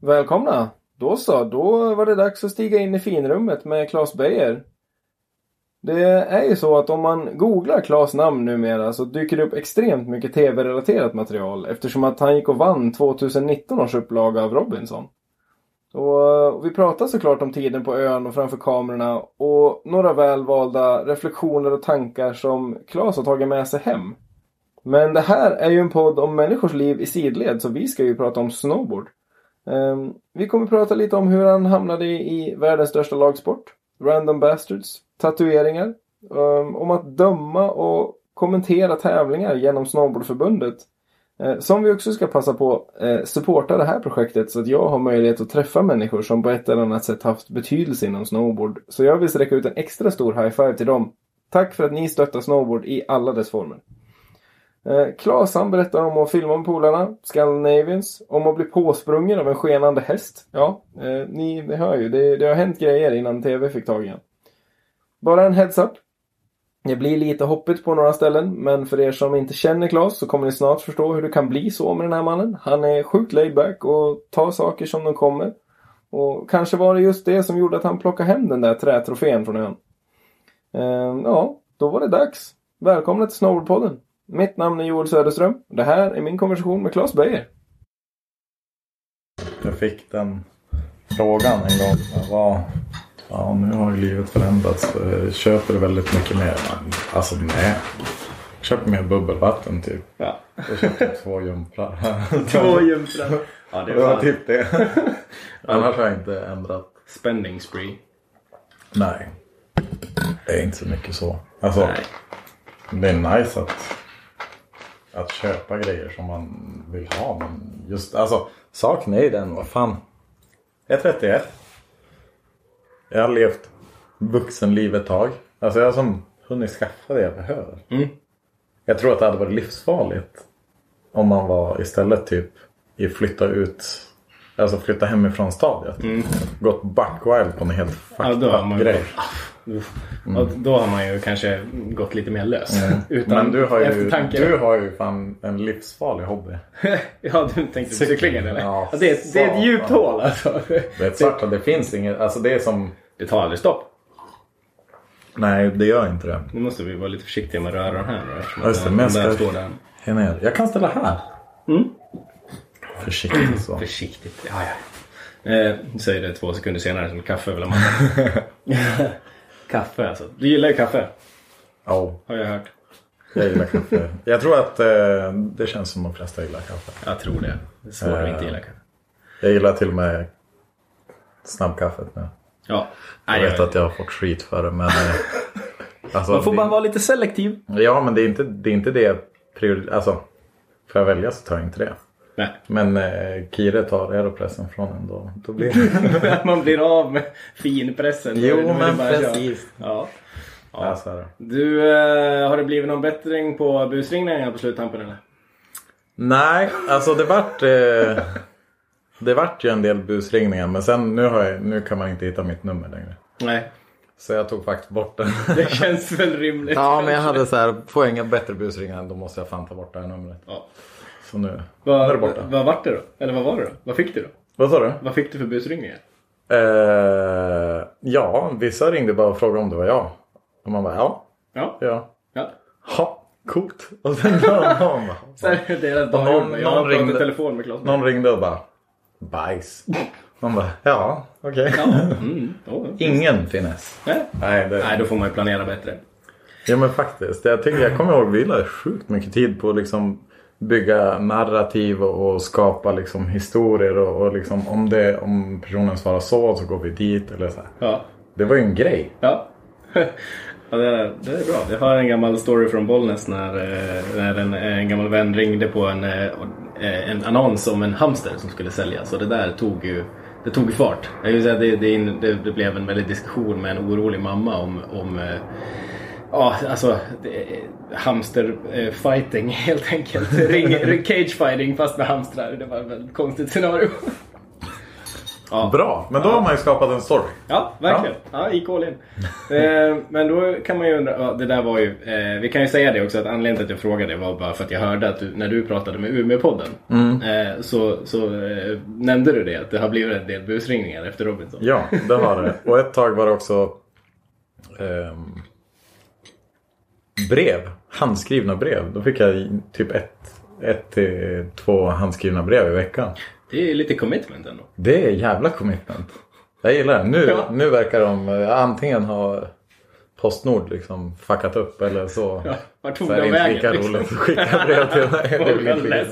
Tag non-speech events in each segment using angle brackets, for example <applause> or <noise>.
Välkomna! Då så, då var det dags att stiga in i finrummet med Claes Beijer. Det är ju så att om man googlar Claes namn numera så dyker det upp extremt mycket tv-relaterat material eftersom att han gick och vann 2019 års upplaga av Robinson. Och vi pratar såklart om tiden på ön och framför kamerorna och några välvalda reflektioner och tankar som Claes har tagit med sig hem. Men det här är ju en podd om människors liv i sidled så vi ska ju prata om snowboard. Ehm, vi kommer prata lite om hur han hamnade i, världens största lagsport. Random Bastards. Tatueringar. Ehm, om att döma och kommentera tävlingar genom Snowboardförbundet. Eh, som vi också ska passa på eh, supporta det här projektet så att jag har möjlighet att träffa människor som på ett eller annat sätt haft betydelse inom snowboard. Så jag vill sträcka ut en extra stor high five till dem. Tack för att ni stöttar snowboard i alla dess former. Eh, Klas han berättar om att filma med polarna, Scandinavians, om att bli påsprungen av en skenande häst. Ja, eh, ni, ni hör ju, det, det har hänt grejer innan TV fick tag i. Bara en heads-up. Det blir lite hoppigt på några ställen, men för er som inte känner Klas så kommer ni snart förstå hur det kan bli så med den här mannen. Han är sjukt laid back och tar saker som de kommer. Och kanske var det just det som gjorde att han plockade hem den där trätrofén från ön. Eh, ja, då var det dags. Välkomna till Snowboardpodden. Mitt namn är Joel Söderström. Det här är min konversation med Claes Beijer. Jag fick den frågan en gång. Vad, ja, nu har ju livet förändrats. Jag köper väldigt mycket mer. Alltså nej. Jag köper mer bubbelvatten typ. Ja. Jag köpte två jumprar. <laughs> Två jumprar. Ja, det var typ det. <laughs> Annars har jag inte ändrat. Spending spree. Nej. Det är inte så mycket så. Alltså, Nej. det är nice att att köpa grejer som man vill ha. Men just alltså saken är ju den, vad fan. Jag är 31. Jag har levt vuxenliv ett tag. Alltså jag har som hunnit skaffa det jag behöver. Mm. Jag tror att det hade varit livsfarligt. Om man var istället typ i flytta ut. Alltså flytta hemifrån stadiet. Mm. Gått buckwild på en helt Ja, fucked ju grej. Uff. Och då har man ju kanske gått lite mer lös. <laughs> Utan Mm. Men du har, ju, du har ju fan en livsfarlig hobby. <laughs> ja, du tänkte på cyklingen eller? Ja, det, är, det är ett djupt hål alltså. Det är ett svart det finns inget. Alltså det är som. Det tar aldrig stopp. Nej det gör inte det. Nu måste vi vara lite försiktiga med att röra den här Ja, just det, den- den jag där står. Här ner. Jag kan ställa här. Mm. Försiktigt så. <clears throat> Försiktigt. Ja, ja. Eh, säger det två sekunder senare som kaffe vill man. <laughs> Kaffe alltså. Du gillar ju kaffe. Ja, Har jag hört. jag gillar kaffe. Jag tror att eh, det känns som de flesta gillar kaffe. Jag tror det. Det är svårt att inte gilla kaffe. Jag gillar till och med snabbkaffet nu. Ja. Jag vet jag, att jag har fått skit för det men... eh, <laughs> Alltså, man får det, bara vara lite selektiv. Ja men det är inte det, är inte det prioriterar. Alltså, får jag välja så tar jag inte det. Nej. Men eh, Kire tar aeropressen från en då, då blir <laughs> man blir av med finpressen. Jo, men precis. Ja. Ja, det. Du, eh, har det blivit någon bättring på busringningarna på sluttampen eller? Nej, alltså det vart... Eh, det vart ju en del busringningar men sen nu, har jag, nu kan man inte hitta mitt nummer längre. Nej. Så jag tog faktiskt bort den. <laughs> Det känns väl rimligt. ja men jag hade så här, får jag inga bättre busringar då måste jag fan ta bort det här numret. Ja. Så nu, nu är Vad, det borta. vad vart det då? Eller vad var det då? Vad fick du då? Vad sa du? Vad fick du för busringningar? Eh, ja, vissa ringde bara och frågade om det var jag. Och man bara ja, Ja. ja. ja. Ha, coolt. Och sen någon, någon, ett någon- någon ringde- telefon med Claes. någon ringde och bara bajs. Man bara ja, okej. Ja. Mm. Ingen finess. Nej. Nej, det, Nej, då får man ju planera bättre. Ja men faktiskt. Jag, tycker, jag kommer ihåg vi la sjukt mycket tid på liksom bygga narrativ och, och skapa liksom historier. Och, och liksom om, det, om personen svarar så så går vi dit. Eller så här. Ja. Det var ju en grej. Ja. <laughs> ja det, är, det är bra. Jag har en gammal story från Bollnäs när, eh, när en, en gammal vän ringde på en, eh, en annons om en hamster som skulle säljas. Och det där tog ju det tog fart. Jag vill säga, det, det, det, blev en väldig diskussion med en orolig mamma om, om eh, Ja, alltså det, hamster eh, <laughs> helt enkelt. <laughs> Ring, cage fighting fast med hamstrar. Det var ett väldigt konstigt scenario. <laughs> Ja. Bra, men då har man ju skapat en story. Ja, verkligen. Ja, gick all in. eh, men då kan man ju undra, ja, det där var ju, eh, vi kan ju säga det också att anledningen till att jag frågade var bara för att jag hörde att du, när du pratade med Umeå-podden eh, så, så eh, nämnde du det att det har blivit en del busringningar efter Robinson. Ja, det har det. Och ett tag var det också ehm, brev. Handskrivna brev. Då fick jag typ ett, ett till två handskrivna brev i veckan. Det är lite commitment ändå. Det är jävla commitment. Jag gillar det. Nu, Ja. nu verkar de eh, antingen ha Postnord liksom fuckat upp eller så. Ja, vart tog så är det de inte vägen, lika liksom? roligt att skicka brev till <laughs> mig.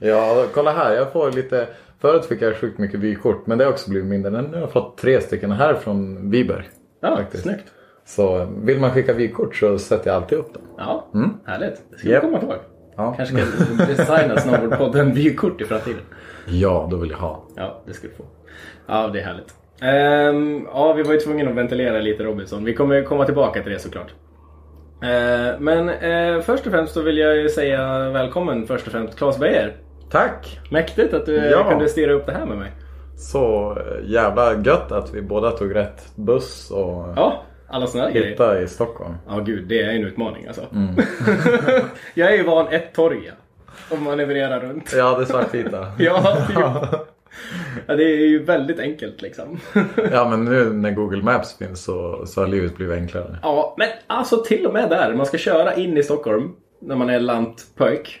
Ja, kolla här. Jag får lite... Förut fick jag sjukt mycket vykort men det har också blivit mindre. Nu har jag fått tre stycken här från Viberg. Ja, Faktiskt. snyggt. Så vill man skicka vykort så sätter jag alltid upp dem. Ja, härligt. Det ska Japp. vi komma ihåg. Ja. Kanske ska designa Snowboardpodden vykort i framtiden. Ja, då vill jag ha. Ja, det ska du få. Ja, det är härligt. Ehm, ja, vi var ju tvungna att ventilera lite Robinson. Vi kommer komma tillbaka till det såklart. Ehm, men eh, först och främst så vill jag ju säga välkommen först och främst Claes Beijer. Tack! Mäktigt att du eh, Ja. kunde styra upp det här med mig. Så eh, jävla gött att vi båda tog rätt buss och Ja, alla sådana grejer. hitta i Stockholm. Ja, gud, det är en utmaning alltså. Mm. <laughs> jag är ju van ett torg. Och manövrerar runt. Ja, det svartvita. <laughs> Ja, ja, det är ju väldigt enkelt liksom. <laughs> ja, men nu när Google Maps finns så, så har livet blivit enklare. Ja, men alltså till och med där. Man ska köra in i Stockholm när man är lantpöjk.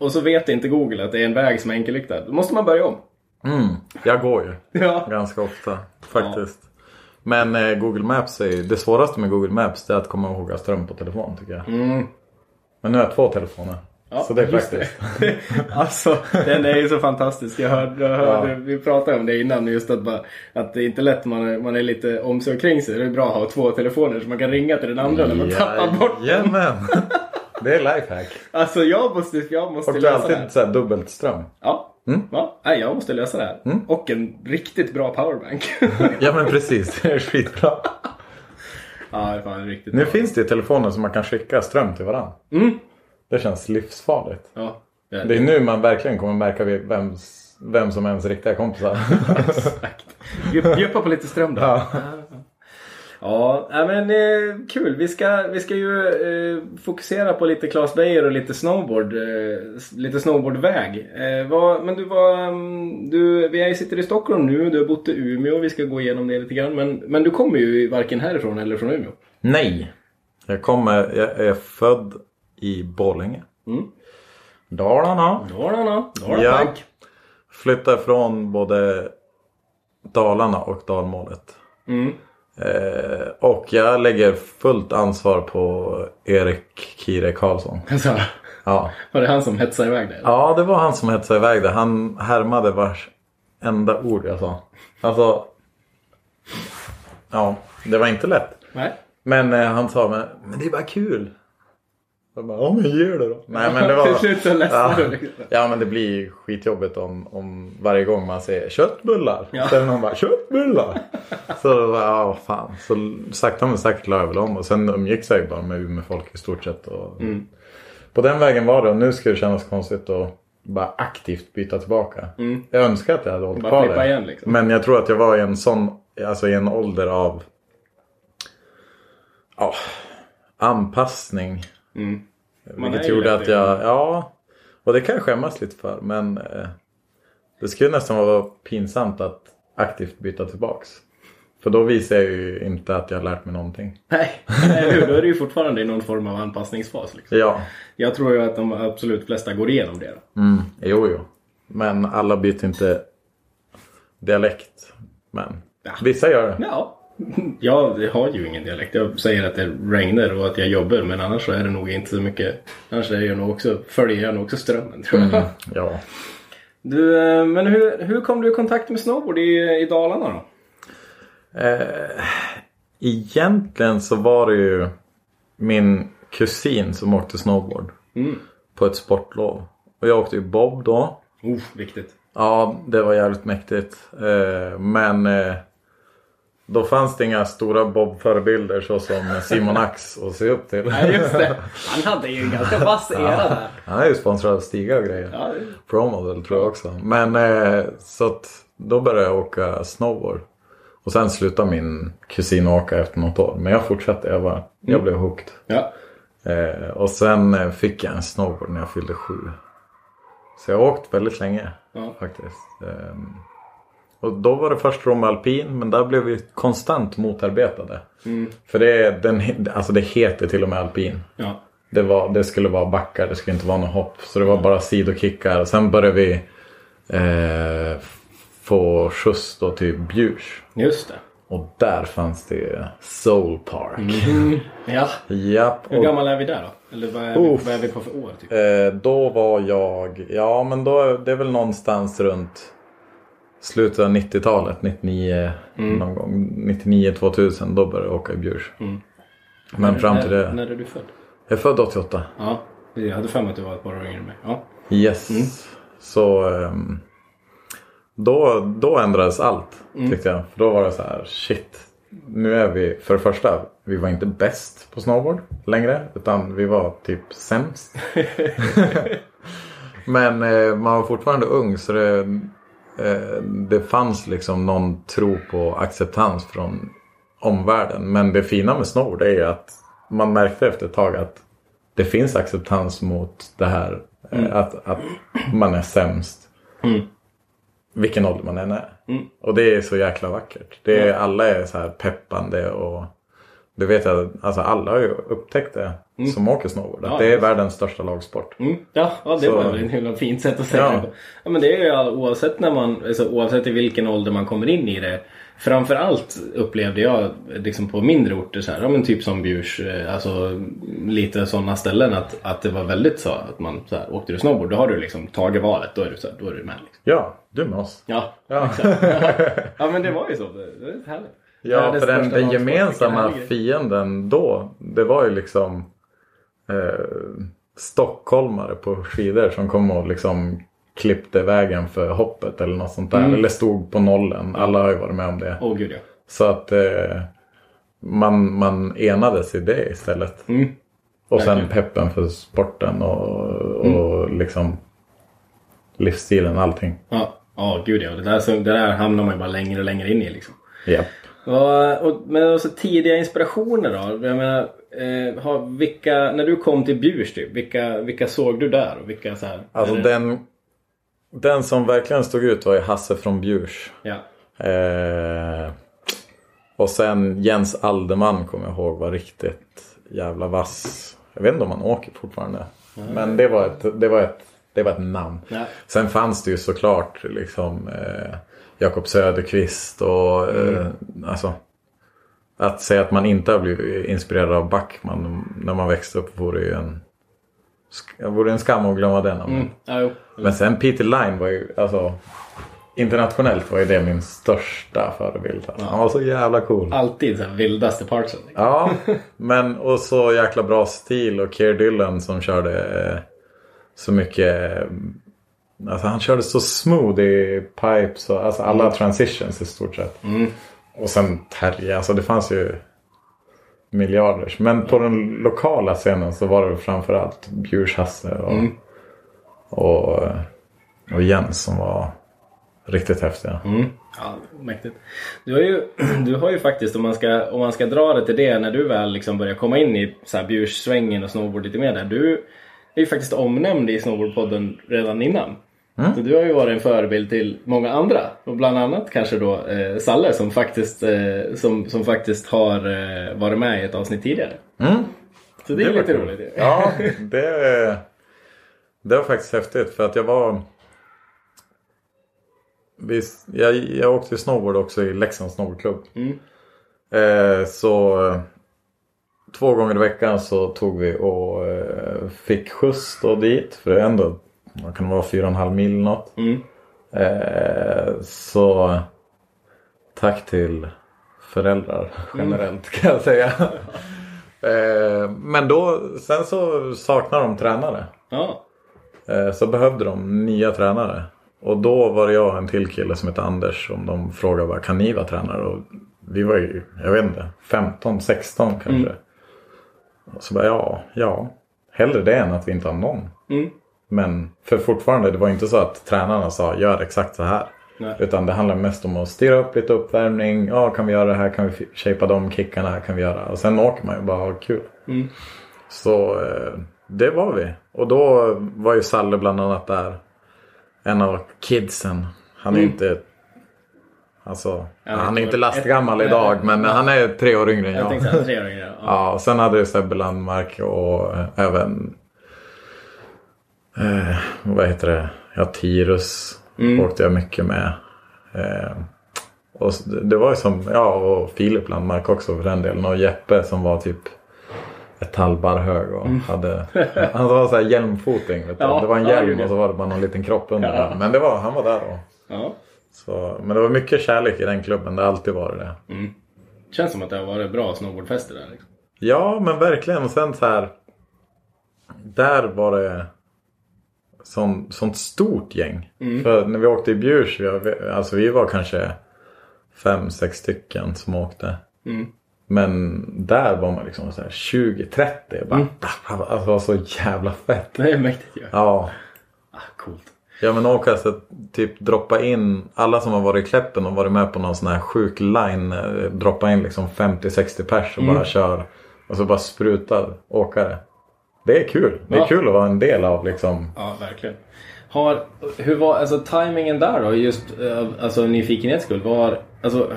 Och så vet inte Google att det är en väg som är enkelriktad. Då måste man börja om. Mm, jag går ju Ja. ganska ofta faktiskt. Men eh, Google Maps är det svåraste med Google Maps är att komma ihåg att ström på telefon tycker jag. Mm. Men nu har jag två telefoner. Ja, så det är praktiskt. det. <laughs> alltså, den är ju så fantastisk. Jag hörde, jag hörde Ja. vi pratade om det innan. Just att, bara, att det är inte lätt man är, man är lite om sig och kring sig. Det är bra att ha två telefoner så man kan ringa till den andra när man tappar bort den. <laughs> Det är lifehack. Alltså jag måste, jag måste Och du lösa det här. alltid så dubbelt ström. Ja. Ja. Nej, jag måste lösa det här. Och en riktigt bra powerbank. <laughs> Ja men precis, det är skitbra. ja, det är fan riktigt Nu bra. finns det ju telefoner som man kan skicka ström till varandra. Mm. Det känns livsfarligt. Ja, det Det är nu man verkligen kommer märka vems, vem som är ens riktiga kompisar. <laughs> Exakt. Bjup- Bjuppa på lite ström då. Ja. Ja, men eh, kul. Vi ska, vi ska ju eh, fokusera på lite Claes Beijer och lite snowboard. Eh, lite snowboardväg. Eh, vad, men du var... mm, Du, vi sitter i Stockholm nu. Du har bott i Umeå. Vi ska gå igenom det lite grann. Men, men du kommer ju varken härifrån eller från Umeå. Nej. Jag kommer, jag är född i Borlänge. Mm. Dalarna. Dalarna. Dalarna. Ja. Flyttade från både Dalarna och dalmålet. Mm. Eh, och jag lägger fullt ansvar på Erik Kire Karlsson. <laughs> Alltså, Ja. var det han som hetsade iväg dig? ja, det var han som hetsade iväg det. Han härmade vars enda ord jag sa. Alltså. Ja, det var inte lätt. Nej. Men eh, han sa, men, men det är bara kul. Jag bara, ja men gör det då. Nej men det <laughs> var... Ja, ja men det blir skitjobbigt om, om varje gång man säger köttbullar. Ja. Det någon bara köttbullar. så ja fan. Så sakta men säkert la jag väl om. Och sen umgicks jag bara med Umeå-folk i stort sett. Och Mm. På den vägen var det. Och nu ska det kännas konstigt att bara aktivt byta tillbaka. Jag önskar att jag hade hållit kvar det. igen, liksom. Men jag tror att jag var i en sån, alltså i en ålder av ja, anpassning. Mm. Man är Vilket gjorde att det. jag, ja. Och det kan jag skämmas lite för. Men eh, det skulle nästan vara pinsamt att aktivt byta tillbaks. För då visar jag ju inte att jag har lärt mig någonting. <laughs> Nej, eller hur? Då är det ju fortfarande i någon form av anpassningsfas. Liksom. Ja, Jag tror ju att de absolut flesta går igenom det. Då. mm, jo jo. Men alla byter inte dialekt. Men Ja. vissa gör det. Ja. Jag har ju ingen dialekt. Jag säger att det regnar och att jag jobbar men annars så är det nog inte så mycket. Annars är jag nog också, följer jag nog också strömmen tror jag. Ja. Du, eh, men hur, hur kom du i kontakt med snowboard i, i Dalarna då? Eh, egentligen så var det ju min kusin som åkte snowboard. Mm. På ett sportlov. Och jag åkte ju bob då. Oh, viktigt. Ja, det var jävligt mäktigt. Eh, men eh, Då fanns det inga stora Bob-förebilder såsom Simon <laughs> Ax att se upp till. Nej just det. <laughs> Han hade ju en ganska vass era där. Han är ju sponsrad av Stiga och grejer. Ja, Promodel tror jag också. Men eh, så att då började jag åka snowboard. Och sen slutade min kusin åka efter något år. Men jag fortsatte. Jag, bara, jag blev hooked. ja. Eh, och sen eh, fick jag en snowboard när jag fyllde sju. Så jag har åkt väldigt länge Ja. faktiskt. Ehm, och då var det först Rom Alpin men där blev vi konstant motarbetade. För det, den, alltså det heter till och med alpin. ja. Det, var, det skulle vara backar, det skulle inte vara något hopp. Så det var bara sidokickar. Sen började vi eh, få skjuts då till Bjurs. Just det. Och där fanns det Soul Park. <laughs> Ja. Japp. Hur och- gammal är vi där då? Eller vad är, vi, vad är vi på för år? Typ? Eh, då var jag, ja men då det är väl någonstans runt slutet av 90-talet, 99 någon gång, 99-2000 då började jag åka i Bjurs. Men fram till när, det, När är du född? jag är född 88. Ja. Jag hade för mig att du var ett par år yngre än mig. Ja. Yes. Så ehm, då, då ändrades allt tyckte jag. För då var det så här, shit. Nu är vi, för det första, vi var inte bäst på snowboard längre. Utan vi var typ sämst. <laughs> <laughs> Men eh, man var fortfarande ung så det, det fanns liksom någon tro på acceptans från omvärlden. Men det fina med snowboard är ju att man märkte efter ett tag att det finns acceptans mot det här. eh, Att, att man är sämst. Vilken ålder man än är. Och det är så jäkla vackert. Det är, Alla är så här peppande och du vet att alltså alla har ju upptäckt det som åker snowboard. Att Ja, det är världens största lagsport. Mm. Ja, ja, det Så- var väl ett himla fint sätt att säga Ja. det. Ja, men det är ju oavsett, när man, alltså, oavsett i vilken ålder man kommer in i det. Framförallt upplevde jag liksom på mindre orter, så här, ja, men typ som Bjurs, eh, alltså lite sådana ställen att, att det var väldigt så att man så här, åkte du snowboard då har du liksom tagit valet, då är du, så här, då är du med. Liksom. Ja, du med oss. Ja, Ja. exakt. <laughs> ja men det var ju så. Det, det är härligt. Ja, för den, den gemensamma fienden då, det var ju liksom eh, stockholmare på skidor som kom och liksom klippte vägen för hoppet eller något sånt där. Mm. Eller stod på nollen. Alla har ju varit med om det. Åh gud ja. Så att eh, man, man enades i det istället. Mm. Och sen Verkligen. peppen för sporten och, och liksom livsstilen allting. Ja, ja gud ja. Det där, så, det där hamnar man ju bara längre och längre in i liksom. Japp. Och, men också tidiga inspirationer då? Jag menar, eh, har, vilka, när du kom till Bjurs typ, vilka, vilka såg du där? Och vilka så här, Alltså det- den, den som verkligen stod ut var ju Hasse från Bjurs. Ja. Eh, och sen Jens Alderman kommer jag ihåg var riktigt jävla vass. Jag vet inte om han åker fortfarande. Men det var ett, det var ett, det var ett namn. Ja. Sen fanns det ju såklart liksom eh, Jakob Söderqvist och eh, alltså. Att säga att man inte har blivit inspirerad av Backman när man växte upp vore ju en, vore en skam att glömma den. Mm. Ja. Men sen Peter Line var ju, alltså internationellt var ju det min största förebild. Alltså. Han var så jävla cool. Alltid här vildaste partsen. Liksom. Ja, men och så jäkla bra stil och Keir Dillon som körde eh, så mycket. Alltså han körde så smooth i pipes och alltså alla transitions i stort sett. Och sen Terje, alltså det fanns ju miljarders. Men på den lokala scenen så var det framförallt Bjurs Hasse och, och, och Jens som var riktigt häftiga. Ja, mäktigt. Du har ju, <clears throat> du har ju faktiskt, om man, ska, om man ska dra det till det, när du väl liksom börjar komma in i Bjurssvängen och snowboard lite mer där. Du är ju faktiskt omnämnd i Snowboardpodden redan innan. Så du har ju varit en förebild till många andra. Och bland annat kanske då eh, Salle som faktiskt, eh, som, som faktiskt har eh, varit med i ett avsnitt tidigare. Mm. Så det är Det var lite kul. roligt. Ja, <laughs> det, det var faktiskt häftigt för att jag var... Visst, jag, jag åkte snowboard också i Leksands snowboardklubb. Mm. Eh, så två gånger i veckan så tog vi och eh, fick skjuts då dit. För det är ändå, vad kan det vara, fyra och en halv mil eller något. Mm. Eh, så tack till föräldrar <laughs> generellt kan jag säga. eh, men då, sen så saknar de tränare. Ja. Eh, så behövde de nya tränare. Och då var det jag och en till kille som hette Anders som de frågade bara kan ni vara tränare? Och vi var ju, jag vet inte, 15, 16 kanske. Mm. Och så bara ja, ja. Hellre det än att vi inte har någon. Mm. Men för fortfarande, det var inte så att tränarna sa gör exakt så här. Nej. Utan det handlar mest om att styra upp lite uppvärmning. Ja, kan vi göra det här? Kan vi shapea de kickarna? här Kan vi göra? Och sen åker man ju bara har kul. Mm. Så eh, det var vi. Och då var ju Salle bland annat där. En av kidsen. Han är Mm. inte... Alltså, han är inte lastgammal idag. nej, Men nej. han är tre år yngre än Jag jag. tänkte tre år yngre. Ja. <laughs> Ja, och sen hade du Sebbe Landmark och eh, även eh, vad heter det? Ja, Tirus Mm. åkte jag mycket med. Eh, och det var ju som, ja och Filip Landmark också för den delen. Och Jeppe som var typ ett halvbar hög och hade, han var såhär hjälmfoting. Vet du? Mm. Ja, det var en hjälm ja. och så var det bara någon liten kropp under Ja. Men det var, han var där och Ja. så, men det var mycket kärlek i den klubben. Det har alltid varit det. Mm. Känns som att det har varit bra snowboardfester där. Liksom. Ja, men verkligen. Och sen så här. Där var det sån, sånt stort gäng. För när vi åkte i Bjurs, vi, alltså vi var kanske fem, sex stycken som åkte. Mm. Men där var man liksom så här 20-30. Bara, Alltså det var så jävla fett. Det är mäktigt ju. Ja. Ah, coolt. Ja men åka så att typ droppa in alla som har varit i Kläppen och varit med på någon sån här sjuk line. eh, Droppa in liksom 50-60 pers och bara kör. Och så bara sprutar åkare. Det är kul. Det är Ja. kul att vara en del av liksom. Ja, verkligen. Har, hur var alltså tajmingen där då? Just eh, alltså nyfikenhets skull. Var, alltså,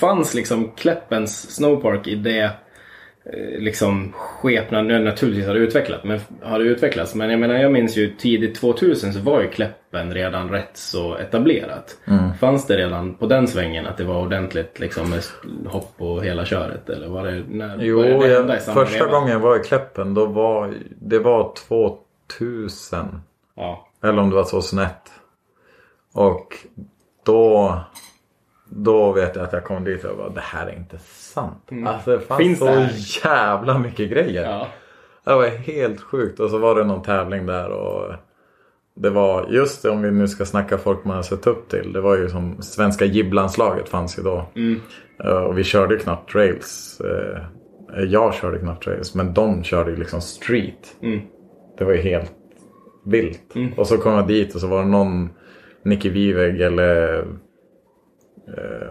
fanns liksom Kläppens snowpark i det liksom skepnad, naturligtvis har det utvecklat, men har det utvecklats. Men jag menar jag minns ju tidigt 2000 så var ju Kläppen redan rätt så etablerat. Fanns det redan på den svängen att det var ordentligt liksom med hopp och hela köret? Eller var det när Jo, började det första veva? gången jag var i Kläppen då var det var 2000. Ja. Eller om det var 2001. Och då, då vet jag att jag kom dit och bara det här är inte sant. Alltså det fanns Finns så det jävla mycket grejer. ja. Det var helt sjukt. Och så var det någon tävling där och det var just det, om vi nu ska snacka folk man har sett upp till. Det var ju som svenska jibblandslaget fanns ju då. Mm. Eh, Och vi körde ju knappt trails. Eh, Jag körde knappt trails men de körde ju liksom street. Mm. Det var ju helt vilt. Och så kom jag dit och så var det någon Nicky Viveg eller eh,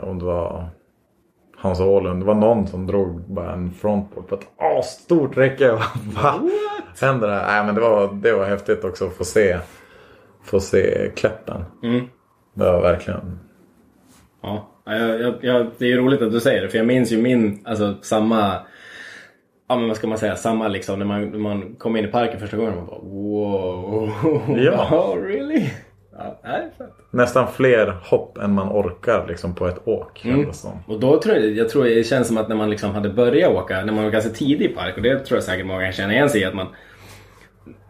om det var Hans Åhlund. Det var någon som drog bara en frontboard på ett asstort räcke. Vad <laughs> händer det här? Nej, men det, var, det var häftigt också att få se, få se Kläppen. Mm. Det var verkligen... Ja, jag, jag, jag, det är ju roligt att du säger det för jag minns ju min, alltså samma, ja men vad ska man säga, samma liksom när man, när man kom in i parken första gången och man bara wow. Ja. <laughs> oh, really? Ja, nej, fett. Nästan fler hopp än man orkar liksom på ett åk. som. Och då tror jag, jag tror det känns som att när man liksom hade börjat åka, när man var ganska tidig i park och det tror jag säkert många kan känna igen sig i att man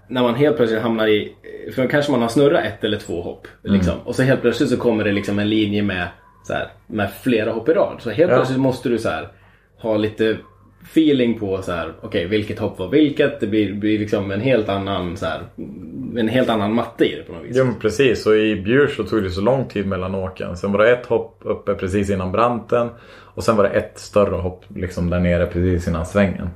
när man helt plötsligt hamnar i, för kanske man har snurrat ett eller två hopp. Liksom, och så helt plötsligt så kommer det liksom en linje med, så här, med flera hopp i rad. Så helt Ja. plötsligt måste du så här, ha lite feeling på så här, okej vilket hopp var vilket. Det blir, blir liksom en helt annan så här, en helt annan matte i det på något vis. Jo men precis och i Bjurs så tog det så lång tid mellan åken. Sen var det ett hopp uppe precis innan branten. Och sen var det ett större hopp liksom där nere precis innan svängen.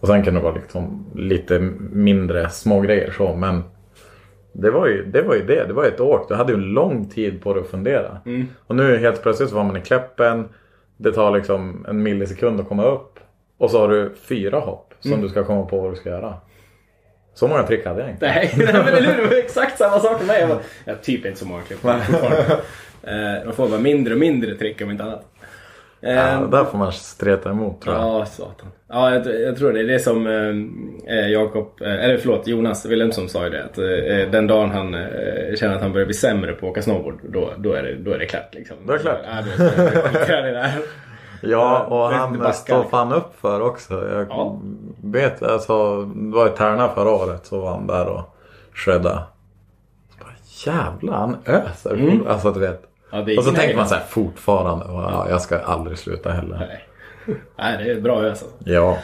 Och sen kan det vara liksom lite mindre små grejer så men det var, ju, det var ju det. Det var ett åk. Du hade ju lång tid på dig att fundera. Och nu helt plötsligt var man i Kläppen. Det tar liksom en millisekund att komma upp. Och så har du fyra hopp som du ska komma på vad du ska göra. Så många trick hade jag inte. Nej, nej men eller hur? Det var exakt samma sak med mig. Jag, bara, jag har typ inte så många klipp. Eh, De får bara mindre och mindre trick om inte annat. Eh, Ja, där får man streta emot tror jag. Ja, satan. Ja, jag, jag tror det. är Det som eh, eh, Jakob, eh, eller förlåt, Jonas Wilhelmsson sa ju det. Att eh, den dagen han eh, känner att han börjar bli sämre på att åka snowboard, då, då, är, det, då är det klart. Liksom. Då är det klart. Ja, är det, i det där. Ja, och han står fan upp för också. Jag Ja. vet, alltså, det var i Tärna förra året så var han där och shredda. Så bara, Jävlar, han öser. Mm. Alltså du vet. Ja, Och så tänker man så här fortfarande. Ja, jag ska aldrig sluta heller. Nej. Nej, det är bra ös alltså. Ja.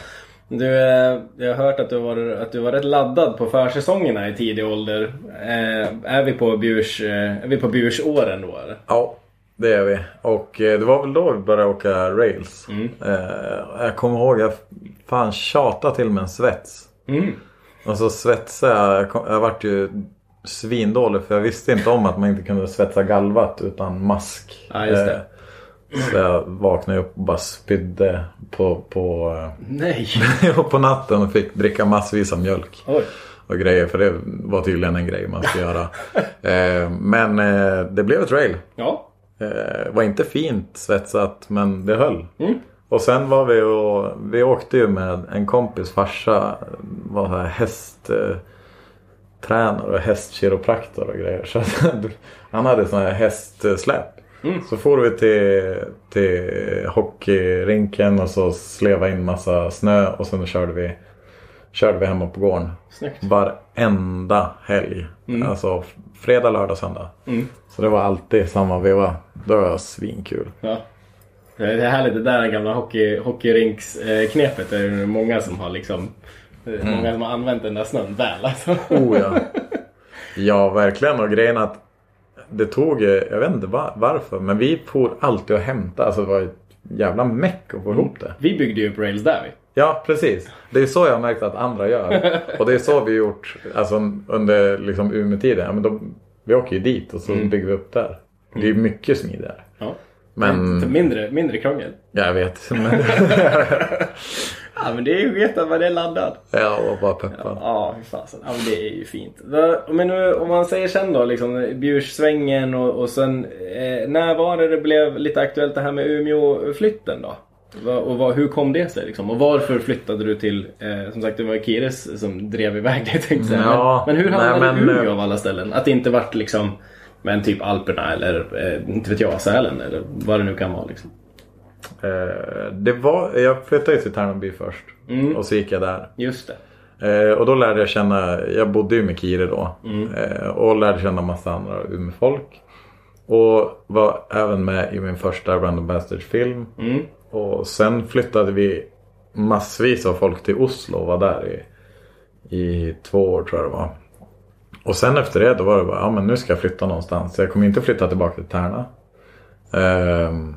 Du, eh, jag har hört att du, var, att du var rätt laddad på försäsongerna i tidig ålder. Eh, är vi på Bjurs, eh, är vi på Bjursåren då eller? Ja. Det är vi. Och eh, det var väl då vi började åka rails. Mm. Eh, jag kommer ihåg jag fan tjatade till med en svets. Mm. Och så svetsade jag. Jag, vart ju svindålig för jag visste inte om att man inte kunde svetsa galvat utan mask. Ja, just det. Eh, så jag vaknade upp och bara spydde på, på, Nej. <laughs> på natten och fick dricka massvis av mjölk. Oj. Och grejer för det var tydligen en grej man skulle göra. <laughs> Men det blev ett rail. Ja. Eh, var inte fint svetsat men det höll. Mm. Och sen var vi och vi åkte ju med en kompis farsa. Var här häst eh, tränare och hästkiropraktor och grejer. Så <laughs> han hade sån här hästsläp. Mm. Så får vi till, till hockeyrinken och så sleva in massa snö och sen körde vi, körde vi hemma på gården. Snyggt. Varenda helg. Alltså fredag, lördag, söndag. Mm. Så det var alltid samma veva. Det var svinkul. Ja. Det är härligt det där gamla hockey, hockeyrinksknepet. Det är många som har liksom det är Många som har använt den där snön väl alltså. Oh ja. <laughs> Ja, verkligen. Och grejen att det tog, eh, jag vet inte var, varför, men vi for alltid och hämta. Alltså det var ett jävla meck att få ihop det. Vi byggde ju upp rails där vi. Ja, precis. Det är så jag har märkt att andra gör. Och det är så vi gjort alltså, under liksom, Umeå-tiden. Ja, men då, vi åker ju dit och så bygger vi upp där. Det är mycket smidigare. Ja. Men, Mindre, mindre krångel. jag vet. <laughs> Men, Ja men det är ju veta vad det är laddat. jag var bara peppad. Ja, fasen. Ja, men det är ju fint. Men nu, om man säger sen då, liksom Bjurssvängen och, och sen... Eh, när var det det blev lite aktuellt det här med Umeå-flytten då? Och vad, hur kom det sig liksom? Och varför flyttade du till... Eh, som sagt, det var Kires som drev iväg det tänkte jag. Ja, men, men hur nej, hamnade men, Umeå eh, av alla ställen? Att det inte vart liksom... Men typ Alperna eller eh, inte vet jag, Sälen eller vad det nu kan vara liksom. Eh, det var, jag flyttade till Tärnaby först. Mm. Och så gick jag där. Just det. Eh, och då lärde jag känna, jag bodde ju med Kire då. Mm. Och lärde känna massa andra Umeå-folk. Och var även med i min första Random Bastards film. Mm. Och sen flyttade vi massvis av folk till Oslo och var där i, i två år tror jag det var. Och sen efter det då var det bara, ja men nu ska jag flytta någonstans. Så jag kommer inte flytta tillbaka till Tärna. Ehm,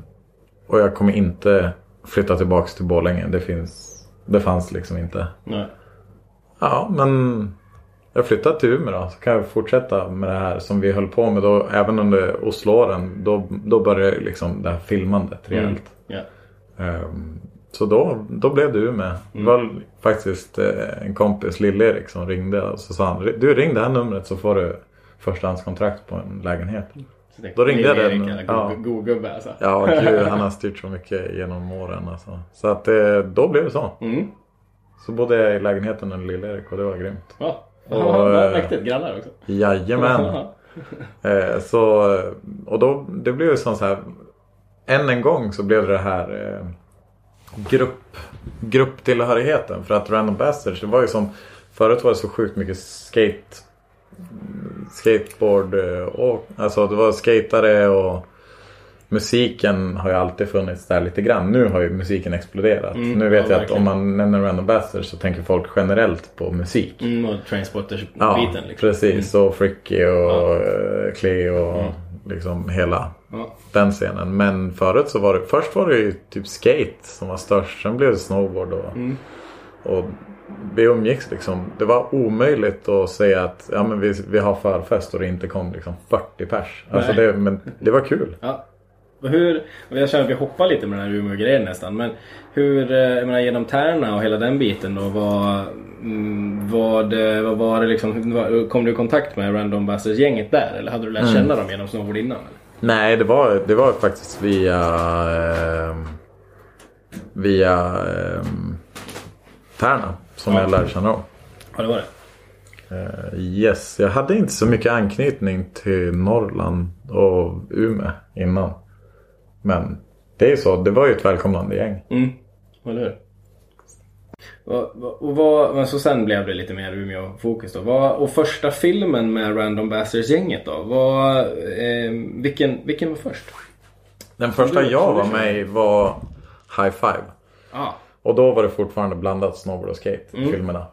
och jag kommer inte flytta tillbaka till Borlänge. Det finns, det fanns liksom inte. Nej. Ja, men jag flyttar till Umeå då. Så kan jag fortsätta med det här som vi höll på med då. Även under Osloåren. Då, då började liksom det här filmandet rejält. Ja. Ehm, så då, då blev det Umeå. Det var faktiskt eh, en kompis, Lill-Erik, som ringde och så sa han Du ring det här numret så får du förstahandskontrakt på en lägenhet. Så det- Då ringde jag den, ja. go- go- gubbe alltså. Ja, gud, <laughs> han har styrt så mycket genom åren alltså. Så att eh, då blev det så. Mm. Så bodde jag i lägenheten med Lill-Erik och det var grymt. Ja. Och, <laughs> eh, mäktigt. Grannar också. Jajamän. <laughs> Eh, så, och då, det blev ju som så här. Än en gång så blev det här eh, grupp, grupptillhörigheten. För att Random Bastards, det var ju som Förut var det så sjukt mycket skate Skateboard eh, och alltså det var skatare och Musiken har ju alltid funnits där lite grann. Nu har ju musiken exploderat. Mm, nu vet ja, jag att om man nämner Random Bastards så tänker folk generellt på musik. Mm, och Ja, Trainspotters-biten liksom. precis. Och Fricky och Ja. eh, Cleo och liksom hela Ja. den scenen. Men förut så var det, först var det ju typ skate som var störst. Sen blev det snowboard och, Mm. och vi umgicks liksom. Det var omöjligt att säga att ja, men vi, vi har förfest och det inte kom liksom 40 pers. Alltså det, men det var kul. Ja. Hur, jag känner att vi hoppar lite med den här Umeå-grejen nästan. Men hur, eh, jag menar genom Tärna och hela den biten då. Vad, mm, vad, eh, vad var det liksom, kom du i kontakt med Random Bastards-gänget där? Eller hade du lärt känna dem genom snowboard innan? Eller? Nej, det var, det var faktiskt via eh, via eh, Tärna som Ja. jag lärde känna dem. Ja, det var det. Eh, yes, jag hade inte så mycket anknytning till Norrland och Umeå innan. Men det är ju så, det var ju ett välkomnande gäng. Mm, eller hur? Och, och vad, men så sen blev det lite mer Umeå-fokus då. Vad, och första filmen med Random Bastards-gänget då? Vad, eh, vilken, vilken var först? Den första Du- jag var med i var High Five. Ja, Och då var det fortfarande blandat snowboard och skate i Mm. filmerna.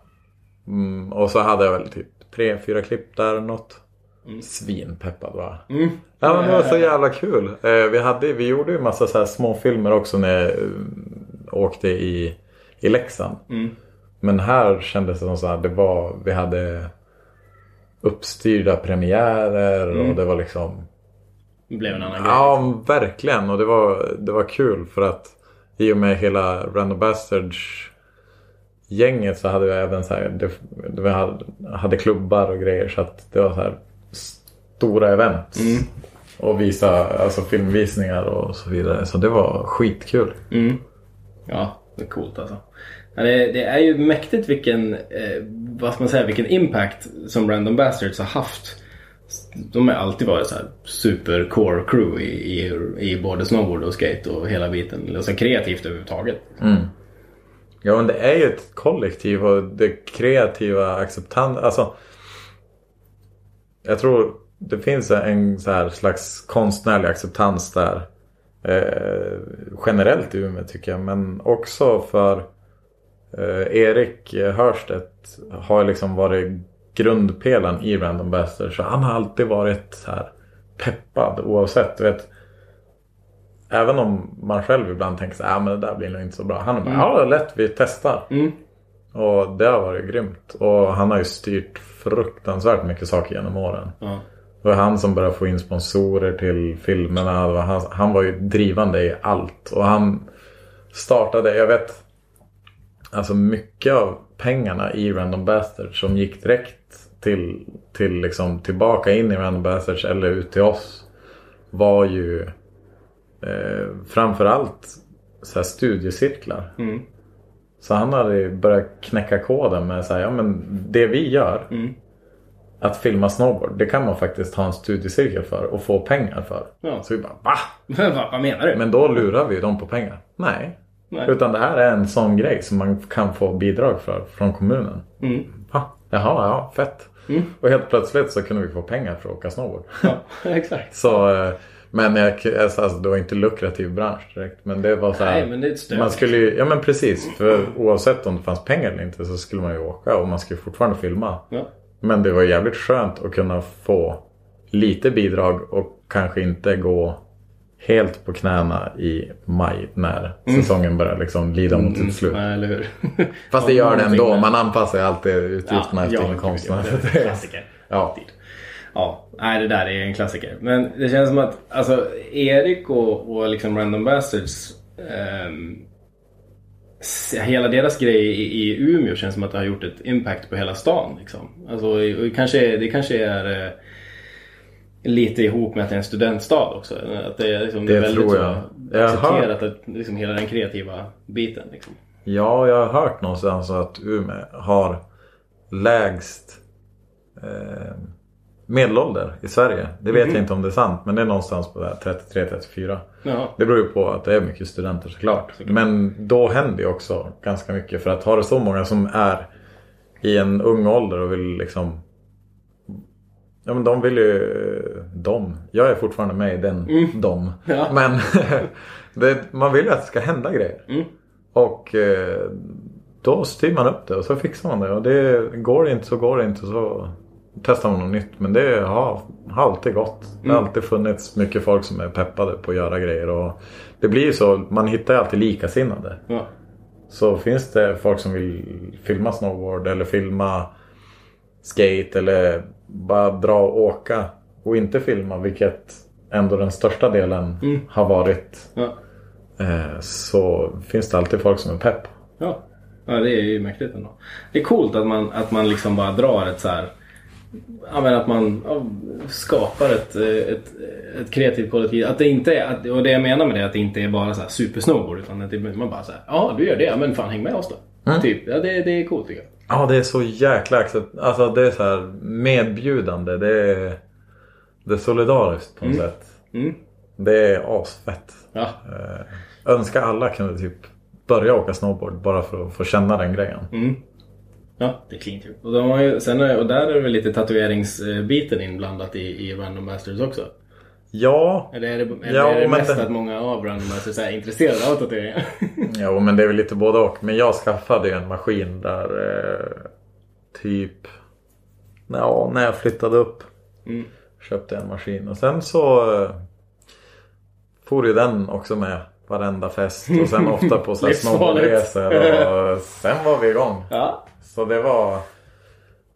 Mm, och så hade jag väl typ tre, fyra klipp där något. Svinpeppad va? Mm. Ja men det var så jävla kul. Eh, vi, hade, vi gjorde ju massa så här små filmer också när jag eh, åkte i, i Leksand. Mm. Men här kändes det som så här, det var, vi hade uppstyrda premiärer och det var liksom Det blev en annan grej. Ja, verkligen. Och det var, det var kul för att i och med hela Random Bastards gänget så hade vi även så här, det, det vi hade, hade klubbar och grejer så att det var så här stora event. Och visa alltså filmvisningar och så vidare. Så det var skitkul. Mm. Ja, det är coolt alltså. Ja, det, det är ju mäktigt vilken, eh, vad ska man säga, vilken impact som Random Bastards har haft. De har alltid varit så super core crew i, i, i både snowboard och skate och hela biten. Alltså kreativt överhuvudtaget. Ja men det är ju ett kollektiv och det kreativa acceptans... Alltså. Jag tror det finns en så här slags konstnärlig acceptans där. Eh, generellt i Umeå tycker jag. Men också för eh, Erik Hörstedt har liksom varit grundpelaren i Random Bastard. Så han har alltid varit så här peppad oavsett. Du vet, Även om man själv ibland tänker så här, ah, men det där blir nog inte så bra. Han är bara, ja lätt vi testar. Mm. Och det har varit grymt. Och han har ju styrt fruktansvärt mycket saker genom åren. Ja. Det var han som började få in sponsorer till filmerna. Var han, han var ju drivande i allt. Och han startade, jag vet, alltså mycket av pengarna i Random Bastards som gick direkt till, till liksom tillbaka in i Random Bastards eller ut till oss. Var ju eh, framförallt så här studiecirklar. Mm. Så han hade ju börjat knäcka koden med så här, ja men det vi gör. Mm. Att filma snowboard. Det kan man faktiskt ha en studiecirkel för och få pengar för. Ja. Så vi bara va? <laughs> vad, vad menar du? Men då lurar vi ju dem på pengar. Nej. Nej. Utan det här är en sån grej som man kan få bidrag för från kommunen. Mm. Va? Jaha, ja fett. Mm. Och helt plötsligt så kunde vi få pengar för att åka snowboard. Ja, <laughs> exakt. så, eh, men jag, alltså, det var inte lukrativ bransch direkt. Men det var så här, Nej, men det är ett stöd. Man skulle ju, ja men precis. För oavsett om det fanns pengar eller inte så skulle man ju åka och man skulle fortfarande filma. Ja. Men det var jävligt skönt att kunna få lite bidrag och kanske inte gå helt på knäna i maj när säsongen börjar liksom lida mot sitt slut. Ja, eller hur? Fast det Ja, gör det ändå. Man anpassar ju alltid utgifterna efter ja, inkomsterna. det är <laughs> en klassiker. Ja. Ja, nej det där är en klassiker. Men det känns som att alltså, Erik och, och liksom Random Bastards s- Hela deras grej i, i Umeå känns som att det har gjort ett impact på hela stan. Liksom. Alltså, kanske, det kanske är eh, lite ihop med att det är en studentstad också. Att det är, liksom, det är väldigt tror jag. så Jag har accepterat att, liksom, hela den kreativa biten. Liksom. Ja, jag har hört någonstans att Umeå har lägst eh, medelålder i Sverige. Det vet jag inte om det är sant men det är någonstans på det här 33-34. Jaha. Det beror ju på att det är mycket studenter såklart. Men då händer ju också ganska mycket. För att ha det så många som är i en ung ålder och vill liksom Ja men de vill ju... De. Jag är fortfarande med i den de. Ja. <laughs> Men <laughs> det, man vill ju att det ska hända grejer. Mm. Och eh, då styr man upp det och så fixar man det. Och det går det inte så går det inte så testar man något nytt. Men det har, har alltid gått. Det har alltid funnits mycket folk som är peppade på att göra grejer. Och det blir ju så, man hittar ju alltid likasinnade. Ja. Så finns det folk som vill filma snowboard eller filma skate eller bara dra och åka och inte filma vilket ändå den största delen har varit. Ja. Eh, så finns det alltid folk som är pepp. Ja. ja, det är ju mäktigt ändå. Det är coolt att man, att man liksom bara drar ett så här... Ja, men att man ja, skapar ett, ett, ett kreativt kollektiv. Att det inte är, att, och det jag menar med det är att det inte är bara så här supersnowboard. Utan att det, man bara så här, ja du gör det, men fan häng med oss då. Typ, ja det, det är coolt tycker jag. Ja, det är så jäkla accept... Alltså det är så här medbjudande. Det är, det är solidariskt på något sätt. Mm. Det är asfett. Ja, Eh, önskar alla kunde typ börja åka snowboard bara för att få känna den grejen. Ja det är clean typ. Och, de har ju, sen och där är väl lite tatueringsbiten inblandat i, i Random Masters också. Ja, Eller är det, eller Ja, är det mest det- att många av Random Masters är intresserade av tatueringar? <laughs> Jo men det är väl lite både och. Men jag skaffade ju en maskin där eh, typ ja, när jag flyttade upp. Mm. Köpte en maskin och sen så eh, for ju den också med varenda fest och sen ofta på <laughs> snowboardresor och sen var vi igång. Ja. Så det var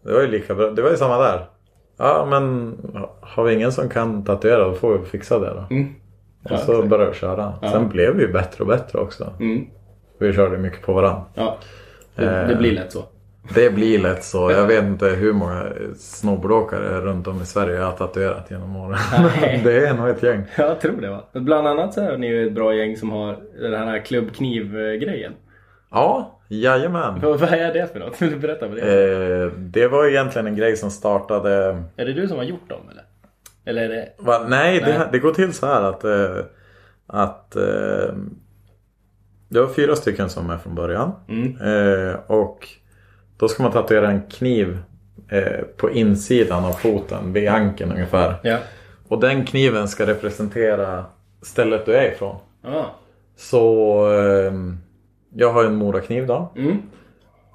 Det var ju lika bra. Det var ju samma där. Ja men har vi ingen som kan tatuera då får vi fixa det då. Mm. Och Ja, så exakt. började vi köra. Sen blev vi bättre och bättre också. Mm. Vi körde mycket på varandra. Ja. Det, det Eh. blir lätt så. Det blir lätt så. Jag vet inte hur många snowboardåkare runt om i Sverige jag har tatuerat genom åren. <laughs> Det är nog ett gäng. Jag tror det va. Bland annat så är ni ju ett bra gäng som har den här klubbkniv-grejen. Ja, jajamän. Vad <laughs> vad är det för något? Vill du berätta vad det är? Eh, det var egentligen en grej som startade Är det du som har gjort dem eller? Eller är det... Va? Nej, Nej. Det, det går till så här att, eh, att eh, det var fyra stycken som är från början. Mm. Eh, och då ska man tatuera en kniv eh, på insidan av foten, vid ankeln ungefär. Ja. Och den kniven ska representera stället du är ifrån. Ah. Så eh, jag har en morakniv då. Mm.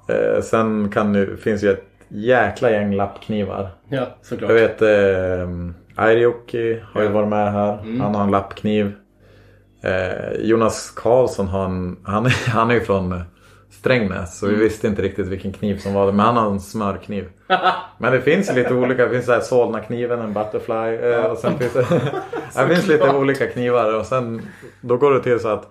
Eh, sen kan du, finns ju ett jäkla gäng lappknivar. Ja, såklart. Jag vet eh, Airjoki har ju Ja. varit med här. Mm. Han har en lappkniv. Eh, Jonas Karlsson har en, han, är- <laughs> han är ju från Strängnäs så vi Mm. visste inte riktigt vilken kniv som var det. Men han har en smörkniv. <laughs> Men det finns lite olika. Det finns så här Solna-kniven, en Butterfly. Eh, och sen finns det, <laughs> det finns lite olika knivar. Och sen då går det till så att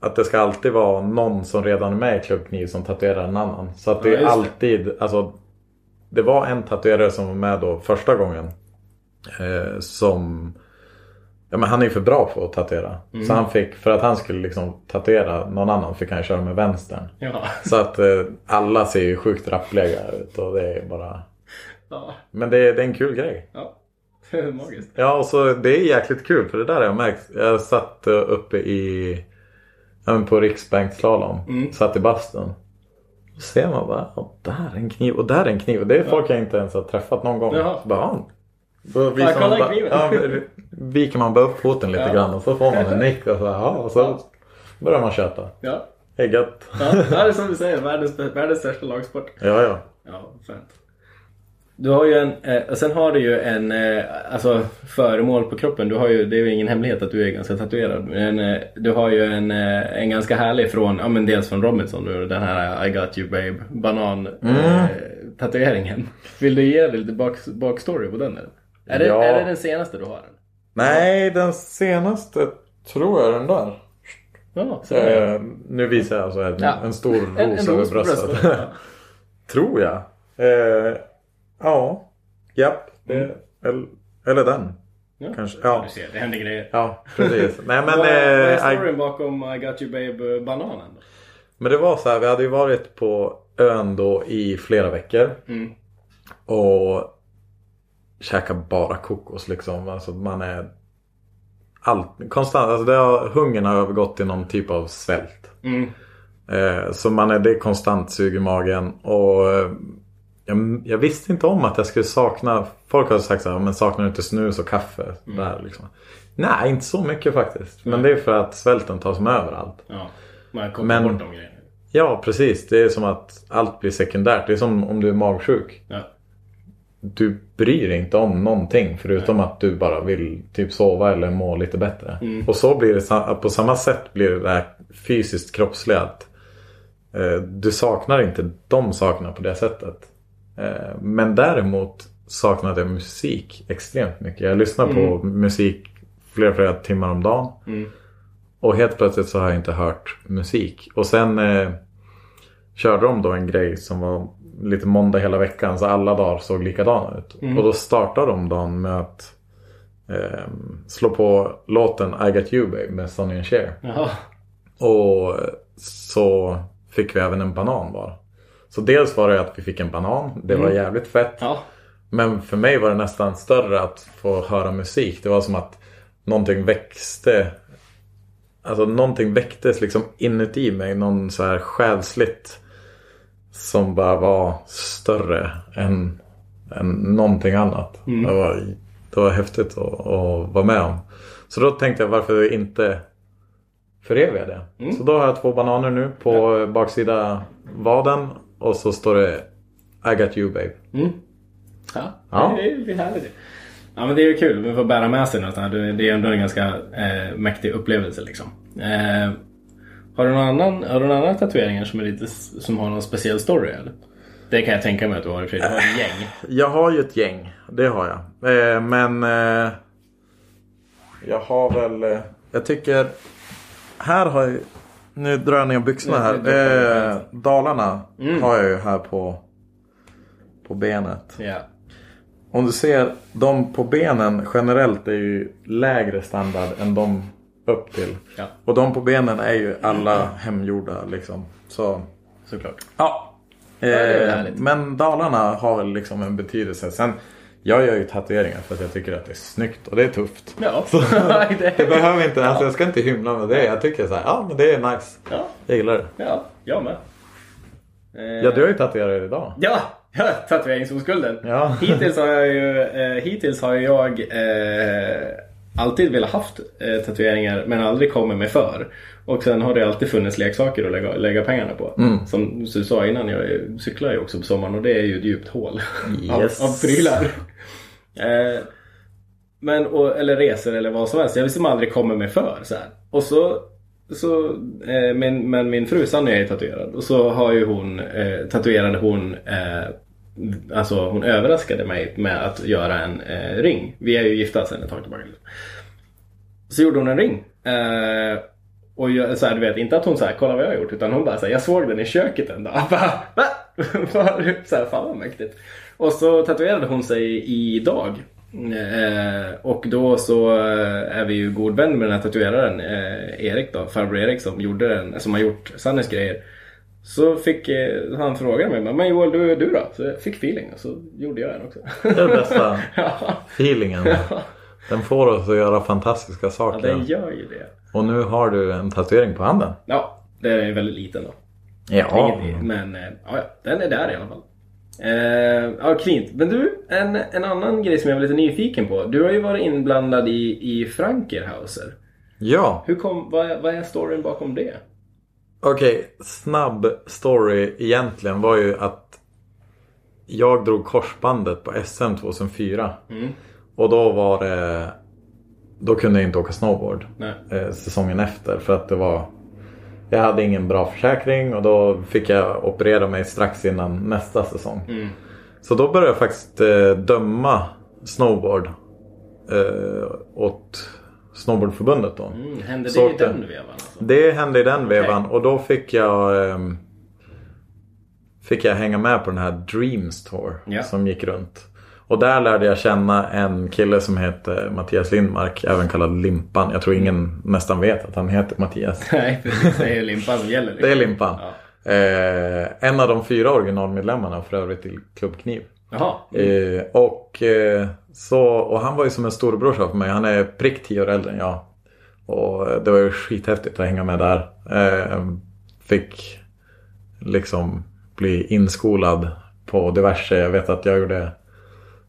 att det ska alltid vara någon som redan är med i klubbkniv som tatuerar en annan. Så att det Ja, är just det. alltid, alltså det var en tatuerare som var med då första gången. Eh, som Ja men han är ju för bra på att tatuera. Mm. Så han fick, för att han skulle liksom tatuera någon annan fick han köra med vänstern. Ja. Så att eh, alla ser ju sjukt rappliga ut och det är bara Ja. Men det är, det är en kul grej. Ja. <laughs> Magiskt. Ja och så det är jäkligt kul för det där har jag märkt. Jag satt eh, uppe i men på Riksbankslalom. Mm. Satt i bastun. Då ser man bara, "Åh, där är en kniv och där är en kniv. Och det är folk jag inte ens har träffat någon gång. Jaha. Så. Då visar man bara, ja, viker man bara upp foten lite Ja. grann och så får man en <laughs> nick och så, ja, och så börjar man köta. Ja. Det är gött. Ja, det är som du säger. Världens, världens största lagsport. Ja, ja. Ja, fint. Du har ju en, eh, sen har du ju en, eh, alltså föremål på kroppen. Du har ju, det är ju ingen hemlighet att du är ganska tatuerad. Men eh, du har ju en, eh, en ganska härlig från, ja men dels från Robinson, du, den här I got you babe, banan eh, tatueringen. <laughs> Vill du ge lite bak, bakstory på den eller? Är det, Ja. är det den senaste du har? Nej, den senaste tror jag är den där. Ja. Eh, nu visar jag alltså en, Ja. en stor ros över bröstet. <laughs> tror jag. Eh, ja, japp. Det, eller, eller den. Mm. Ja. Kanske. Ja, Du ser, det händer grejer. ja precis. Nej men, <laughs> vad, är eh, I, storyn bakom I got you babe bananen då? men det var så här. Vi hade ju varit på ön då i flera veckor. Mm. Och käkar bara kokos liksom. Alltså man är allt, konstant. Alltså det har, hungern har övergått till någon typ av svält. Mm. Eh, så man är, det är konstant sug i magen. Och eh, jag, jag visste inte om att jag skulle sakna. Folk har sagt så här, men saknar du inte snus och kaffe? Där, liksom. Nej, inte så mycket faktiskt. Men det är för att svälten tar som överallt. Ja, man kommer Men- bort de grejerna. Ja, precis. Det är som att allt blir sekundärt. Det är som om du är magsjuk. Ja. Du bryr dig inte om någonting förutom att du bara vill typ sova eller må lite bättre. Mm. Och så blir det på samma sätt blir det där fysiskt kroppsliga. Att, eh, du saknar inte de sakerna på det sättet. Eh, men däremot saknade jag musik extremt mycket. Jag lyssnar på musik flera, flera timmar om dagen. Mm. Och helt plötsligt så har jag inte hört musik. Och sen eh, körde de då en grej som var lite måndag hela veckan. Så alla dagar såg likadana ut. Mm. Och då startade de dagen med att eh, slå på låten I Got You Babe med Sonny and Cher. Och så fick vi även en banan var. Så dels var det att vi fick en banan. Det var Mm. jävligt fett. Ja. Men för mig var det nästan större att få höra musik. Det var som att någonting växte. Alltså någonting väcktes liksom inuti mig. Någon så här själsligt. Som bara var större än, än någonting annat. Mm. Det, var, det var häftigt att, att vara med om. Så då tänkte jag varför inte föreviga det. Mm. Så då har jag två bananer nu på baksida vaden. Och så står det I got you babe. Mm. Ja, Ja. Det, är, det är härligt. Ja men det är ju kul. Vi får bära med sig något. Det är ändå en ganska eh, mäktig upplevelse liksom. Eh, har du någon annan, har du någon annan tatueringar som, är lite, som har någon speciell story eller? Det kan jag tänka mig att du har i Fredrik. Ett gäng. Jag har ju ett gäng. Det har jag. Eh, men eh, jag har väl... Eh, jag tycker... Här har jag... Nu drar jag ner byxorna här. Eh. Dalarna Mm. har jag ju här på, på benet. Ja. Om du ser, de på benen generellt är ju lägre standard än de upp till. Ja. Och de på benen är ju alla hemgjorda liksom. Så Såklart. Ja. Eh, härligt. men Dalarna har väl liksom en betydelse. Sen, jag gör ju tatueringar för att jag tycker att det är snyggt och det är tufft. Ja. <laughs> <laughs> Det behöver inte, alltså jag ska inte hymla med det. Jag tycker så här, ja men det är nice. ja. Jag gillar det. ja, jag med. Eh, Ja, du har ju tatuerat idag. Ja, <laughs> ja tatueringsoskulden. Ja. Hittills har jag ju eh, hittills har jag eh, alltid velat haft eh, tatueringar men aldrig kommit mig för. Och sen har det alltid funnits leksaker att lägga, lägga pengarna på. Mm. Som du sa innan, jag cyklar ju också på sommaren och det är ju ett djupt hål <laughs> Yes. av, av prylar. Eh, men, och, eller resor eller vad som helst. Jag vill som aldrig kommer mig för. Så här. Och så, så eh, men, men min fru Sanny är ju tatuerad. Och så har ju hon, eh, tatuerade hon eh, Alltså hon överraskade mig med att göra en eh, ring. Vi är ju gifta sedan ett tag tillbaka. Så gjorde hon en ring. Eh, och jag, så här, du vet, inte att hon sa kolla vad jag har gjort. Utan hon bara så här, jag såg den i köket en dag. Jag <laughs> bara, Va? <laughs> så här, fan vad mäktigt. Och så tatuerade hon sig idag. Eh, och då så eh, är vi ju god vän med den här tatueraren eh, Erik då, farbror Erik som gjorde den, som har gjort Sannys grejer. Så fick eh, han fråga mig, men Joel du, du då? Så jag fick feeling och så gjorde jag den också. Det är det bästa. <laughs> ja, Feelingen. Den får oss att göra fantastiska ja, saker. den gör ju det. Och nu har du en tatuering på handen. Ja, den är väldigt liten då. Ja. Inget, men eh, ja, ja, den är där i alla fall. Eh, ja, fint. Men du, en, en annan grej som jag var lite nyfiken på. Du har ju varit inblandad i, i Frankerhauser. Ja. Hur kom, vad, är- vad är storyn bakom det? Okej, snabb story egentligen var ju att jag drog korsbandet på SM 2004. Mm. Och då var det... Då kunde jag inte åka snowboard Nej. eh, säsongen efter för att det var... Jag hade ingen bra försäkring och då fick jag operera mig strax innan nästa säsong. Mm. Så då började jag faktiskt eh, döma snowboard eh, åt Snowboardförbundet då. Mm, hände Så det i den vevan? Alltså? Det hände i den vevan och då fick jag ehm, Fick jag hänga med på den här Dreams Tour Ja. som gick runt. Och där lärde jag känna en kille som heter Mattias Lindmark, även kallad Limpan. Jag tror ingen nästan vet att han heter Mattias. <laughs> Nej, precis. Det är limpan som gäller. liksom. Det är Limpan. Ja. Eh, en av de fyra originalmedlemmarna för övrigt till Klubb Kniv. Jaha. Eh, och, eh, så, och han var ju som en storebrorsa för mig. Han är prick tio år äldre än jag. Och eh, det var ju skithäftigt att hänga med där. Eh, fick liksom bli inskolad på diverse. Jag vet att jag gjorde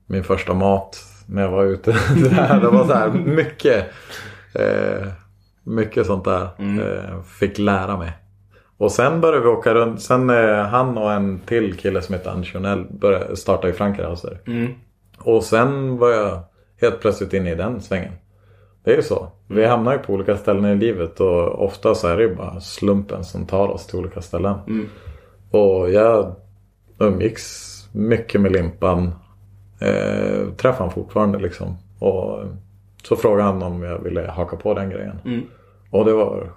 min första mat när jag var ute. <laughs> där. Det var så här mycket. Eh, mycket sånt där. Eh, fick lära mig. Och sen började vi åka runt. Sen han och en till kille som heter Anders Jonell började starta i Frankrike. Mm. Och sen var jag helt plötsligt inne i den svängen. Det är ju så. Vi hamnar ju på olika ställen i livet och ofta så är det ju bara slumpen som tar oss till olika ställen. Mm. Och jag umgicks mycket med Limpan. Eh, träffar han fortfarande liksom. Och så frågade han om jag ville haka på den grejen. Mm. Och det var,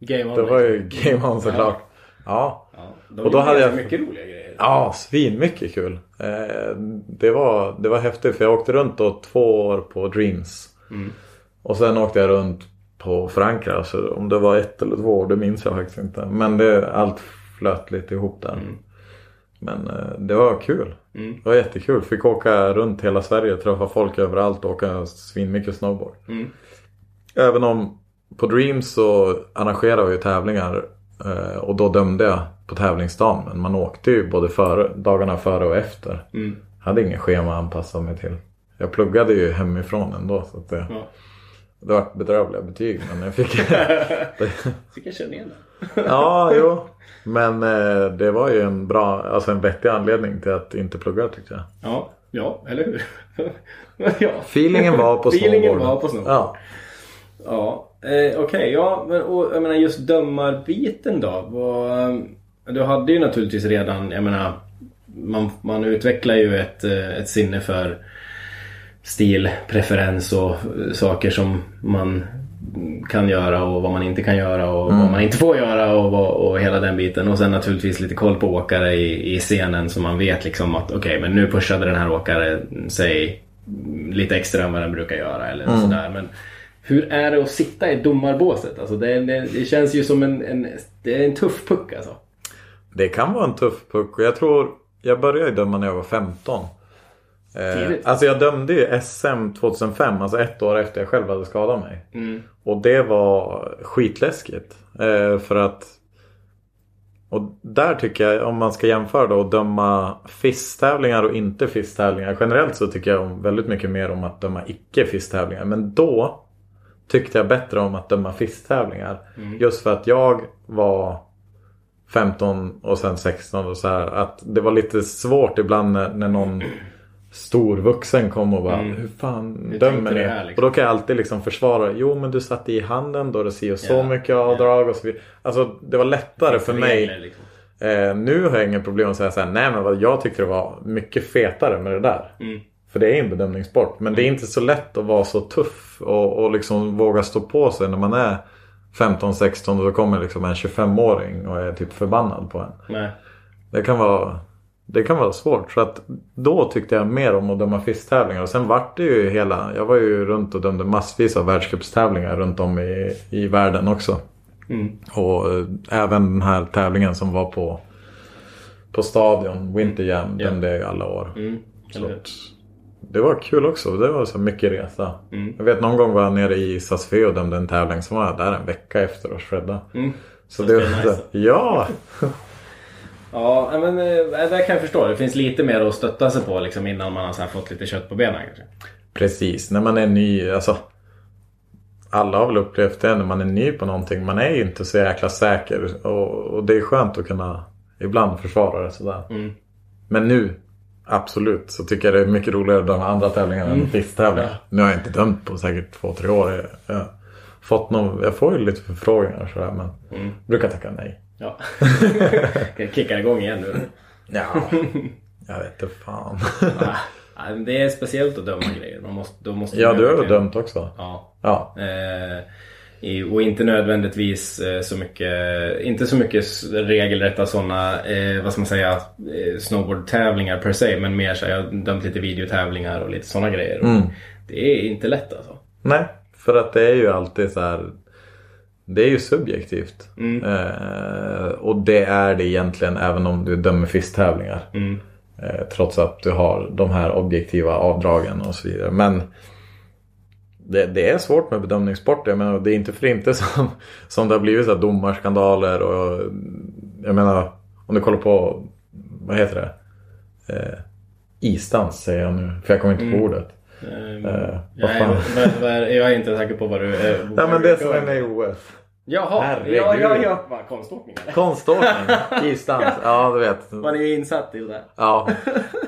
Game on. det var ju <laughs> game on såklart. Ja. Ja, de Och då hade jag- mycket roliga grejer. Ja, svin mycket kul. Eh, det, var, det var häftigt för jag åkte runt då två år på Dreams. Mm. Och sen åkte jag runt på Frankrike. Alltså, om det var ett eller två år, det minns jag faktiskt inte. Men det, allt flöt lite ihop där. Men eh, det var kul. Mm. Det var jättekul. Fick åka runt hela Sverige, träffa folk överallt och åka svinmycket snowboard. Mm. Även om på Dreams så arrangerade vi tävlingar och då dömde jag på tävlingsdagen. Men man åkte ju både före, dagarna före och efter. Mm. Hade ingen schema att anpassa mig till. Jag pluggade ju hemifrån ändå så det, Ja. det var bedrövliga betyg. Men jag fick... <laughs> <laughs> Fick jag känna igen den. ja, jo. <laughs> Men eh, det var ju en bra, alltså en vettig anledning till att inte plugga tyckte jag. Ja. Ja, eller hur? ja. Feelingen var på Feelingen snowboarden. var på snowboard. Ja. Ja, eh, okej. ja, men och, jag menar just dömarbiten då. Vad, du hade ju naturligtvis redan, jag menar, man, man utvecklar ju ett, eh, ett sinne för stil, preferens och eh, saker som man kan göra och vad man inte kan göra och vad man inte får göra och, vad- och hela den biten. Och sen naturligtvis lite koll på åkare i, i scenen så man vet liksom att okej, men nu pushade den här åkaren sig lite extra än vad den brukar göra eller sådär. Men hur är det att sitta i domarbåset? Alltså det, det, det känns ju som en, en, det är en tuff puck alltså. Det kan vara en tuff puck och jag tror jag började döma när jag var 15. Eh, alltså jag dömde ju SM 2005, alltså ett år efter jag själv hade skadat mig. Mm. Och det var skitläskigt. Eh, för att och där tycker jag om man ska jämföra då och döma FIS-tävlingar och inte FIS-tävlingar. Generellt så tycker jag väldigt mycket mer om att döma icke FIS-tävlingar. Men då tyckte jag bättre om att döma FIS-tävlingar. Just för att jag var 15 och sen 16 och så här. Att det var lite svårt ibland när, när någon stor vuxen kom och bara Hur fan Hur dömer ni? liksom? Och då kan jag alltid liksom försvara Jo men du satte i handen då det ser så Ja, mycket avdrag och så vidare. Alltså det var lättare för mig. Regler, liksom. Eh, nu har jag inga problem att säga så här, nej men vad jag tyckte det var mycket fetare med det där. Mm. För det är en bedömningssport. Men det är inte så lätt att vara så tuff och, och liksom våga stå på sig när man är 15-16 och så kommer liksom en 25-åring och är typ förbannad på en. Nej. Det kan vara, det kan vara svårt. Så att då tyckte jag mer om att döma fisttävlingar. Och sen vart det ju hela, jag var ju runt och dömde massvis av världscupstävlingar runt om i, i världen också. Mm. Och eh, även den här tävlingen som var på, på stadion, Winter Jam, Ja. dömde jag i alla år. Mm. Så det var kul också. Det var så mycket resa. Mm. Jag vet någon gång var jag nere i Sassfe och dömde en tävling. Så var där en vecka efter och shredda. Mm. Så Det det var nice. så, ja! <laughs> Ja, men eh, det kan jag förstå. Det finns lite mer att stötta sig på liksom, innan man har så fått lite kött på benen kanske. Precis, när man är ny. Alltså, alla har väl upplevt det när man är ny på någonting. Man är inte så jäkla säker. Och, och det är skönt att kunna ibland försvara det sådär. Mm. Men nu, absolut, så tycker jag det är mycket roligare att döma andra tävlingar än FIS-tävlingar. Ja. Nu har jag inte dömt på säkert två, tre år. Jag, jag, fått någon, jag får ju lite förfrågningar sådär men Mm. brukar tacka nej. Ja. <laughs> Kan kicka igång igen nu. Ja, <laughs> jag vet inte fan. Men det är speciellt att döma grejer. Man måste, då måste ja, du har verkligen- dömt också. Ja. Ja. Eh, och inte nödvändigtvis eh, så mycket, inte så mycket regelrätta sådana, eh, vad ska man säga, eh, snowboardtävlingar per se. Men mer så jag har dömt lite videotävlingar och lite sådana grejer. Mm. Det är inte lätt alltså. Nej, för att det är ju alltid så här. Det är ju subjektivt. Mm. Eh, och det är det egentligen även om du dömer fisttävlingar. Mm. Eh, trots att du har de här objektiva avdragen och så vidare. Men det, det är svårt med bedömningssporter. Jag menar, det är inte för inte som, som det har blivit så här domarskandaler. Och, jag menar, om du kollar på, vad heter det? Eh, isdans säger jag nu, för jag kommer inte på ordet. Eh, Eh, jag, vad är, fan? jag är inte säker på vad du... Eh, Ja vad men det som är med i OS. Jaha, Herregud. ja, ja, <laughs> ja. Vad, konståkning eller? Konståkning, isdans. Ja, du vet. Man är ju insatt i det där. Ja.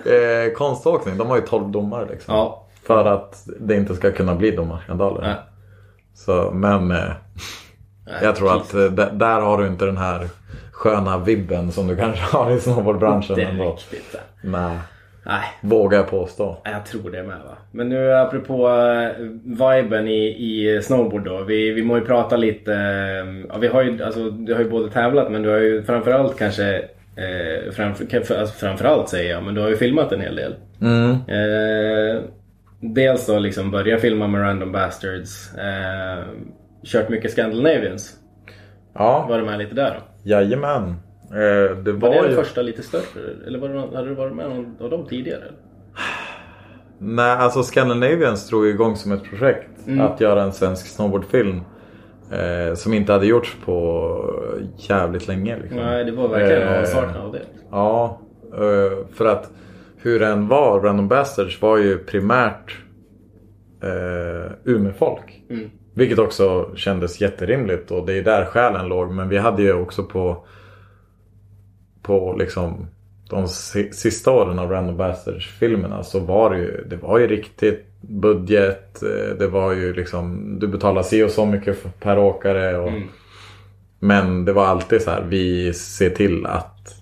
Eh, konståkning, de har ju 12 domare liksom. Ja. För att det inte ska kunna bli domarskandaler. Ja. Så, men eh, jag tror att eh, där har du inte den här sköna vibben som du kanske <laughs> har i snowboardbranschen Det är ändå. riktigt. Nej, Nej, vågar jag påstå. jag tror det med va. Men nu apropå eh, viben i, i snowboard då. Vi, vi må ju prata lite. eh, Ja, vi har ju, alltså, du har ju både tävlat men du har ju framförallt kanske eh, framför, alltså, framförallt säger jag, men du har ju filmat en hel del. Mm. Eh, dels då liksom börja filma med Random Bastards. Eh, kört mycket Scandinavians. Ja, Var du med lite där då? jajamän. Eh, det Var var, det den ju... första lite större? Eller var det, hade du varit med någon av dem tidigare? Nej, alltså Scandinavians drog igång som ett projekt. Mm. Att göra en svensk snowboardfilm. Eh, som inte hade gjorts på jävligt länge. Liksom. Nej, det var verkligen Eh, avsaknad av det. Ja, eh, för att hur den var, Random Bastards var ju primärt eh, Umeåfolk. Mm. Vilket också kändes jätterimligt och det är där själen låg. Men vi hade ju också på, på liksom de si- sista åren av Random Bastards-filmerna så var det ju, det var ju riktigt budget. eh, Det var ju liksom, du betalar si och så mycket per åkare. Och, Mm. Men det var alltid så här, vi ser till att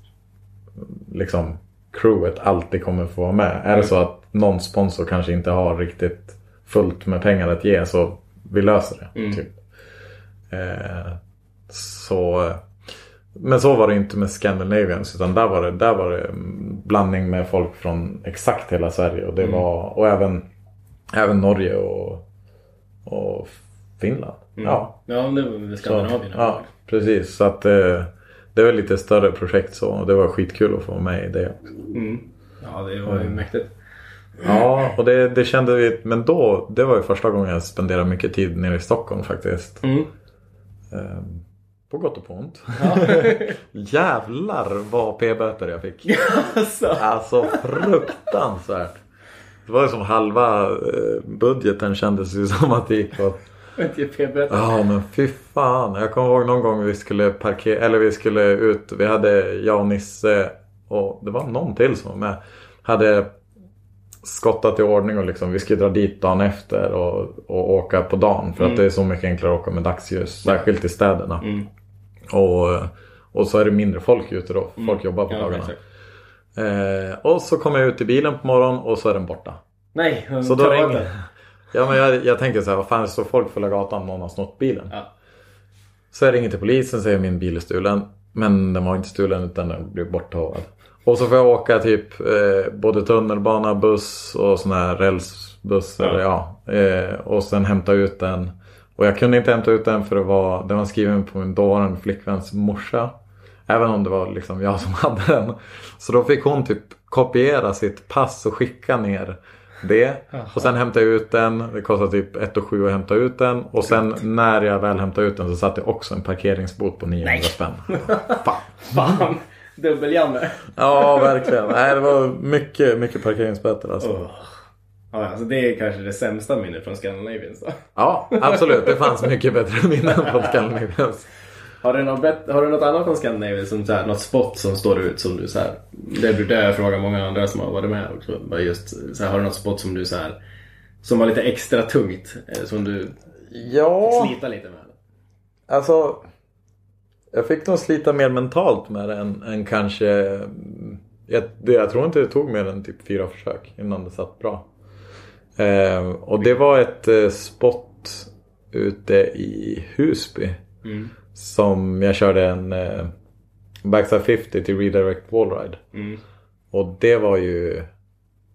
liksom crewet alltid kommer få vara med. Är det så att någon sponsor kanske inte har riktigt fullt med pengar att ge så vi löser det. Mm. Typ. Eh, så, men så var det inte med Scandinavians utan där var det, där var det blandning med folk från exakt hela Sverige. Och, det Mm. var, och även, även Norge och, och Finland. Ja, Ja, det var väl så, Skandinavien. ja, precis. Så att eh, det var lite större projekt så. Och det var skitkul att få vara med i det. Mm. Ja, det var ju mäktigt. Ja, och det, det kände vi. Men då, det var ju första gången jag spenderade mycket tid nere i Stockholm faktiskt. Mm. Ehm, på gott och på ont. <laughs> Jävlar vad p-böter jag fick. <laughs> alltså. Alltså fruktansvärt. Det var ju som halva eh, budgeten kändes ju som att det gick åt. Ja men fy fan. Jag kommer ihåg någon gång vi skulle parkera, eller vi skulle ut. Vi hade jag och Nisse och det var någon till som var med. Hade skottat i ordning och liksom vi skulle dra dit dagen efter och, och åka på dagen. För att det är så mycket enklare att åka med dagsljus. Särskilt i städerna. Mm. Och, och så är det mindre folk ute då. Folk jobbar på Ja, dagarna. Eh, och så kommer jag ut i bilen på morgonen och så är den borta. Nej, Så då ringer. Ja men jag, jag tänker så här, vad fan det står folk hela gatan någon har snott bilen. Ja. Så jag ringer till polisen säger min bil är stulen. Men den var inte stulen utan den blev borttagen. Och så får jag åka typ eh, både tunnelbana, buss och sån här rälsbuss. Ja. Eller, ja. Eh, och sen hämta ut den. Och jag kunde inte hämta ut den för det var, den var skriven på min dåvarande flickväns morsa. Även om det var liksom jag som <laughs> hade den. Så då fick hon typ kopiera sitt pass och skicka ner det. Och sen hämtade jag ut den. Det kostade typ 1 7 att hämta ut den. Och sen när jag väl hämtade ut den så satte jag också en parkeringsbot på 900 Nej. spänn. <laughs> Fan. Fan! Dubbel-Janne. Ja, verkligen. Nej, det var mycket, mycket parkeringsböter alltså. Oh. Ja, alltså det är kanske det sämsta minnet från Scandinavians då. Ja, absolut. Det fanns mycket bättre minnen från Scandinavians. Har du något, har du något annat från Scandinavian? Som så här, något spot som står ut som du så här, Det brukar jag fråga många andra som har varit med också. Bara just, så här, har du något spot som du så här, Som var lite extra tungt? eh, Som du Ja, slitar lite med? alltså. Jag fick nog slita mer mentalt med det än, än kanske... Jag, det, jag tror inte det tog mer än typ fyra försök innan det satt bra. Eh, och det var ett eh, spot ute i Husby. Mm. Som jag körde en eh, Backside 50 till Redirect Wallride. Mm. Och det var ju...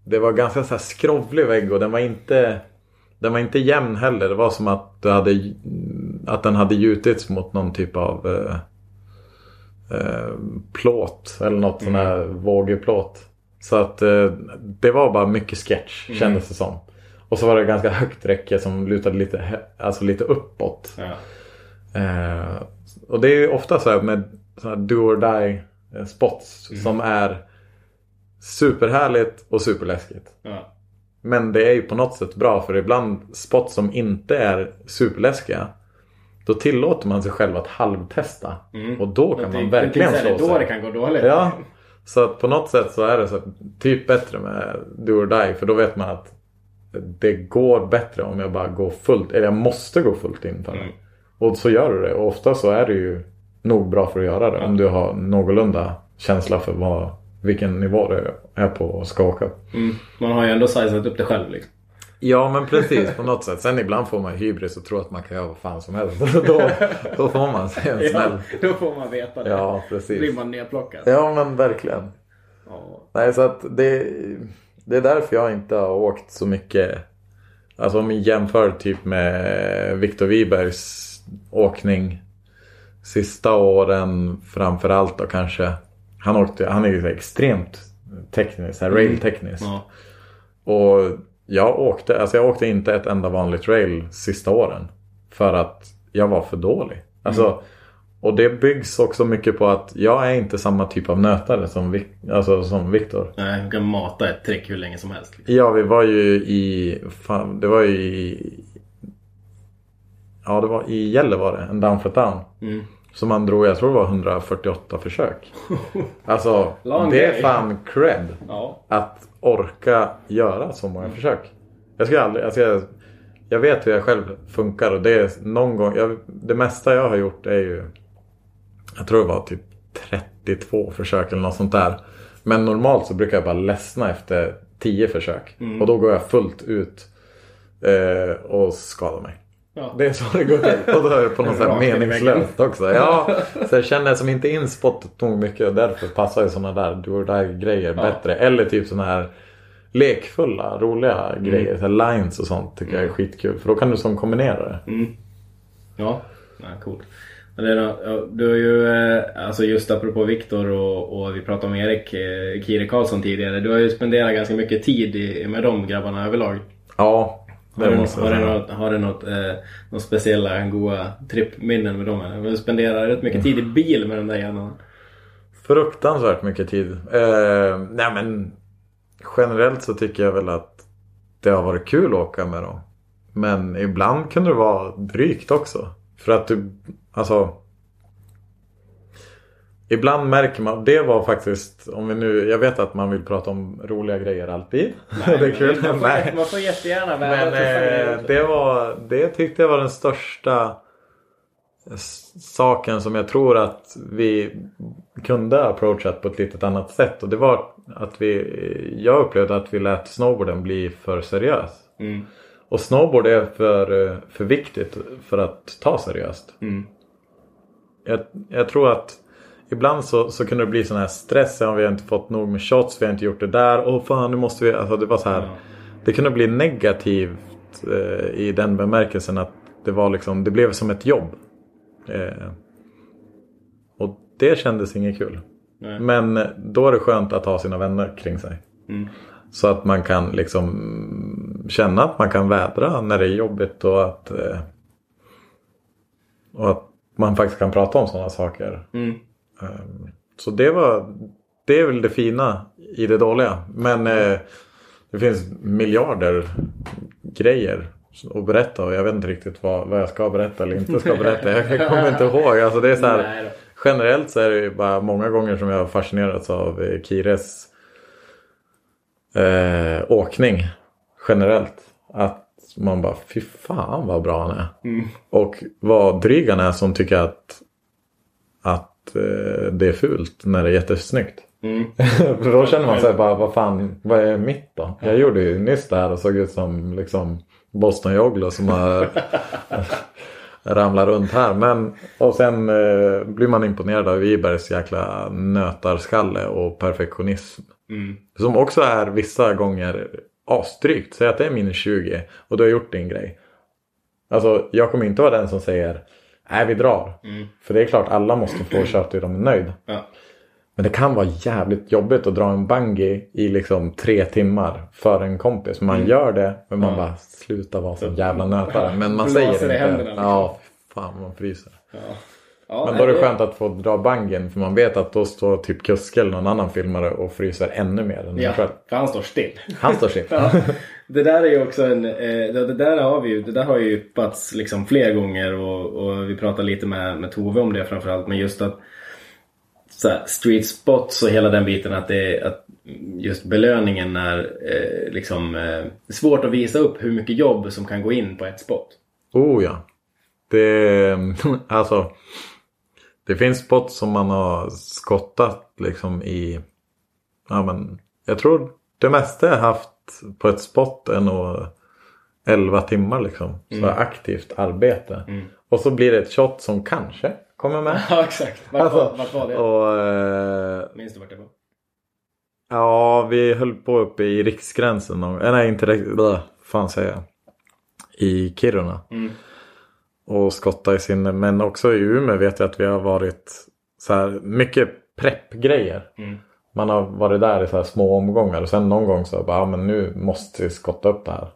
Det var ganska så här skrovlig vägg och den var inte... Den var inte jämn heller. Det var som att, du hade, att den hade gjutits mot någon typ av eh, eh, plåt. Eller något sån här vågeplåt. Så att eh, det var bara mycket sketch kändes det som. Och så var det ganska högt räcke som lutade lite, alltså lite uppåt. Ja. Eh, och det är ju ofta så här med såna här do or die eh, spots som är superhärligt och superläskigt. Ja. Men det är ju på något sätt bra för ibland spots som inte är superläskiga då tillåter man sig själv att halvtesta. Mm. Och då kan man verkligen det, slå Då sig. det kan gå dåligt. Ja, så att på något sätt så är det så typ bättre med do or die för då vet man att det går bättre om jag bara går fullt, eller jag måste gå fullt in för det. Mm. Och så gör du det och ofta så är det ju nog bra för att göra det om du har någorlunda känsla för vad, vilken nivå du är på och ska åka. Mm. Man har ju ändå sizat upp det själv liksom. Ja men precis på något sätt. Sen ibland får man hybris och tror att man kan göra vad fan som helst. <laughs> då, då får man sig en Ja, smäll. då får man veta det. Ja Då blir precis. man nedplockad. Ja men verkligen. Ja. Nej så att det, det är därför jag inte har åkt så mycket. Alltså om vi jämför typ med Viktor Wibergs åkning. Sista åren framförallt då kanske. Han, åkte, han är ju extremt teknisk, här rail-teknisk. Ja. Och jag åkte, alltså jag åkte inte ett enda vanligt rail sista åren. För att jag var för dålig. Alltså, Och det byggs också mycket på att jag är inte samma typ av nötare som, Vic- alltså, som Viktor. Nej, du kan mata ett trick hur länge som helst. Liksom. Ja, vi var ju i... Fan, det var ju i... Ja, det var i Gälle var det. En down for down. Mm. Som man drog, jag tror det var 148 försök. <laughs> Alltså det är fan cred. Ja. Att orka göra så många försök. Jag ska aldrig, jag, ska, jag vet hur jag själv funkar och det är någon gång. Jag, det mesta jag har gjort är ju. Jag tror det var typ 32 försök eller något sånt där. Men normalt så brukar jag bara ledsna efter 10 försök. Och då går jag fullt ut. Eh, och skadar mig. Ja. Det är så det går till. Och då är det på något <laughs> sätt meningslöst också. Ja, <laughs> så jag känner som inte in spottet nog mycket och därför passar ju sådana där do or die grejer bättre. Eller typ sådana här lekfulla, roliga grejer. Så lines och sånt tycker jag är skitkul. För då kan du som kombinera det. Ja, ja coolt. Ja, du har ju, eh, alltså just apropå Viktor och, och vi pratade om Erik eh, Kire Karlsson tidigare. Du har ju spenderat ganska mycket tid med de grabbarna överlag. Ja, Har du, har du något, har du något, eh, något speciella goa trippminnen med dem? eller? Du spenderar rätt mycket tid i bil med de där grabbarna. Fruktansvärt mycket tid. Eh, nej men generellt så tycker jag väl att det har varit kul att åka med dem. Men ibland kunde det vara drygt också. För att du, alltså. Ibland märker man, det var faktiskt, om vi nu, jag vet att man vill prata om roliga grejer alltid. <laughs> det är kul. Man får, Nej. man får jättegärna Men eh, det var, det tyckte jag var den största saken som jag tror att vi kunde ha approachat på ett litet annat sätt. Och det var att vi, jag upplevde att vi lät snowboarden bli för seriös. Mm. Och snowboard är för, eh, för viktigt för att ta seriöst. Mm. Jag, jag tror att ibland så, så kunde det bli sån här stress. Ja, vi har inte fått nog med shots, vi har inte gjort det där. Åh fan nu måste vi. Alltså det var så här. Det kunde bli negativt eh, i den bemärkelsen att det var liksom, det blev som ett jobb. Eh, och det kändes inget kul. Nej. Men eh, då är det skönt att ha sina vänner kring sig. Mm. Så att man kan liksom känna att man kan vädra när det är jobbigt och att, eh, och att man faktiskt kan prata om sådana saker. Mm. Ehm, Så det var Det är väl det fina i det dåliga. Men eh, det finns miljarder grejer att berätta och jag vet inte riktigt vad, vad jag ska berätta eller inte ska berätta. Jag, kommer inte <laughs> ihåg. Alltså det är så här, generellt så är det bara många gånger som jag har fascinerats av eh, Kires eh, åkning generellt. Att man bara, fy fan vad bra han är. Mm. Och vad dryg han är som tycker att, att det är fult när det är jättesnyggt. Mm. <laughs> För då känner man sig bara, vad fan, vad är mitt då? Jag gjorde ju nyss det här och såg ut som liksom Boston Joglo som har <laughs> ramlat runt här. Men, och sen eh, blir man imponerad av Wibergs jäkla nötarskalle och perfektionism. Mm. Som också är vissa gånger asdrygt. Säg att det är minus 20 och du har gjort din grej. Alltså jag kommer inte vara den som säger nej vi drar. Mm. För det är klart alla måste få <clears throat> köra till de är nöjd. Ja. Men det kan vara jävligt jobbigt att dra en bungee i liksom tre timmar för en kompis. Man gör det men man Mm. Ja. bara slutar vara så jävla nötare. <laughs> Men man säger i inte. liksom. Ja, fan man fryser. Ja. Ja, Men då är det skönt att få dra bungen för man vet att då står typ Kuske eller någon annan filmare och fryser ännu mer än Ja, ja. själv. för han står still. Han står still. <laughs> Ja, det där är ju också en, eh, det, det där har vi ju, det där har ju yppats liksom fler gånger och, och vi pratade lite med, med Tove om det framförallt. Men just att så här, street spots och hela den biten att det att just belöningen är eh, liksom eh, svårt att visa upp hur mycket jobb som kan gå in på ett spot. Oh ja. Det, <laughs> alltså. Det finns spots som man har skottat liksom i. Ja men. Jag tror det mesta jag haft på ett spot är nog 11 timmar liksom. Så aktivt arbete. Och så blir det ett shot som kanske kommer med. <laughs> Ja exakt. Vart, Alltså, var, vart var det? och, eh, Minns du vart det var? Ja, vi höll på uppe i riksgränsen. någon- eh, Nej, inte. Vad fan säger jag? I Kiruna. Mm. Och skotta i sin... Men också i Umeå vet jag att vi har varit så här mycket preppgrejer. Mm. Man har varit där i så här små omgångar och sen någon gång så bara, ja men nu måste vi skotta upp det här.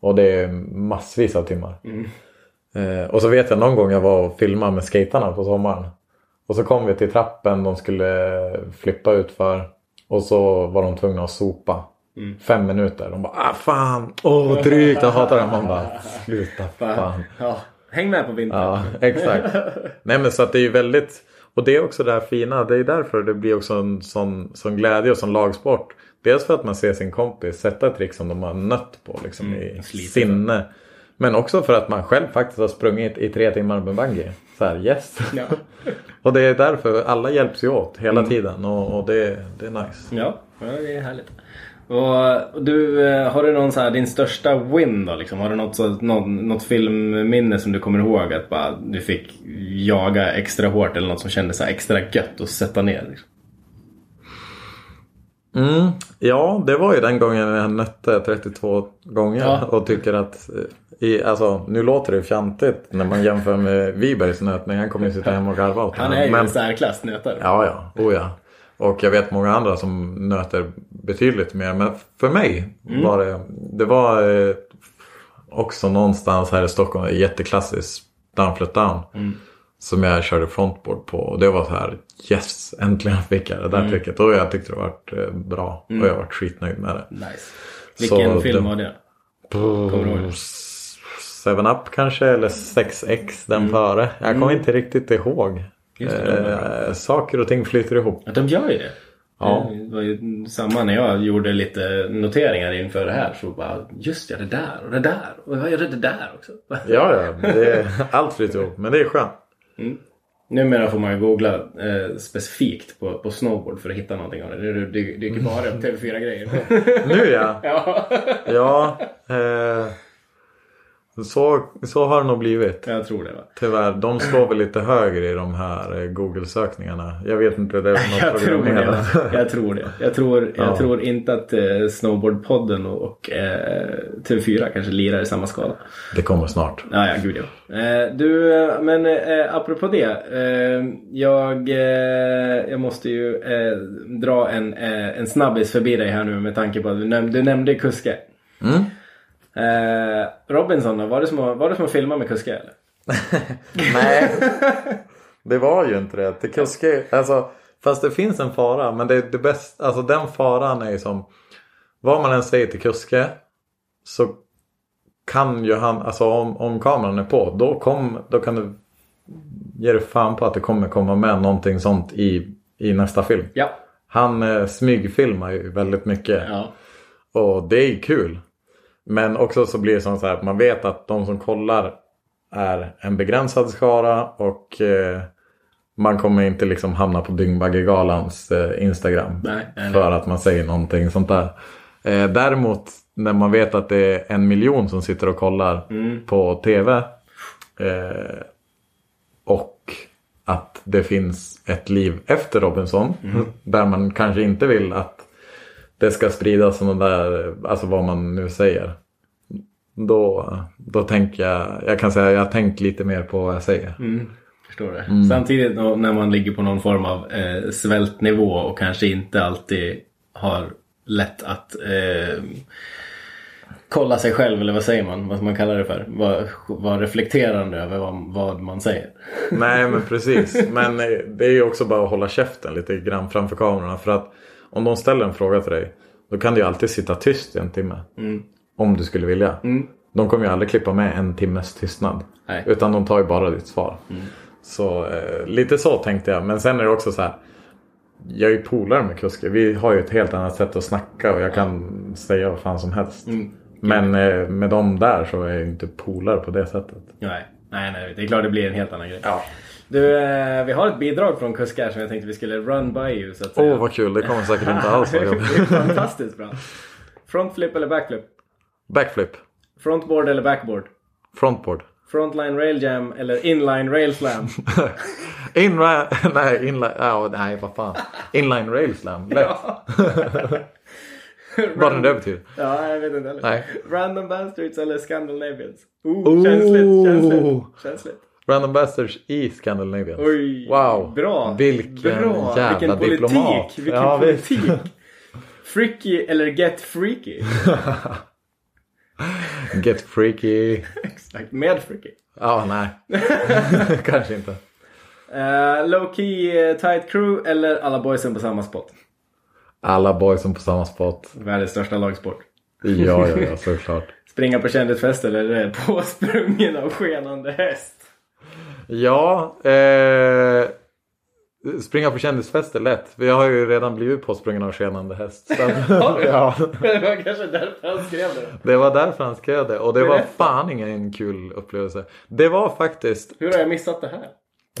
Och det är massvis av timmar. Mm. Eh, och så vet jag någon gång jag var och filmade med skaterna på sommaren. Och så kom vi till trappen de skulle flippa ut för. Och så var de tvungna att sopa. Mm. Fem minuter. De bara ah fan, åh drygt, jag hatar det. Man bara sluta fan. Ja. Häng med på vintern. Ja, exakt. Nej men så att det är ju väldigt och det är också det här fina. Det är därför det blir också en sån, sån glädje och sån lagsport. Dels för att man ser sin kompis sätta ett trick som de har nött på liksom, i sliter sinne. Men också för att man själv faktiskt har sprungit i tre timmar med bungee. Så här, yes. Ja. <laughs> och det är därför alla hjälps ju åt hela tiden och, och det, det är nice. Ja, ja, det är härligt. Och du, eh, har du någon så här, din största win då? Liksom? Har du något, så, något, något filmminne som du kommer ihåg att bara, du fick jaga extra hårt eller något som kändes så extra gött att sätta ner? Liksom? Mm, ja, det var ju den gången jag nötte 32 gånger Ja. och tycker att eh, i, alltså, nu låter det fjantigt när man jämför med Wibergs nötning. Han kommer ju sitta hemma och garva åt Han är ju Men- en särklass nötare. Ja, ja. Oh, ja. Och jag vet många andra som nöter betydligt mer. Men för mig Mm. var det, det var eh, också någonstans här i Stockholm, jätteklassiskt Downflat Down. Mm. Som jag körde frontboard på. Och det var så här, yes, äntligen fick jag det Mm. där tricket. Och jag tyckte det var eh, bra. Och jag var skitnöjd med det. Nice. Vilken Så film det- var det? Kommer du ihåg det? 7-Up kanske eller 6X den före. Jag kommer inte riktigt ihåg. Mm. Det. Eh, saker och ting flyter ihop. Ja, de gör ju det. Ja. Det var ju samma när jag gjorde lite noteringar inför det här. Så bara, just ja, det där och det där. Och vad gör det där också? <laughs> Ja, ja. Det, allt flyter ihop. Men det är skönt. Numera får man ju googla eh, specifikt på, på snowboard för att hitta någonting av det- det dyker bara <laughs> upp TV4-grejer. Nu ja. <laughs> ja, Ja. Eh, så, så har det nog blivit. jag tror det va. Tyvärr. De slår väl lite högre i de här eh, Google-sökningarna. Jag vet inte. Det är något <laughs> Jag tror det. Jag tror det. Jag tror, jag Ja. tror inte att eh, Snowboardpodden och, eh, TV4 kanske lirar i samma skala. Det kommer snart. Ja, ja, gud ja. Eh, du, eh, men eh, apropå det. Jag, jag måste ju dra en, en snabbis förbi dig här nu med tanke på att du, näm- du nämnde kuske. Mm. Eh, Robinson då, var det som att, var det som att filma med kuske eller? <laughs> Nej. Det var ju inte det. Till kuske, alltså, fast det finns en fara. Men det, det bästa, alltså den faran är ju som. Vad man än säger till kuske. Så kan ju han, alltså om, om kameran är på. Då, kom, då kan du ge dig fan på att det kommer komma med någonting sånt i, i nästa film. Ja. Han eh, smygfilmar ju väldigt mycket. ja. Och det är ju kul. Men också så blir det som så här att man vet att de som kollar är en begränsad skara och eh, man kommer inte liksom hamna på Dyngbaggegalans eh, Instagram. Nej, nej. För att man säger någonting sånt där. Eh, däremot när man vet att det är en miljon som sitter och kollar Mm. på tv. Eh, och att det finns ett liv efter Robinson. Mm. Där man kanske inte vill att det ska spridas sådana där, alltså vad man nu säger. Då, då tänker jag, jag kan säga jag har tänkt lite mer på vad jag säger. Mm, förstår det. Samtidigt då, när man ligger på någon form av eh, svältnivå och kanske inte alltid har lätt att eh, kolla sig själv, eller vad säger man? Vad man kallar det för? Vara var reflekterande över vad, vad man säger. <laughs> Nej men precis. Men eh, det är ju också bara att hålla käften lite grann framför kamerorna. För att om de ställer en fråga till dig. Då kan du ju alltid sitta tyst i en timme. Om du skulle vilja. De kommer ju aldrig klippa med en timmes tystnad. Nej. Utan de tar ju bara ditt svar. Så eh, lite så tänkte jag. Men sen är det också så här. Jag är ju polare med Kuske. Vi har ju ett helt annat sätt att snacka och jag kan säga vad fan som helst. Men eh, med dem där så är jag ju inte polare på det sättet. Nej, nej, nej, det är klart det blir en helt annan grej. Du, eh, vi har ett bidrag från Kuskar som jag tänkte vi skulle run by you så att Åh säga. vad kul, det kommer säkert inte alls vara <laughs> det jobbigt. är fantastiskt bra. Frontflip eller backflip? Backflip. Frontboard eller backboard? Frontboard. Frontline rail jam eller inline rail slam? <laughs> Inline, <laughs> nej, inline, ja, nej vad fan. Inline rail slam, lätt. <laughs> Vad det där betyder. Ja, jag vet inte heller. Nej. Random bastards eller Scandinavians? Oh, känsligt, känsligt, känsligt. Random Bastards i Scandinavian. Oj, Wow. bra. Vilken bra. jävla vilken politik. diplomat. Vilken Ja, politik. Freaky eller get freaky? <laughs> Get freaky. Exakt, med freaky. Ja, nej. <laughs> Kanske inte. Uh, low key eh, tight crew eller alla boysen på samma spot? Alla boysen på samma spot. Världens största lagsport. Ja, ja, ja, <laughs> såklart. springa på kändisfest eller påsprungen av skenande häst? Ja, eh, springa på kändisfest är lätt. Jag har ju redan blivit påsprungen av skenande häst. Så, <laughs> ja, <laughs> Det var kanske därför han skrev det. det var därför han skrev det. Och det var Berätta. fan ingen kul upplevelse. Det var faktiskt Hur har jag missat det här?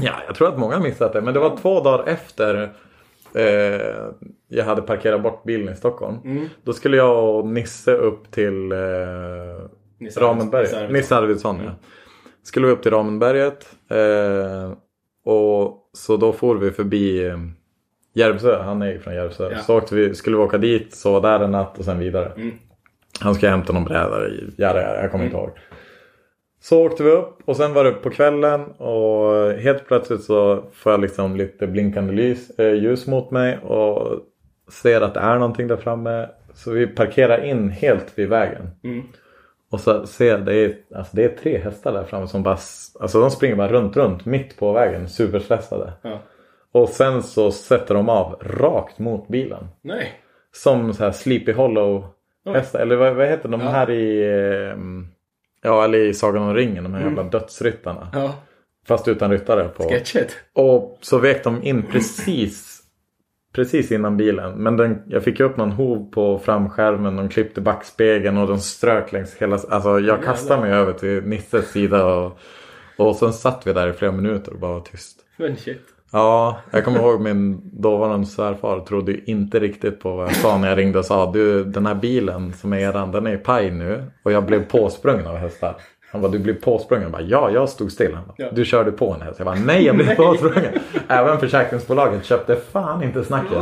Ja, jag tror att många har missat det. Men det var två dagar efter eh, jag hade parkerat bort bilen i Stockholm. Mm. Då skulle jag och Nisse upp till eh, Nisse Ramenberget. Nisse Arvidsson, ja. Skulle vi upp till Ramenberget. Eh, och så då får vi förbi eh, Järvsö. Han är ju från Järvsö. Ja. Så åkte vi, skulle vi åka dit, sova där en natt och sen vidare. Mm. Han ska hämta någon bräda i Järre, jag kommer inte ihåg. Så åkte vi upp och sen var det på kvällen och helt plötsligt så får jag liksom lite blinkande lys, eh, ljus mot mig och ser att det är någonting där framme. Så vi parkerar in helt vid vägen. Mm. Och så ser jag, det är, alltså det är tre hästar där framme som bara, alltså de springer bara runt, runt mitt på vägen, superstressade. Ja. Och sen så sätter de av rakt mot bilen. Nej. Som så här Sleepy Hollow hästar. Eller vad, vad heter de Ja. här i... eh, Ja, eller i Sagan om ringen. De här jävla dödsryttarna. Ja. Fast utan ryttare på. Sketchigt. Och så vek de in precis. Precis innan bilen. Men den, jag fick upp någon hov på framskärmen. De klippte backspegeln och de strök längs hela... Alltså jag kastade mig över till Nisses sida. Och, och sen satt vi där i flera minuter och bara var tyst. Men shit. Ja, jag kommer ihåg min dåvarande svärfar trodde ju inte riktigt på vad jag sa när jag ringde och sa du den här bilen som är eran den är i paj nu och jag blev påsprungen av hästar. Han bara du blev påsprungen. Jag bara, ja, jag stod still. Han bara, Ja. Du körde på en häst. Jag bara nej jag blev påsprungen. Även försäkringsbolaget köpte fan inte snacket.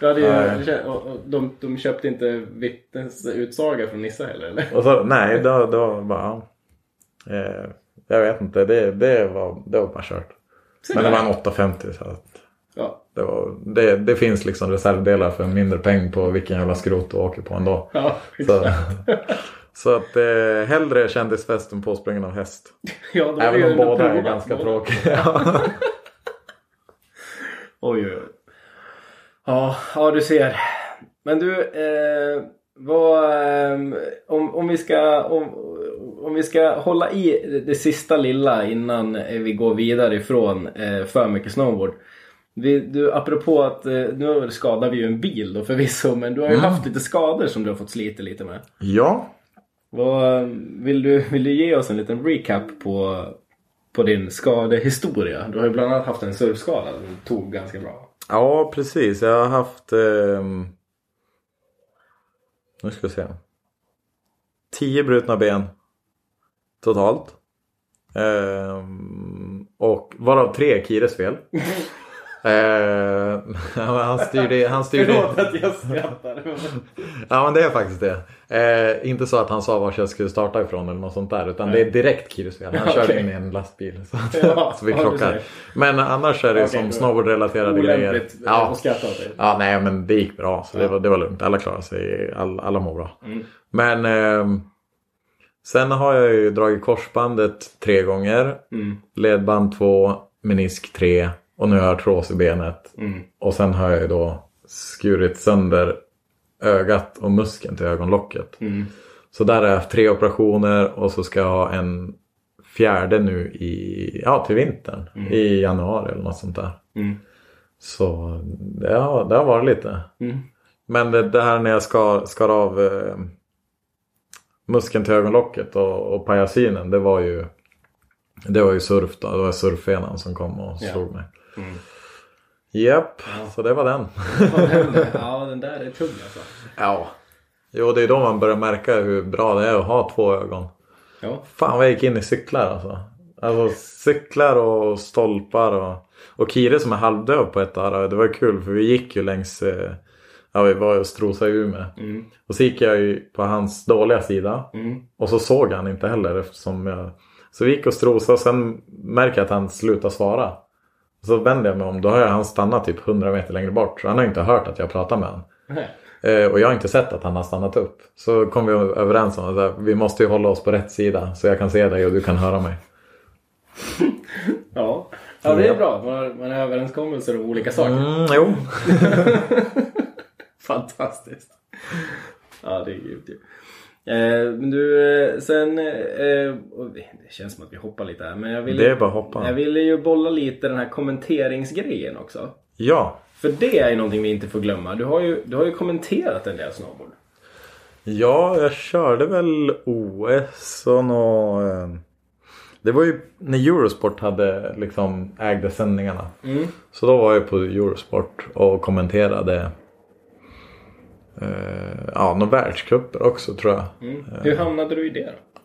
Hade Nej. ju, och, de, de köpte inte vittnens utsaga från Nissa heller eller? Och så nej, då, då bara ja. eh, Jag vet inte, det, det, var, det var bara kört. Men det var en 850 så att Ja. det, var, det, det finns liksom reservdelar för en mindre peng på vilken jävla skrot du åker på ändå. Ja, Så, så att eh, hellre kändisfest än påsprungen av häst. <laughs> ja då Även om båda är ganska tråkiga. <laughs> Oj, oj, oj. Ja, ja du ser. Men du, eh, vad, eh, om, om, vi ska, om, om vi ska hålla i det, sista lilla innan eh, vi går vidare ifrån eh, för mycket snowboard. Vi, du, apropå att eh, nu skadar vi ju en bil då förvisso men du har ju haft lite skador som du har fått slita lite med. ja, Vad, vill, du, vill du ge oss en liten recap på, på din skadehistoria? Du har ju bland annat haft en surfskada som tog ganska bra. ja, precis. Jag har haft... ehm, nu ska vi se. Tio brutna ben totalt. Ehm, och varav tre Kires fel. <laughs> Ehm, <laughs> han styrde... Han styrde Förlåt att jag skrattar. Ja men det är faktiskt det. Eh, inte så att han sa var jag skulle starta ifrån eller något sånt där. Utan det är direkt Kirios fel. Han körde in i en lastbil. Så, Ja, <laughs> så vi krockar. Men annars är det Okej, som snowboardrelaterade grejer. Ja. att ja nej men det gick bra. Så det, Ja. var, det var lugnt. Alla klarade sig. All, alla mår bra. Mm. Men ehm, sen har jag ju dragit korsbandet tre gånger. Mm. Ledband två. Menisk tre. Och nu har jag artros i benet. Mm. Och sen har jag ju då skurit sönder ögat och muskeln till ögonlocket. Mm. Så där har jag haft tre operationer och så ska jag ha en fjärde nu i, ja, till vintern. I januari eller något sånt där. Mm. Så det har, det har varit lite. Mm. Men det, det här när jag skar, skar av eh, muskeln till ögonlocket och, och pajasynen. Det var ju det var ju surf då. Det var surffenan som kom och Ja. slog mig. Japp, så det var den. <laughs> Ja, den där är tung alltså. Ja. Jo, det är då man börjar märka hur bra det är att ha två ögon. Ja. Fan vad jag gick in i cyklar alltså. Alltså cyklar och stolpar och... Och Kire som är halvdöv på ett öra. Det var kul för vi gick ju längs... eh, Ja, vi var och strosade i Umeå. Mm. Och så gick jag ju på hans dåliga sida. Mm. Och så såg han inte heller eftersom jag... Så vi gick och strosade och sen märker jag att han slutar svara. Så vänder jag mig om. Då har han stannat typ 100 meter längre bort. Så han har inte hört att jag pratar med honom. Eh, och jag har inte sett att han har stannat upp. Så kom vi överens om att vi måste ju hålla oss på rätt sida. Så jag kan se dig och du kan höra mig. <laughs> Ja. ja, det är bra. Man har, man har överenskommelser om olika saker. Mm, jo. <laughs> Fantastiskt. Ja, det är grymt ju. Eh, men du, eh, sen... Eh, det känns som att vi hoppar lite här men jag ville, Det är bara hoppa. Jag ville ju bolla lite den här kommenteringsgrejen också. Ja. För det är ju någonting vi inte får glömma. Du har ju, du har ju kommenterat en del snowboard. Ja, jag körde väl OS och nå... Det var ju när Eurosport hade liksom ägde sändningarna. Mm. Så då var jag på Eurosport och kommenterade ja, några världscuper också tror jag. Mm. Hur hamnade du i det då?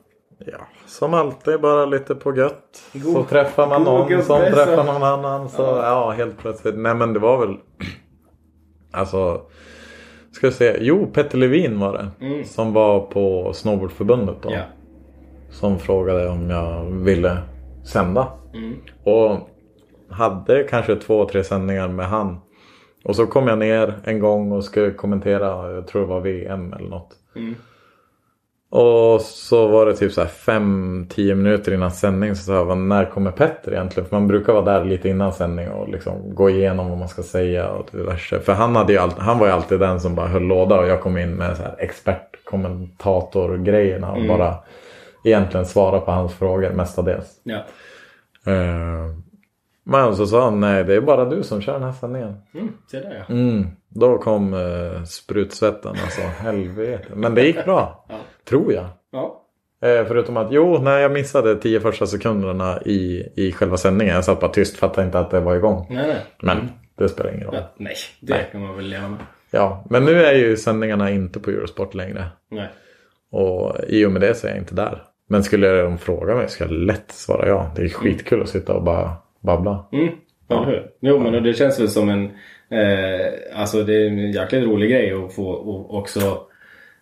Ja, som alltid bara lite på gött. så God- träffar man någon som så- träffar någon annan. Så ja. helt plötsligt. Nej men det var väl. <clears throat> Alltså. Ska vi se. Jo, Petter Levin var det. Mm. Som var på Snowboardförbundet då. Ja. Som frågade om jag ville sända. Mm. Och hade kanske två, tre sändningar med han. Och så kom jag ner en gång och skulle kommentera, jag tror det var VM eller något. Mm. Och så var det typ så här 5-10 minuter innan sändning så sa jag, "Vad- när kommer Petter egentligen? För man brukar vara där lite innan sändning och liksom gå igenom vad man ska säga och diverse. För han, hade alltid, han var ju alltid den som bara höll låda och jag kom in med så här expertkommentator-grejerna och Mm. bara egentligen svara på hans frågor mestadels. Ja. Eh, Men så sa han, nej det är bara du som kör den här sändningen. Mm, se där ja. Mm, då kom uh, sprutsvetten alltså, helvete. Men det gick bra, Ja. tror jag. Ja. Eh, förutom att, jo, när jag missade tio första sekunderna i, i själva sändningen. Jag satt bara tyst, fattade inte att det var igång. Nej, nej. Men det spelar ingen roll. Ja, nej, det Nej. kan man väl leva med. Ja, men nu är ju sändningarna inte på Eurosport längre. Nej. Och i och med det så är jag inte där. Men skulle de fråga mig ska jag lätt svara ja. Det är skitkul att sitta och bara babbla. Mm, eller hur? Jo, men det känns väl som en... Eh, alltså det är en jäkligt rolig grej att få och också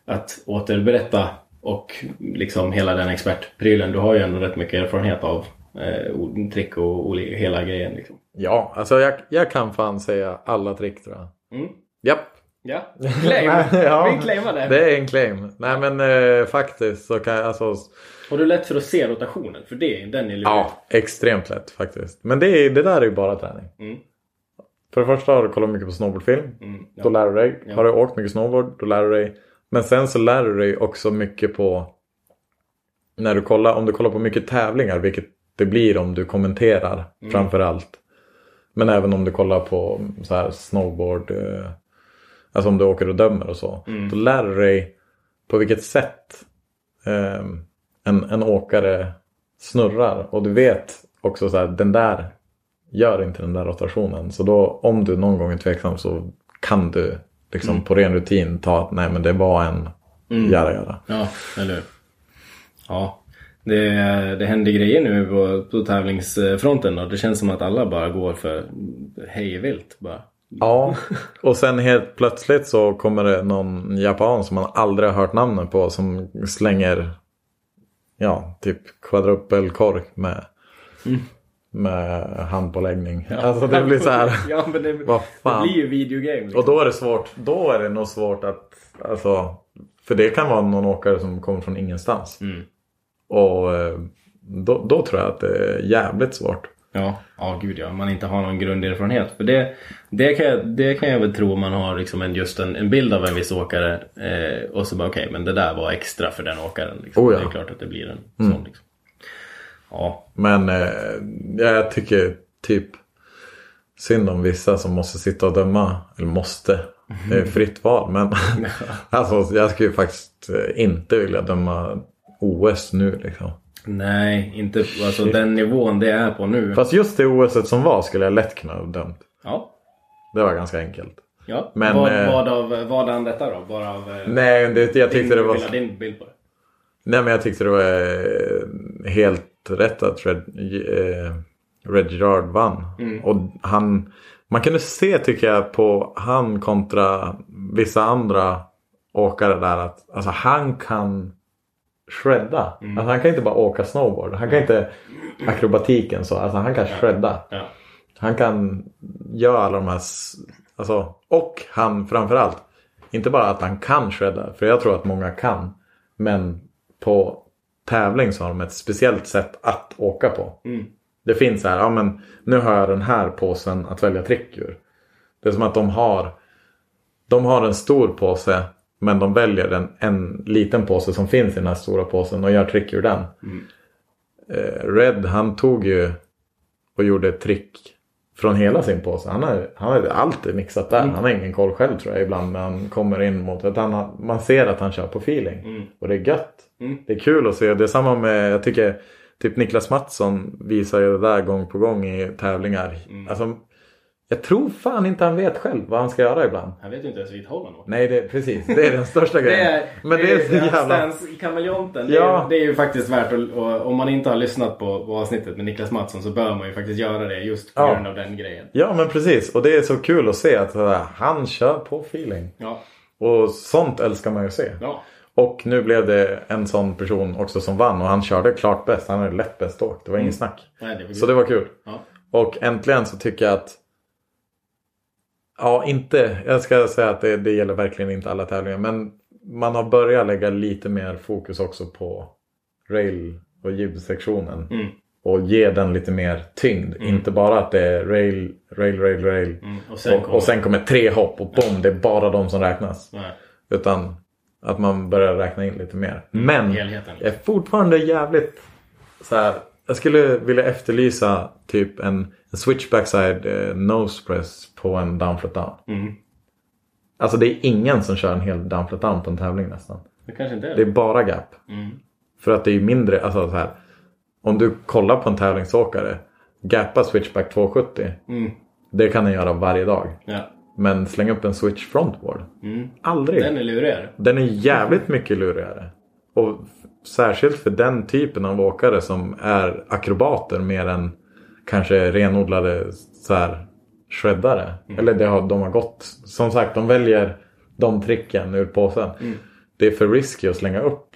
att återberätta och liksom hela den expertprylen. Du har ju ändå rätt mycket erfarenhet av eh, trick och olika, hela grejen liksom. Ja, alltså jag, jag kan fan säga alla trick tror jag. Mm. Japp. Ja, <laughs> claim! ja, Vi claimar det. Det är en claim. Nej men eh, faktiskt så kan jag alltså... Har du lätt för att se rotationen? För det, den är lurig. Ja, extremt lätt faktiskt. Men det, är, det där är ju bara träning. Mm. För det första har du kollat mycket på snowboardfilm. Mm, ja. Då lär du dig. Ja. Har du åkt mycket snowboard, då lär du dig. Men sen så lär du dig också mycket på... När du kollar, om du kollar på mycket tävlingar, vilket det blir om du kommenterar Mm. framför allt. Men även om du kollar på så här snowboard, eh, alltså om du åker och dömer och så. Mm. Då lär du dig på vilket sätt eh, en, en åkare snurrar. Och du vet också så här, den där gör inte den där rotationen. Så då om du någon gång är tveksam så kan du liksom Mm. på ren rutin ta att nej men det var en Mm. göra göra. Ja, eller hur? Ja. Det, det händer grejer nu på, på tävlingsfronten och det känns som att alla bara går för hej vilt bara. Ja, <laughs> och sen helt plötsligt så kommer det någon japan som man aldrig har hört namnet på som slänger ja, typ kvadrupelkork med, Mm. med handpåläggning. Alltså det blir så här, <laughs> ja, men det, vad det fan. blir ju videogame. Liksom. Och då är det svårt, då är det nog svårt att, alltså, för det kan vara någon åkare som kommer från ingenstans. Mm. Och eh, då, då tror jag att det är jävligt svårt. Ja, ja gud ja. Man inte har någon grunderfarenhet. För det, det, kan, jag, det kan jag väl tro om man har liksom en, just en, en bild av en viss åkare. Eh, och så bara okej, men det där var extra för den åkaren. Liksom. Oh ja. Mm. Det är klart att det blir en sån. Liksom. Ja, Men eh, jag tycker typ synd om vissa som måste sitta och döma. Eller måste. Det är <laughs> fritt val. Men <laughs> alltså, jag skulle faktiskt eh, inte vilja döma OS nu liksom. Nej, inte alltså den nivån det är på nu. Fast just det OS som var skulle jag lätt kunna ha dömt. Ja, Det var ganska enkelt. ja. Men, vad, eh, vad av vad an detta då? Bara av eh, Nej, det, jag tyckte din, det var... din bild på det? Nej men jag tyckte det var eh, helt rätt att Red, eh, Red Gerard vann. Mm. Och han, man kunde se tycker jag på han kontra vissa andra åkare där att alltså, han kan shredda. Mm. Alltså, han kan inte bara åka snowboard. Han kan inte akrobatiken så. Alltså, han kan shredda. Ja. Han kan göra alla de här... Alltså, och han framförallt. Inte bara att han kan shredda. För jag tror att många kan. Men på tävling så har de ett speciellt sätt att åka på. Mm. Det finns så här, ja men nu har jag den här påsen att välja trick ur. Det är som att de har De har en stor påse Men de väljer en, en liten påse som finns i den här stora påsen och gör trick ur den. Eh, Red han tog ju och gjorde ett trick från hela sin påse. Han har, han har alltid mixat där. Han har ingen koll själv tror jag ibland när han kommer in mot att han Man ser att han kör på feeling. Och det är gött. Mm. Det är kul att se. Det är samma med, jag tycker typ Niklas Mattsson visar ju det där gång på gång i tävlingar. Alltså, jag tror fan inte han vet själv vad han ska göra ibland. Han vet ju inte ens vilket håll han åker. Nej, det, precis. Det är den största <laughs> Det grejen. är, Men det är så jävla... Kameleonten. Det, Ja. är, det är ju faktiskt värt att, och, om man inte har lyssnat på, på avsnittet med Niklas Mattsson så bör man ju faktiskt göra det just på Ja. grund av den grejen. Ja, men precis. Och det är så kul att se att sådär, han kör på feeling. Ja. Och sånt älskar man ju att se. Ja. Och nu blev det en sån person också som vann och han körde klart bäst. Han hade lätt bäst åkt. Det var ingen snack. Nej, det var Så det var kul. Ja. Och äntligen så tycker jag att Ja, inte. Jag ska säga att det, det gäller verkligen inte alla tävlingar. Men man har börjat lägga lite mer fokus också på rail och jibsektionen. Mm. Och ge den lite mer tyngd. Inte bara att det är rail, rail, rail, rail. Mm. Och sen och, kommer- och sen kommer tre hopp och bom, det är bara de som räknas. Nej. Utan att man börjar räkna in lite mer. Men helheten. jag är fortfarande jävligt så här. Jag skulle vilja efterlysa typ en, en switch backside eh, nose press på en downflat down. Mm. Alltså det är ingen som kör en hel downflat down på en tävling nästan. Det kanske inte är Det är bara gap. Mm. För att det är mindre, alltså så här. Om du kollar på en tävlingsåkare. Gappa switchback 270. Mm. Det kan den göra varje dag. Ja. Men släng upp en switch frontboard. Mm. Aldrig. Den är lurigare. Den är jävligt mycket lurigare. Och särskilt för den typen av åkare som är akrobater mer än kanske renodlade så här shreddare. Eller det har, de har gått. Som sagt, de väljer de tricken ur påsen. Det är för risky att slänga upp.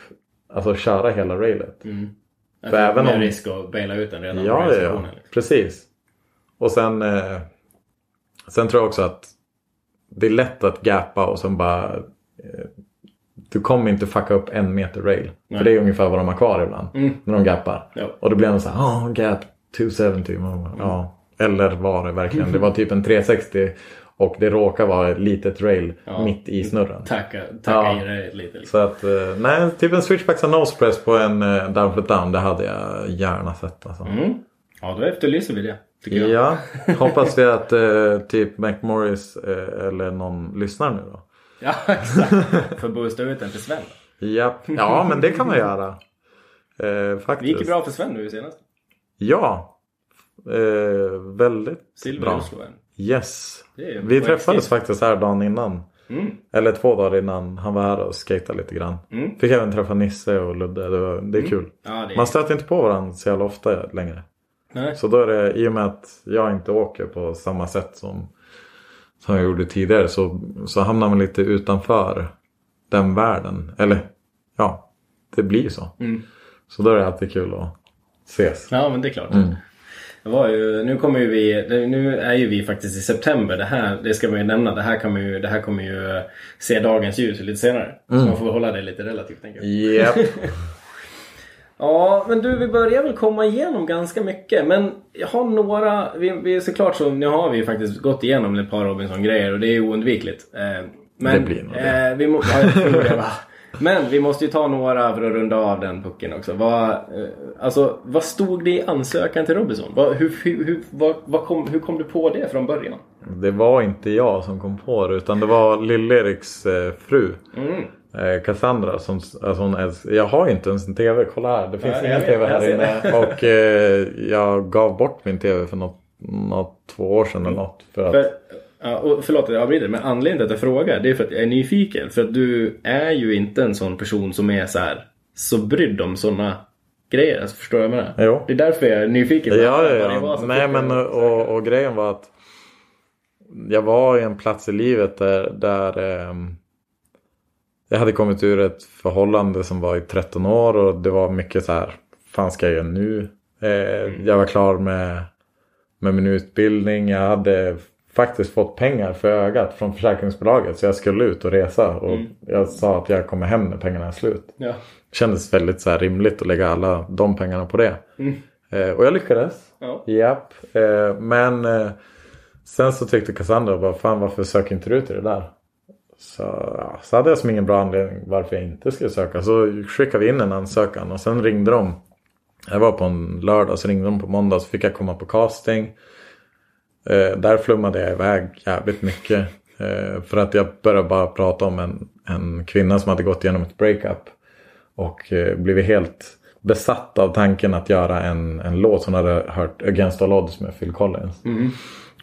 Alltså köra hela railet. För även med om- risk att baila ut den redan Ja, ja, ja. liksom. Precis. Och sen, eh, sen tror jag också att det är lätt att gappa och sen bara... Eh, du kommer inte fucka upp en meter rail. För det är ungefär vad de har kvar ibland. När de gappar. Ja. Och då blir de så här, oh, gap 270. Man bara, Ja. Eller var det verkligen? Det var typ en 360 och det råkar vara ett litet rail mitt i snurren. Tacka, tacka Ja. i det lite. Liksom. Så att, eh, nej, typ en switchback och nose press på en uh, downflat down, det hade jag gärna sett alltså. Mm. Ja, då efterlyser vi det. Ja, <laughs> hoppas vi att eh, typ McMorris eh, eller någon lyssnar nu då. <laughs> Ja, exakt. För att boosta ut den till Sven. Japp. Ja, men det kan man göra. Eh, Det faktiskt. gick ju bra för Sven nu senast. Ja. Eh, väldigt Silver bra. Än. Yes. Det Vi träffades faktiskt här dagen innan. Mm. Eller två dagar innan. Han var här och skejtade lite grann. Mm. Fick även träffa Nisse och Ludde. Det, var, det är kul. Ja, det är... Man stöter inte på varandra så jävla ofta längre. Nej. Så då är det i och med att jag inte åker på samma sätt som, som jag gjorde tidigare så, så hamnar man lite utanför den världen. Eller ja, det blir så. Mm. Så då är det alltid kul att ses. Ja, men det är klart. Mm. Det var ju, nu kommer ju vi, nu är ju vi faktiskt i september. Det här, det ska man ju nämna. Det här, kan man ju, det här kommer ju se dagens ljus lite senare. Så man får hålla det lite relativt tänker jag. <laughs> Ja, men du, vi börjar väl komma igenom ganska mycket. Men jag har några, vi, vi såklart så, nu har vi faktiskt gått igenom ett par Robinson-grejer och det är oundvikligt. Eh, men, Det blir nog det. Eh, vi må, <laughs> ja? Men vi måste ju ta några för att runda av den pucken också. Vad, eh, alltså, vad stod det i ansökan till Robinson? Vad, hur, hur, hur, vad, vad kom, hur kom du på det från början? Det var inte jag som kom på det utan det var Lill-Eriks eh, fru. Mm. Eh, Cassandra som, alltså hon älsk- Jag har inte ens en TV, kolla här. Det finns jag ingen TV här inne. <laughs> Och eh, jag gav bort min TV för något, något två år sedan eller något. För att, För, ja, och förlåt att jag avbryter, men anledningen till att jag frågar det är för att jag är nyfiken. För att du är ju inte en sån person som är så här så brydd om såna grejer. Alltså, förstår du vad jag menar? Jo. Det är därför jag är nyfiken. Ja, ja, ja. Nej, men och, och grejen var att jag var i en plats i livet där, där ehm, jag hade kommit ur ett förhållande som var i 13 år och det var mycket så här, fan ska jag göra nu? Eh, Jag var klar med, med min utbildning. Jag hade faktiskt fått pengar för ögat från försäkringsbolaget så jag skulle ut och resa och jag sa att jag kommer hem när pengarna är slut. Ja. Kändes väldigt så rimligt att lägga alla de pengarna på det. Eh, och jag lyckades. Ja. Japp. Eh, men eh, sen så tyckte Cassandra bara fan varför söker inte du till det där? Så, ja, så hade jag som ingen bra anledning varför jag inte skulle söka. Så skickade vi in en ansökan och sen ringde de. Jag var på en lördag så ringde de på måndag så fick jag komma på casting. Eh, där flummade jag iväg jävligt mycket. Eh, för att jag började bara prata om en, en kvinna som hade gått igenom ett breakup. Och eh, blivit helt besatt av tanken att göra en, en låt. Hon hade hört Against All Odds med Phil Collins.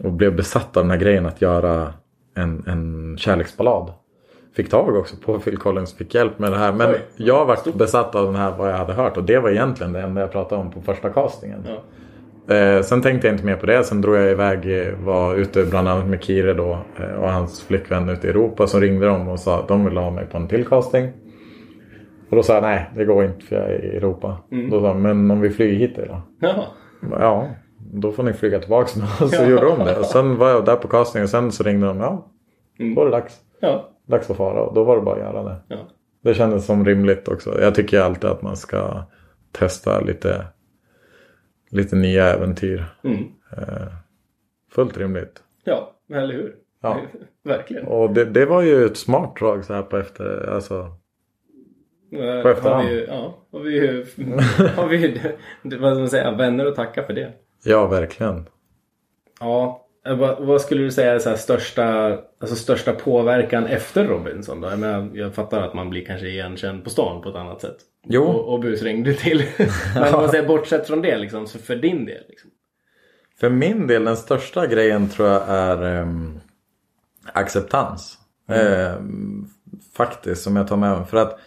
Och blev besatt av den här grejen att göra en, en kärleksballad. Fick tag också på Phil Collins, fick hjälp med det här. Men Oj. jag var besatt av den här vad jag hade hört. Och det var egentligen det enda jag pratade om på första castingen. Ja. Eh, sen tänkte jag inte mer på det. Sen drog jag iväg, eh, var ute bland annat med Kire då eh, och hans flickvän ute i Europa. Så ringde de och sa att de ville ha mig på en till casting. Och då sa jag nej, det går inte för jag är i Europa. Då sa de, men om vi flyger hit då? Jaha. Ja, då får ni flyga tillbaka med <laughs> Så gjorde de det. Och sen var jag där på casting och sen så ringde de. Ja, då var det dags. Ja. Dags att fara. Och då var det bara att göra det. Ja. Det kändes som rimligt också. Jag tycker alltid att man ska testa lite, lite nya äventyr. Mm. Eh, fullt rimligt. Ja, eller hur? Ja. <laughs> Verkligen. Och det, det var ju ett smart drag så här på efter. Alltså, Eh, På efterhand. Har vi, ja, har vi <laughs> har vi vad ska man säga, vänner att tacka för det. Ja, verkligen. Ja, eh, vad, vad skulle du säga är så största, alltså största påverkan efter Robinson då? Jag, menar, jag fattar att man blir kanske igenkänd på stan på ett annat sätt. Jo. Och, och busringd till. <laughs> Men man säger bortsett från det liksom, så för din del. Liksom. För min del, den största grejen tror jag är ehm, acceptans. Ehm, faktiskt, som jag tar med mig. För att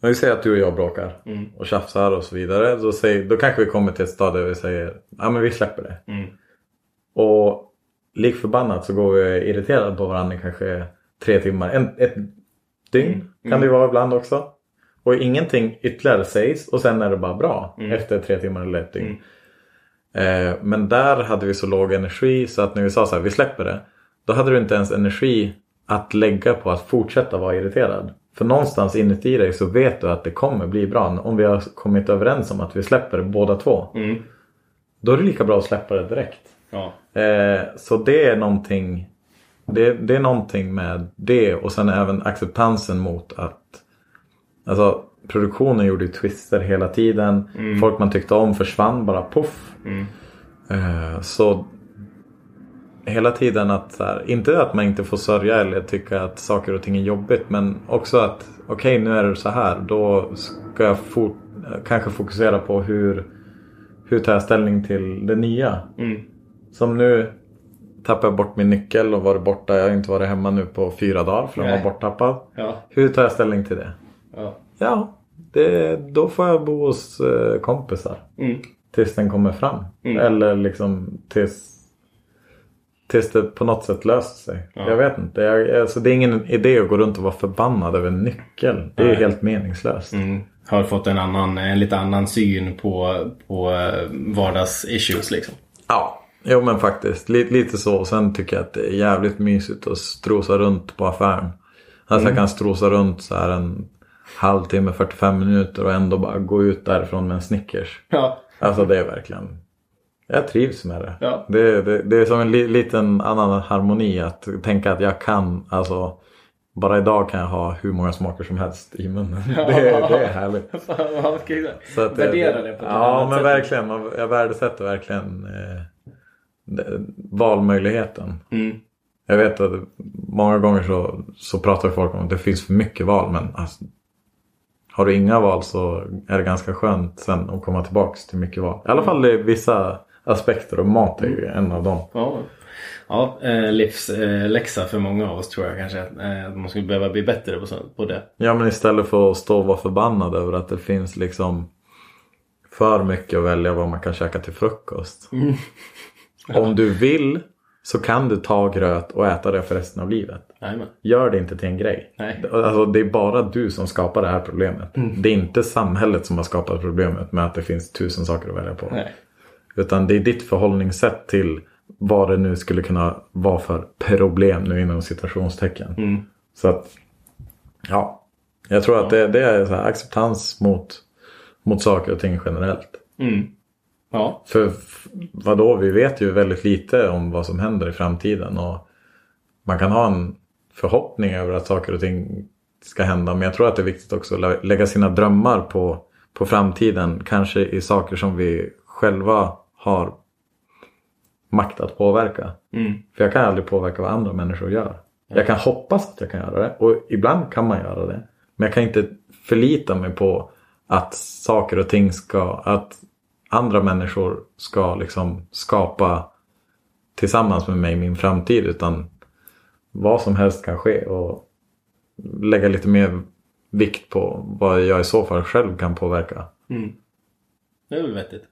när vi säger att du och jag bråkar och tjafsar och så vidare. Då, säger, då kanske vi kommer till ett stadie där vi säger ja men vi släpper det. Mm. Och lik förbannat så går vi irriterade på varandra i kanske tre timmar. En, ett dygn kan det ju vara ibland också. Och ingenting ytterligare sägs och sen är det bara bra efter tre timmar eller ett dygn. Eh, men där hade vi så låg energi så att när vi sa så här, vi släpper det. Då hade du inte ens energi att lägga på att fortsätta vara irriterad. För någonstans inuti dig så vet du att det kommer bli bra. Om vi har kommit överens om att vi släpper båda två. Mm. Då är det lika bra att släppa det direkt. Ja. Eh, så det är någonting det, det är någonting med det och sen även acceptansen mot att Alltså produktionen gjorde ju twister hela tiden. Folk man tyckte om försvann bara poff. Eh, så hela tiden att här, inte att man inte får sörja eller tycka att saker och ting är jobbigt men också att okej nu är det så här då ska jag fort, kanske fokusera på hur hur tar jag ställning till det nya. Mm. Som nu tappade jag bort min nyckel och varit borta. Jag har inte varit hemma nu på fyra dagar för den var borttappad. Ja. Hur tar jag ställning till det? Ja. Ja, det, då får jag bo hos eh, kompisar. Mm. Tills den kommer fram. Mm. Eller liksom tills, tills det på något sätt löser sig. Ja. Jag vet inte. Jag, alltså, det är ingen idé att gå runt och vara förbannad över en nyckel. Det är Nej. helt meningslöst. Mm. Har fått en, annan, en lite annan syn på, på eh, vardagsissues liksom. Ja, jo men faktiskt. Lite, lite så. Sen tycker jag att det är jävligt mysigt att strosa runt på affären. Alltså jag kan strosa runt så här en halvtimme, 45 minuter och ändå bara gå ut därifrån med en Snickers. Ja. Alltså det är verkligen... Jag trivs med det. Ja. Det, det, det är som en li, liten annan harmoni att tänka att jag kan, alltså bara idag kan jag ha hur många smaker som helst i munnen. Det, det är härligt. <laughs> Vad ska? Så att Värdera det på ett Ja annat men sätt. verkligen. Man- Jag värdesätter verkligen eh, valmöjligheten. Mm. Jag vet att många gånger så, så pratar folk om att det finns för mycket val. Men alltså, har du inga val så är det ganska skönt sen att komma tillbaks till mycket val. I alla fall i vissa aspekter och mat är ju en av dem. Ja, ja eh, livsläxa för många av oss tror jag kanske. Eh, att man skulle behöva bli bättre på, det. Ja men istället för att stå och vara förbannad över att det finns liksom för mycket att välja vad man kan käka till frukost. <laughs> Om du vill så kan du ta gröt och äta det för resten av livet. Jajamän. Gör det inte till en grej. Nej. Alltså, det är bara du som skapar det här problemet. Det är inte samhället som har skapat problemet med att det finns tusen saker att välja på. Nej. Utan det är ditt förhållningssätt till vad det nu skulle kunna vara för problem nu inom citationstecken. Mm. Så att, ja. Jag tror att det, det är acceptans mot, mot saker och ting generellt. Mm. Ja. För vadå, vi vet ju väldigt lite om vad som händer i framtiden. Och man kan ha en förhoppning över att saker och ting ska hända. Men jag tror att det är viktigt också att lä- lägga sina drömmar på, på framtiden. Kanske i saker som vi själva har makt att påverka. Mm. För jag kan aldrig påverka vad andra människor gör. Jag kan hoppas att jag kan göra det och ibland kan man göra det. Men jag kan inte förlita mig på att saker och ting ska, att andra människor ska liksom skapa tillsammans med mig min framtid. Utan vad som helst kan ske och lägga lite mer vikt på vad jag i så fall själv kan påverka. Mm. Det är väl vettigt.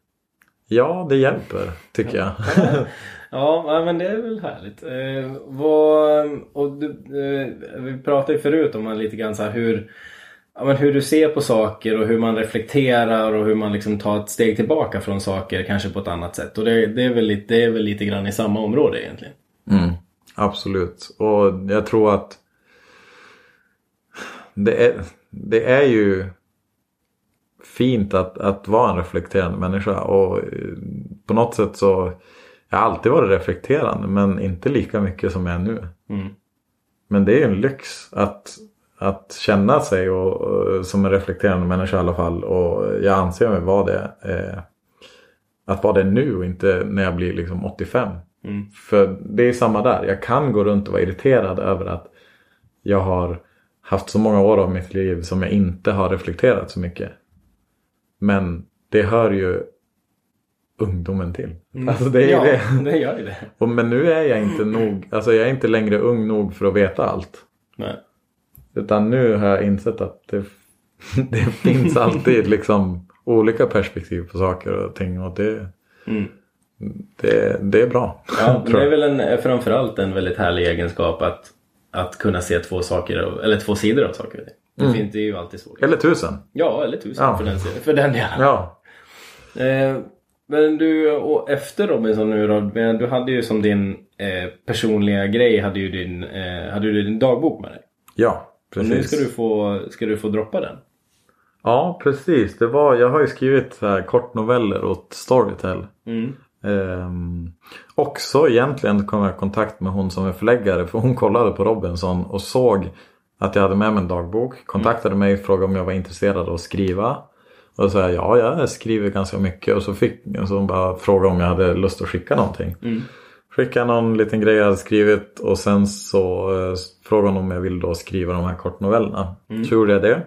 Ja, det hjälper tycker jag. <laughs> Ja, men det är väl härligt. Eh, vad, och du, eh, vi pratade ju förut om lite grann så här hur, ja, men hur du ser på saker och hur man reflekterar och hur man liksom tar ett steg tillbaka från saker kanske på ett annat sätt. Och det, det, är, väl lite, det är väl lite grann i samma område egentligen. Mm, absolut. Och jag tror att det är, det är ju fint att, att vara en reflekterande människa. Och eh, på något sätt så jag har alltid varit reflekterande men inte lika mycket som jag är nu. Mm. Men det är ju en lyx att, att känna sig och, och, som en reflekterande människa i alla fall. Och jag anser mig vara det. Eh, att vara det nu och inte när jag blir liksom 85. Mm. För det är samma där. Jag kan gå runt och vara irriterad över att jag har haft så många år av mitt liv som jag inte har reflekterat så mycket. Men det hör ju ungdomen till. Alltså det är ja, det. <laughs> det gör ju det. Och, men nu är jag inte nog, alltså jag är inte längre ung nog för att veta allt. Nej. Utan nu har jag insett att det, <laughs> det finns alltid liksom olika perspektiv på saker och ting. Och det, Mm. det, det är bra. Ja, <laughs> det är väl en, framförallt en väldigt härlig egenskap att, att kunna se två saker, eller två sidor av saker Det, finns, det är ju alltid svårt. Eller tusen. Ja, eller tusen Ja. för, den, för den delen. Ja. Eh, men du, och efter Robinson nu då, men du hade ju som din eh, personliga grej, hade ju din, eh, hade du din dagbok med dig. Ja, Och nu precis. ska du, få, ska du få droppa den. Ja, precis. Det var, jag har ju skrivit så här kortnoveller åt Storytel. Mm. Ehm, också egentligen kom jag i kontakt med hon som är förläggare för hon kollade på Robinson och såg att jag hade med mig en dagbok. Kontaktade mig och frågade om jag var intresserad av att skriva. Och då sa jag ja, jag skriver ganska mycket. Och så fick så hon bara frågade om jag hade lust att skicka någonting. Mm. Skickade någon liten grej jag hade skrivit och sen så eh, frågade hon om jag ville då skriva de här kortnovellerna. Så gjorde jag det.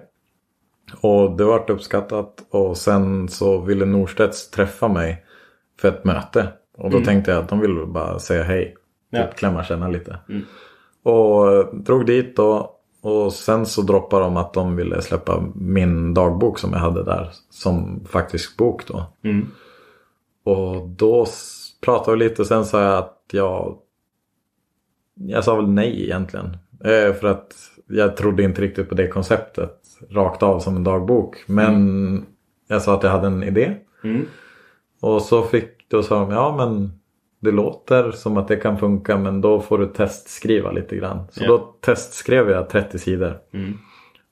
Och det vart uppskattat och sen så ville Norstedts träffa mig för ett möte. Och då tänkte jag att de ville bara säga hej. Ja. Typ klämma känna lite. Mm. Och eh, drog dit då. Och sen så droppade de att de ville släppa min dagbok som jag hade där. Som faktisk bok då. Mm. Och då pratade vi lite och sen sa jag att jag... Jag sa väl nej egentligen. Eh, för att jag trodde inte riktigt på det konceptet. Rakt av som en dagbok. Men jag sa att jag hade en idé. Mm. Och så fick då sa de ja men det låter som att det kan funka men då får du testskriva lite grann. Så Ja. då testskrev jag 30 sidor. Mm.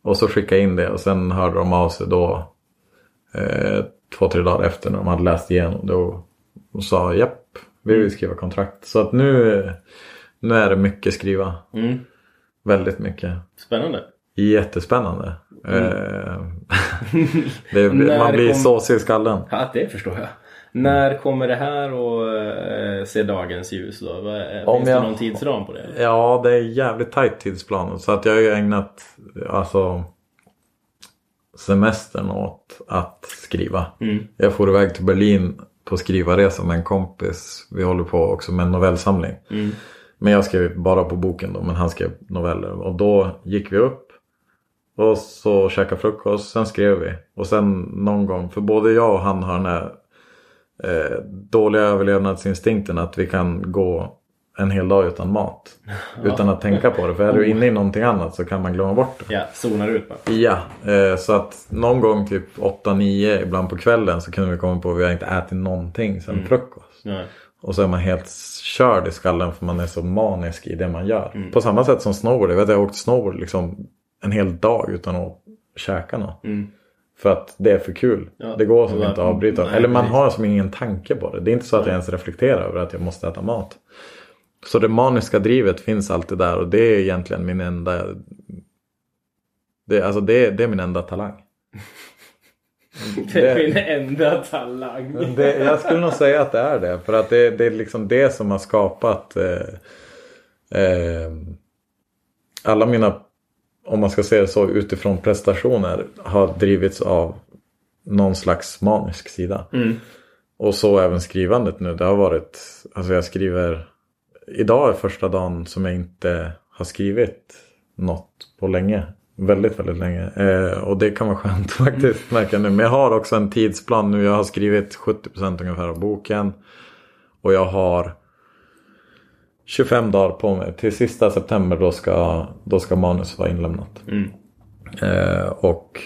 Och så skickade jag in det och sen hörde de av sig då eh, två, tre dagar efter när de hade läst igenom det och, och sa japp, vi vill skriva kontrakt. Så att nu, nu är det mycket skriva. Mm. Väldigt mycket. Spännande. Jättespännande. Eh, <laughs> <laughs> det, man blir kom- såsig i skallen. Ja, det förstår jag. När kommer det här att eh, se dagens ljus då? Är- Om Finns det jag- någon tidsram på det? eller? Ja, det är jävligt tajt tidsplan. Så att jag har ju ägnat alltså, semestern åt att skriva. Mm. Jag får iväg till Berlin på skrivarresa med en kompis. Vi håller på också med en novellsamling. Mm. Men jag skrev bara på boken då, men han skrev noveller. Och då gick vi upp. Och så käkade frukost, sen skrev vi. Och sen någon gång, för både jag och han har den här eh, dåliga överlevnadsinstinkten att vi kan gå en hel dag utan mat. Utan att tänka på det. För är du inne i någonting annat så kan man glömma bort det. Ja, zonar ut bara. Ja, eh, så att någon gång typ 8-9 ibland på kvällen så kunde vi komma på att vi har inte ätit någonting sen frukost. Ja. Och så är man helt körd i skallen för man är så manisk i det man gör. På samma sätt som snowboard. Jag vet jag har åkt snowboard liksom en hel dag utan att käka något. Mm. För att det är för kul. Ja. Det går som inte att avbryta. nej, Eller man har som ingen tanke på det. Det är inte så att jag ens reflekterar över att jag måste äta mat. Så det maniska drivet finns alltid där och det är egentligen min enda... Det, alltså det, det är min enda talang. <laughs> Det är min enda talang. Det, jag skulle nog säga att det är det. För att det, det är liksom det som har skapat eh, eh, alla mina, om man ska säga det så, utifrån prestationer har drivits av någon slags manisk sida. Mm. Och så även skrivandet nu. Det har varit, alltså jag skriver, idag är första dagen som jag inte har skrivit något på länge. Väldigt, väldigt länge. Eh, och det kan vara skönt <laughs> faktiskt. Märker jag nu. Men jag har också en tidsplan nu. Jag har skrivit 70% ungefär av boken. Och jag har 25 dagar på mig. Till sista september då ska, då ska manus vara inlämnat. Mm. Eh, och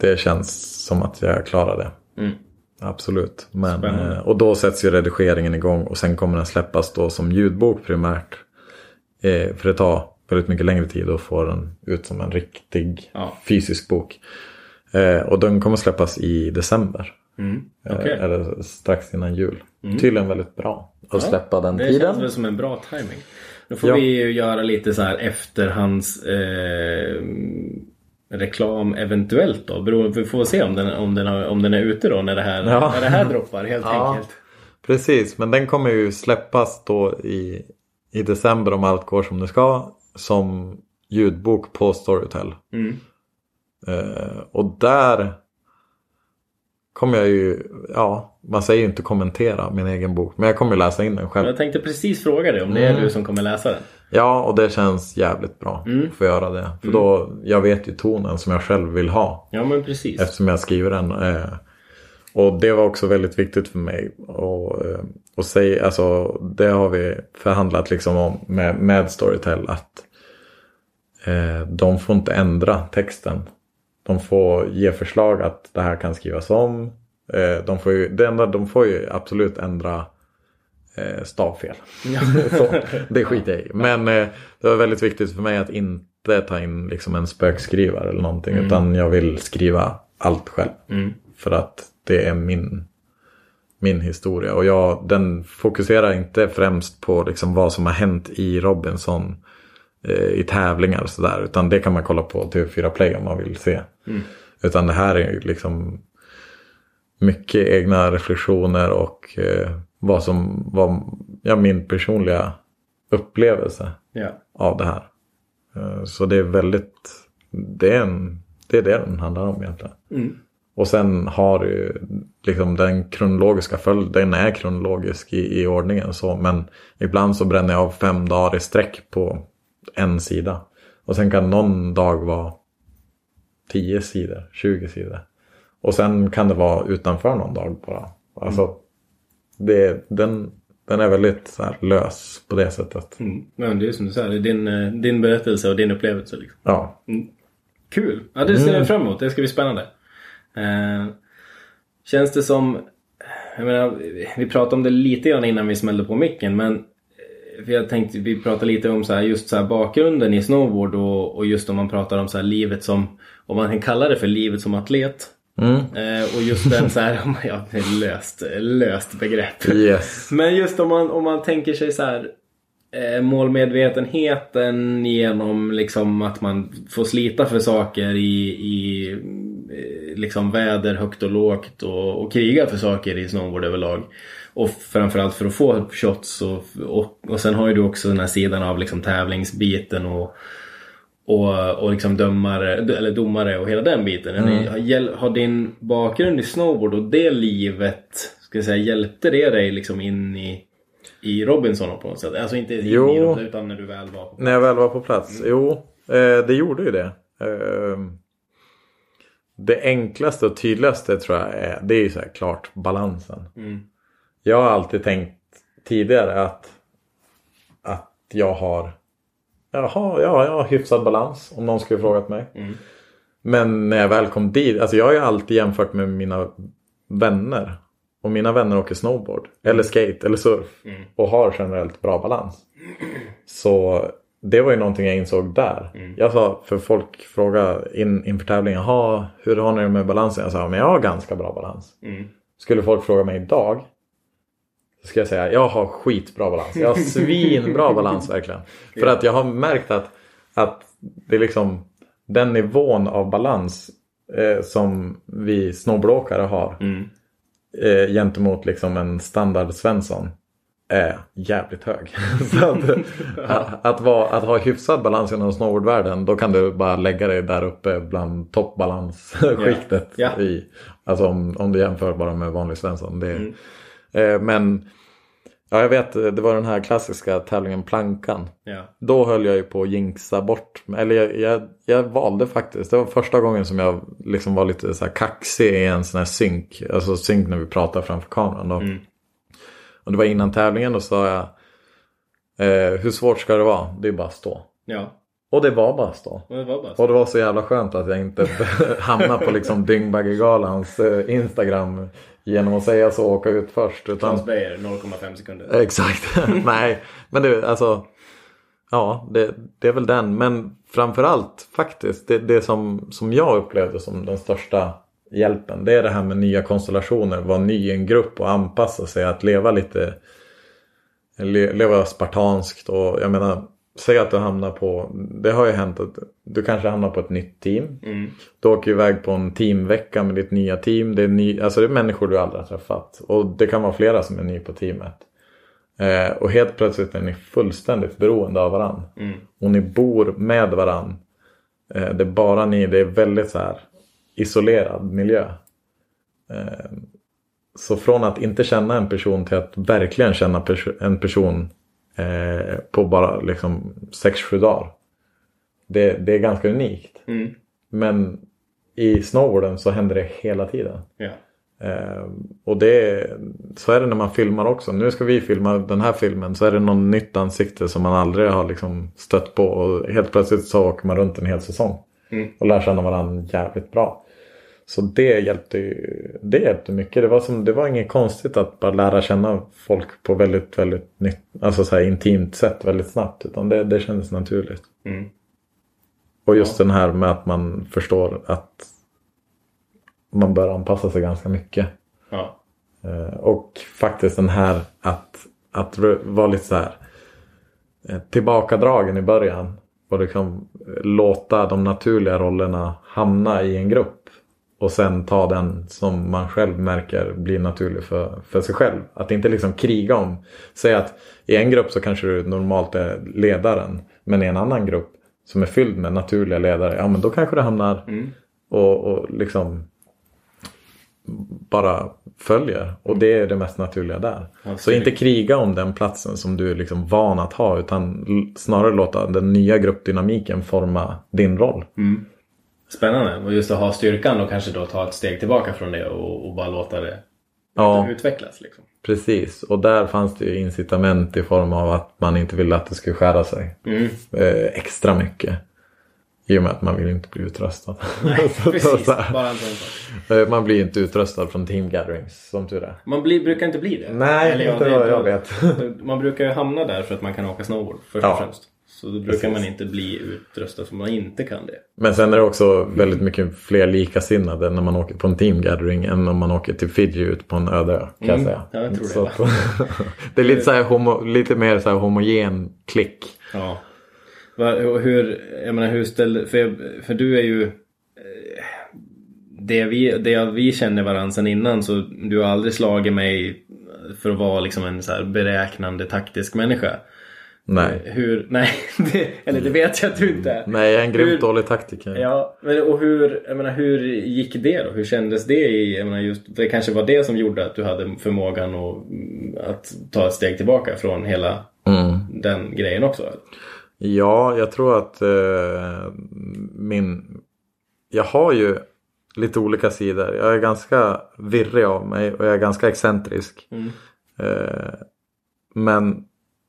det känns som att jag klarar det. Mm. Absolut. Men, eh, och då sätts ju redigeringen igång och sen kommer den släppas då som ljudbok primärt. Eh, för det tar väldigt mycket längre tid att få den ut som en riktig Ja. fysisk bok. Eh, och den kommer släppas i december. Mm. Eh, Okej. Eller strax innan jul. Tydligen väldigt bra att släppa den det tiden. känns väl som en bra timing. Då får Ja. vi ju göra lite så här efterhands eh, reklam eventuellt då. Beroende, vi får se om den, om, den har, om den är ute då när det här, Ja. när det här droppar helt <laughs> Ja. enkelt. Precis, men den kommer ju släppas då i, i december om allt går som det ska. Som ljudbok på Storytel. Mm. Eh, och där kommer jag ju, ja, man säger ju inte kommentera min egen bok. Men jag kommer läsa in den själv. Jag tänkte precis fråga dig om det är Mm. du som kommer läsa den. Ja, och det känns jävligt bra Mm. att få göra det. För då, jag vet ju tonen som jag själv vill ha. Ja men precis. Eftersom jag skriver den. Eh, och det var också väldigt viktigt för mig. Och, eh, och säga, alltså, det har vi förhandlat liksom om med, med Storytel. Att eh, de får inte ändra texten. De får ge förslag att det här kan skrivas om. Eh, de, får ju, det enda, de får ju absolut ändra eh, stavfel. <laughs> Så, det skiter jag i. Men eh, det var väldigt viktigt för mig att inte ta in liksom en spökskrivare eller någonting. Utan jag vill skriva allt själv. Mm. För att det är min, min historia. Och jag, den fokuserar inte främst på liksom vad som har hänt i Robinson. I tävlingar och sådär. Utan det kan man kolla på TV4 Play om man vill se. Utan det här är ju liksom mycket egna reflektioner och eh, vad som var ja, min personliga upplevelse Ja. av det här. Eh, Så det är väldigt, det är, en, det är det den handlar om egentligen. Mm. Och sen har ju liksom den kronologiska följden, den är kronologisk i, i ordningen så. Men ibland så bränner jag av fem dagar i sträck på en sida. Och sen kan någon dag vara 10 sidor, 20 sidor. Och sen kan det vara utanför någon dag bara. Alltså, det, den, den är väldigt så här, lös på det sättet. Mm. Men det är som du säger, det är din, eh, din berättelse och din upplevelse. Liksom. Ja, Kul! Ja, det ser jag fram emot. Det ska bli spännande. Eh, känns det som... Jag menar, vi pratade om det lite grann innan vi smällde på micken. Men eh, för jag tänkte, vi pratade lite om så här, just så här bakgrunden i snowboard och, och just om man pratar om så här, livet som... Om man kan kalla det för livet som atlet. Mm. Eh, och just den så här, <laughs> ja, löst, löst begrepp. yes. Men just om man, om man tänker sig så här eh, målmedvetenheten genom liksom att man får slita för saker i, i eh, liksom väder högt och lågt och, och kriga för saker i snowboard överlag. Och framförallt för att få shots och, och, och sen har ju du också den här sidan av liksom tävlingsbiten och och, och liksom dömare, eller domare och hela den biten. Mm. Har, din bakgrund i snowboard och det livet, ska jag säga, hjälpte det dig liksom in i, i Robinson på något sätt? Alltså inte in Jo. i Robinson utan när du väl var på När jag väl var på plats? Jo, eh, det gjorde ju det. Eh, det enklaste och tydligaste tror jag är, det är ju så här klart balansen. Mm. Jag har alltid tänkt tidigare att, att jag har Jaha, ja, jag har hyfsad balans om någon skulle frågat mig. Mm. Men när jag väl kom dit, alltså jag har ju alltid jämfört med mina vänner. Och mina vänner åker snowboard, eller skate, eller surf. Mm. Och har generellt bra balans. Så det var ju någonting jag insåg där. Mm. Jag sa, för folk frågade in, inför tävlingen, "Jaha, hur har ni det med balansen? Jag sa, men jag har ganska bra balans. Mm. Skulle folk fråga mig idag ska jag säga jag har skitbra balans. Jag har svinbra <laughs> balans verkligen. För att jag har märkt att, att det är liksom den nivån av balans eh, som vi snowboardåkare har Mm. eh, gentemot liksom en standard Svensson är jävligt hög. <laughs> Att, att, att, vara, att ha hyfsad balans inom snowboardvärlden då kan du bara lägga dig där uppe bland toppbalansskiktet. Ja. I, alltså om, om du jämför bara med vanlig Svensson. Det, Mm. Eh, men ja, jag vet, det var den här klassiska tävlingen Plankan. Ja. Då höll jag ju på att jinxa bort. Eller jag, jag, jag valde faktiskt. Det var första gången som jag liksom var lite så här kaxig i en sån här synk. Alltså synk när vi pratar framför kameran. Då. Mm. Och det var innan tävlingen. Då sa jag. Eh, hur svårt ska det vara? Det är bara att stå. Ja. Och det var stå. Och det var. Och det var så jävla skönt att jag inte <laughs> hamnade på liksom Dyngbaggegalans eh, Instagram. Genom att säga så och åka ut först. Utan... Claes Beijer 0,5 sekunder. Exakt. <laughs> Nej, men det alltså. Ja, det, det är väl den. Men framförallt faktiskt det, det som, som jag upplevde som den största hjälpen. Det är det här med nya konstellationer. Vara ny i en grupp och anpassa sig. Att leva lite. Le, leva spartanskt och jag menar. Säg att du hamnar på. Det har ju hänt att du kanske hamnar på ett nytt team. Mm. Du åker iväg på en teamvecka med ditt nya team. Det är, ny, alltså det är människor du aldrig har träffat. Och det kan vara flera som är ny på teamet. Eh, och helt plötsligt är ni fullständigt beroende av varandra. Mm. Och ni bor med varandra. Eh, det är bara ni. Det är väldigt så här isolerad miljö. Eh, så från att inte känna en person till att verkligen känna perso- en person eh, på bara liksom 6-7 dagar. Det, det är ganska unikt. Mm. Men i snowboarden så händer det hela tiden. Ja. Eh, och det så är det när man filmar också. Nu ska vi filma den här filmen så är det någon nytt ansikte som man aldrig har liksom stött på. Och helt plötsligt så åker man runt en hel säsong. Mm. Och lär känna varandra jävligt bra. Så det hjälpte det hjälpte mycket. Det var, som, det var inget konstigt att bara lära känna folk på väldigt, väldigt nytt, alltså så intimt sätt väldigt snabbt. Utan det, det kändes naturligt. Mm. Och just den här med att man förstår att man bör anpassa sig ganska mycket. Ja. Eh, Och faktiskt den här att, att vara lite så här eh, tillbakadragen i början. Och liksom eh, låta de naturliga rollerna hamna i en grupp. Och sen ta den som man själv märker blir naturlig för, för sig själv. Att inte liksom kriga om. Säg att i en grupp så kanske du normalt är ledaren. Men i en annan grupp som är fylld med naturliga ledare. Ja men då kanske det hamnar Mm. och, och liksom bara följer. Och det är det mest naturliga där. Så inte kriga om den platsen som du är liksom van att ha. Utan snarare låta den nya gruppdynamiken forma din roll. Mm. Spännande. Och just att ha styrkan och kanske då ta ett steg tillbaka från det och, och bara låta det Ja. utvecklas. Liksom. Precis. Och där fanns det ju incitament i form av att man inte ville att det skulle skära sig. Mm. Eh, extra mycket. I och med att man vill inte bli utröstad. Nej, <laughs> precis. Bara en sån. Eh, man blir inte utröstad från team gatherings som tur är. Man blir, brukar inte bli det. Nej, Eller ja, inte det- vad jag vet. Man brukar ju hamna där för att man kan åka snowboard först Ja. och främst. Så då brukar man inte bli utrustad som man inte kan det. Men sen är det också väldigt mycket fler likasinnade när man åker på en team gathering än om man åker till Fiji ut på en öde ö. Kan jag Mm, säga. ja, jag tror det, Så va? att- <laughs> det är lite, så homo, lite mer så homogen klick. Ja. Hur, jag menar hur ställer, för, jag- för du är ju eh, det vi, det vi känner varandra sedan innan så du har aldrig slagit mig för att vara liksom en så beräknande taktisk människa. Nej. Hur, nej, <laughs> det, eller det vet jag att du inte är. Nej, jag är en grymt Hur- dålig taktiker. Ja, men och hur, jag menar, hur gick det då? Hur kändes det? I, jag menar, just, det kanske var det som gjorde att du hade förmågan att, att ta ett steg tillbaka från hela Mm. den grejen också? eller? Ja, jag tror att eh, min... Jag har ju lite olika sidor. Jag är ganska virrig av mig och jag är ganska excentrisk. Mm. Eh, men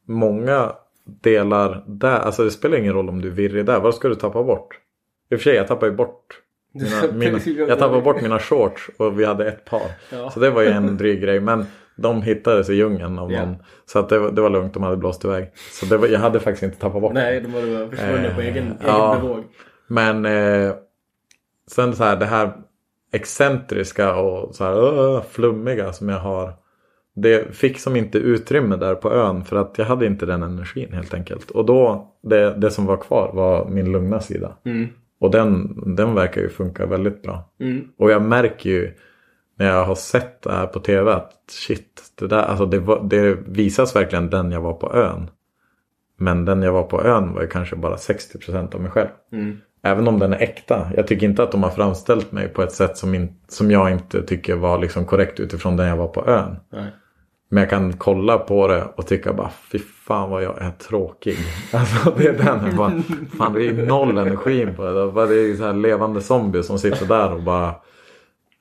många delar där, alltså det spelar ingen roll om du är virrig där. Vad ska du tappa bort? I och för sig, jag tappar ju bort mina, mina, jag tappade bort mina shorts och vi hade ett par. Ja. Så det var ju en dryg grej. Men de hittades i djungeln av någon. Så att det, var, det var lugnt, de hade blåst iväg. Så var, jag hade faktiskt inte tappat bort Nej, de var bara försvunna på Eh, egen, egen ja. bevåg. Men eh, sen så här det här excentriska och så här uh, flummiga som jag har. Det fick som inte utrymme där på ön för att jag hade inte den energin helt enkelt. Och då, det, det som var kvar var min lugna sida. Mm. Och den, den verkar ju funka väldigt bra. Mm. Och jag märker ju när jag har sett det här på tv att shit, det, där, alltså det, var, det visas verkligen den jag var på ön. Men den jag var på ön var ju kanske bara 60% av mig själv. Mm. Även om den är äkta. Jag tycker inte att de har framställt mig på ett sätt som, in, som jag inte tycker var liksom korrekt utifrån den jag var på ön. Nej. Men jag kan kolla på det och tycka bara fy fan vad jag är tråkig. <laughs> Alltså det är den. Bara, fan det är noll energi på det. Det är så här levande zombie som sitter där och bara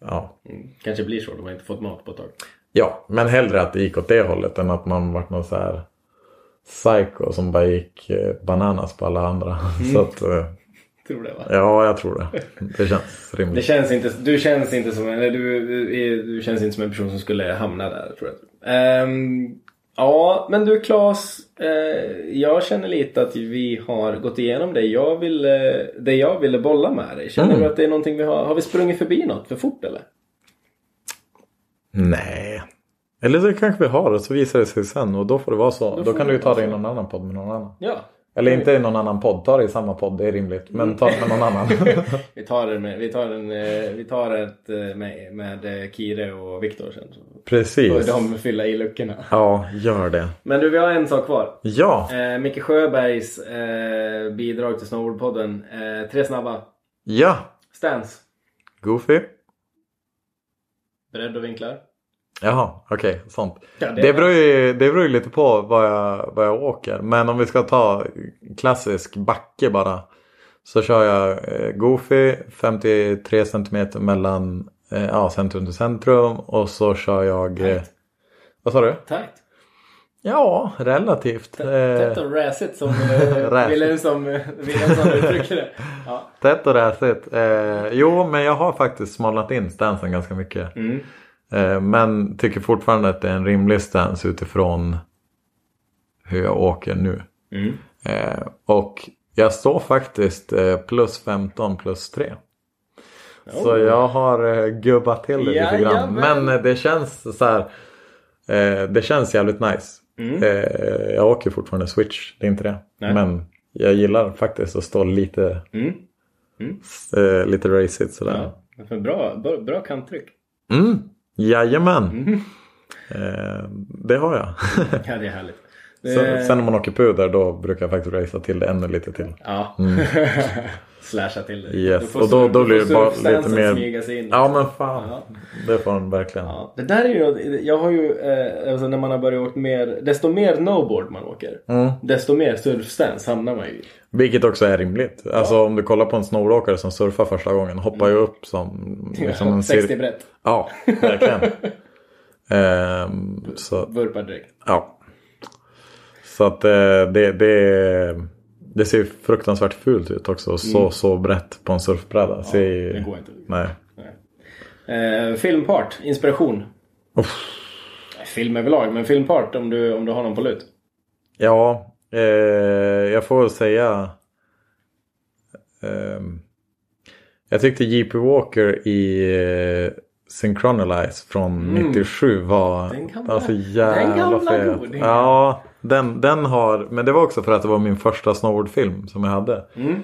Ja. Mm. Kanske blir så. De har inte fått mat på ett tag. ja, men hellre att det gick åt det hållet än att man vart någon så här psycho som bara gick eh, bananas på alla andra. <laughs> Så att, eh, Tror det va? ja, jag tror det. Det känns Det rimligt. känns inte, du känns inte som eller du, är- du känns inte som en person som skulle hamna där tror jag. Ehm, ja, men du Claes. eh, jag känner lite att vi har gått igenom det jag ville, det jag ville bolla med dig. Känner Mm. du att det är någonting vi har, har vi sprungit förbi något för fort eller? Nej. Eller så kanske vi har och så visar det sig sen och då får det vara så. Då, får kan du ju ta det i någon annan podd med någon annan. Ja. Eller inte i någon annan podd. Ta det i samma podd, det är rimligt. Men ta det med någon annan. <laughs> Vi tar, det med, vi tar, en, eh, vi tar ett eh, med, med eh, Kire och Viktor sen. Så Precis. de fylla i luckorna. Ja, gör det. Men du, vi har en sak kvar. Ja, Eh, Micke Sjöbergs eh, bidrag till Snowboardpodden. Eh, tre snabba. ja. Stance. Goofy. Bredd och vinklar. Jaha, okej, sånt. Ja, Det beror, ju, det beror ju lite på vad jag, vad jag åker. Men om vi ska ta klassisk backe bara. Så kör jag eh, Goofy 53 cm mellan eh, ja, centrum till centrum. Och så kör jag... Eh, Tight. vad sa du? Tight. Ja, relativt. Tätt och räsigt som <laughs> Wilhelmsson uttrycker det. <laughs> Ja. tätt och räsigt. Eh, jo, men jag har faktiskt smalnat in stansen ganska mycket. Mm. Eh, men tycker fortfarande att det är en rimlig stance utifrån hur jag åker nu. Mm. Eh, och jag står faktiskt eh, plus 15 plus 3. Så Oh. jag har gubbat till det lite grann. Jajamän. Men eh, det känns så här. Det känns jävligt nice. Mm. Jag åker fortfarande switch, det är inte det. Nej. Men jag gillar faktiskt att stå lite, Mm. eh, lite racigt sådär. Ja. För bra, bra, bra kanttryck. Mm. Jajamän. Mm. Eh, det har jag. <laughs> Ja, det är härligt. sen, Eh, sen när man åker puder då brukar jag faktiskt racea till det ännu lite till. Ja. <laughs> Slasha till. Mm. Yes, och då- då blir det bara lite mer- in. Ja men fan. Ja. Det får den verkligen. Ja, det där är ju, jag har ju, eh, alltså när man har börjat åka mer, desto mer snowboard man åker, Mm. desto mer surfstance hamnar man ju i. Vilket också är rimligt. Alltså om du kollar på en snowboardåkare som surfar första gången hoppar ju upp som <laughs> liksom en 60 cir- brett, Ja, verkligen. <laughs> Ehm, så, vurpar direkt. ja. Så att eh, det, det, det ser fruktansvärt fult ut också. Så, så brett på en surfbräda. ser ju, Mm. det går inte. Nej. Eh, filmpart, inspiration. Uff. Film överlag, men filmpart om du, om du har någon på lut. Ja, eh, jag får säga. ehm, jag tyckte JP Walker i eh, Synchronize från 97 var Den gamla- alltså den jävla gamla fet. godingen. Ja, den, den har, men det var också för att det var min första snowboardfilm som jag hade. Mm.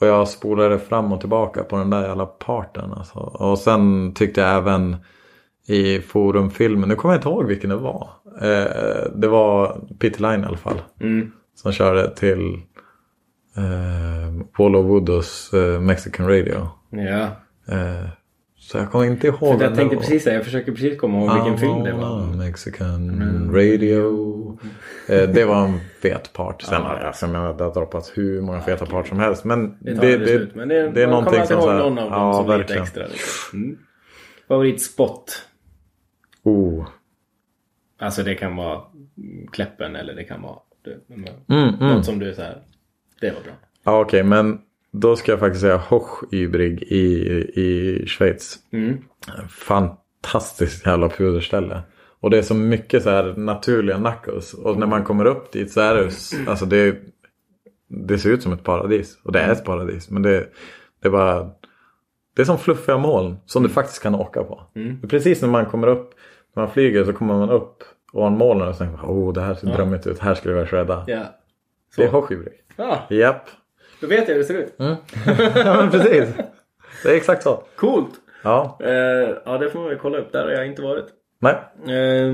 Och jag spolade fram och tillbaka på den där jävla parten. Alltså. Och sen tyckte jag även i forumfilmen, nu kommer jag inte ihåg vilken det var. Eh, det var Peter Line i alla fall. Mm. Som körde till eh, Paul Woodos eh, Mexican Radio. Ja. Eh, så jag kommer inte ihåg. För jag tänkte precis jag försöker precis komma ihåg vilken film det var. Ah, Mexican Radio. Eh, det var en fet part. Sen Ja. alltså, jag menar, det har droppats hur många feta part som helst. Men Det det, det, slut. Men det, det är man någonting kommer som så här- någon av dem ja, som är lite extra. Liksom. Mm. Favoritspot? Oh. Alltså det kan vara mm, Kläppen eller det kan vara men, Mm, mm. något som du är så här. Det var bra. Ja, Okej, men då ska jag faktiskt säga Hoch Übrig i, i Schweiz. Mm. Fantastiskt jävla puderställe. Och det är så mycket så här naturliga knuckles. Och när man kommer upp dit så är det, alltså det, det ser ut som ett paradis. Och det är ett paradis. Men det, det är bara, det är som fluffiga moln som du faktiskt kan åka på. Mm. Precis när man kommer upp, när man flyger så kommer man upp Ånmålen och tänkte oh det här ser Ja. drömmigt ut. Här skulle jag vilja shredda. Ja. Det är hockeybrick. Ja, Japp. Då vet jag hur det ser ut. <laughs> ja men precis. Det är exakt så. Coolt! Ja. Eh, ja, det får man väl kolla upp. Där har jag inte varit. Nej. Eh,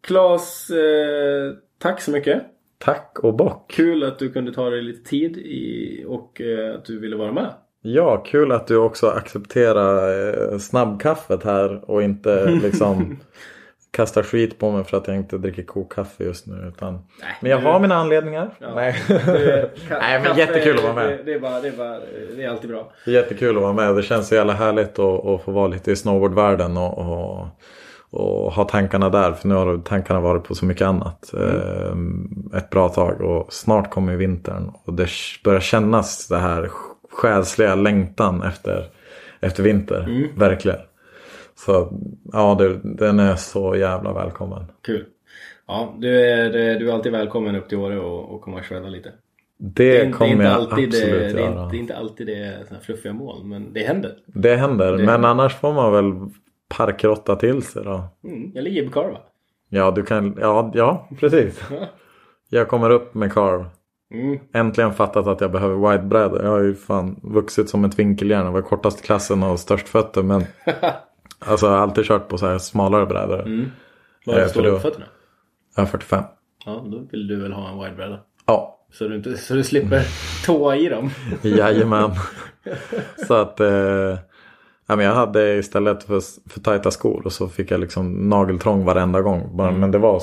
Klas, eh, tack så mycket. Tack och bock. Kul att du kunde ta dig lite tid i, och eh, att du ville vara med. Ja, kul att du också accepterar eh, snabbkaffet här och inte liksom <laughs> kastar skit på mig för att jag inte dricker kokkaffe just nu. Utan... Men jag har mina anledningar. Ja. Nej. Ka- <laughs> Nej men jättekul att vara med. Det, det, är bara, det, är bara, det är alltid bra. Är jättekul att vara med. Det känns så jävla härligt att, att få vara lite i snowboardvärlden och, och, och ha tankarna där. För nu har tankarna varit på så mycket annat. eh, Ett bra tag och snart kommer vintern. Och det börjar kännas det här själsliga längtan efter, efter vinter. Verkligen. Så ja, det, den är så jävla välkommen. Kul. Ja, du är, du är alltid välkommen upp till Åre och, och komma och shredda lite. Det, Det är inte, kommer inte jag alltid det, absolut det, göra. inte, det är inte alltid det är såna fluffiga mål, men det händer. Det händer. Det- Men annars får man väl parkrotta till sig då. Mm, jag ligger på karva. Ja, du kan, ja, ja precis. Jag kommer upp med carve. Mm. Äntligen fattat att jag behöver widebrädor. Jag har ju fan vuxit som ett vinkeljärn. Jag var kortast klassen och störst fötter. Men <laughs> alltså jag har alltid kört på så här smalare brädor. Mm. Eh, Vad det på fötterna? Jag har 45. Ja, då vill du väl ha en widebräda. Ja, Så du, inte, så du slipper <laughs> tåa i dem. jajamän. <laughs> så att eh, ja, men jag hade istället för, för tajta skor och så fick jag liksom nageltrång varenda gång. Bara, Men det var,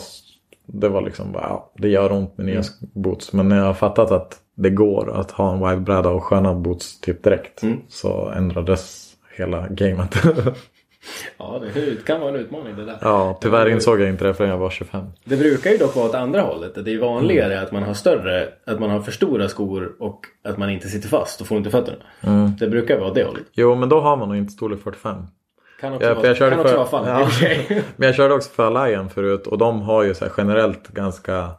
det var liksom, ja, det gör ont med nya boots. Men när jag har fattat att det går att ha en widebräda och sköna boots typ direkt. Så ändrades hela gamet. <laughs> Ja, det kan vara en utmaning det där. ja, tyvärr insåg jag inte det förrän jag var 25. Det brukar ju dock vara åt andra hållet. Det är vanligare att man har större, att man har för stora skor och att man inte sitter fast och får ont i fötterna. Det brukar vara det hållet. Jo, men då har man nog inte storlek 45. Kan också Ja, vara, för jag körde kan också för- vara fallet ja. sig. <laughs> Men jag körde också för Allian förut och de har ju så generellt ganska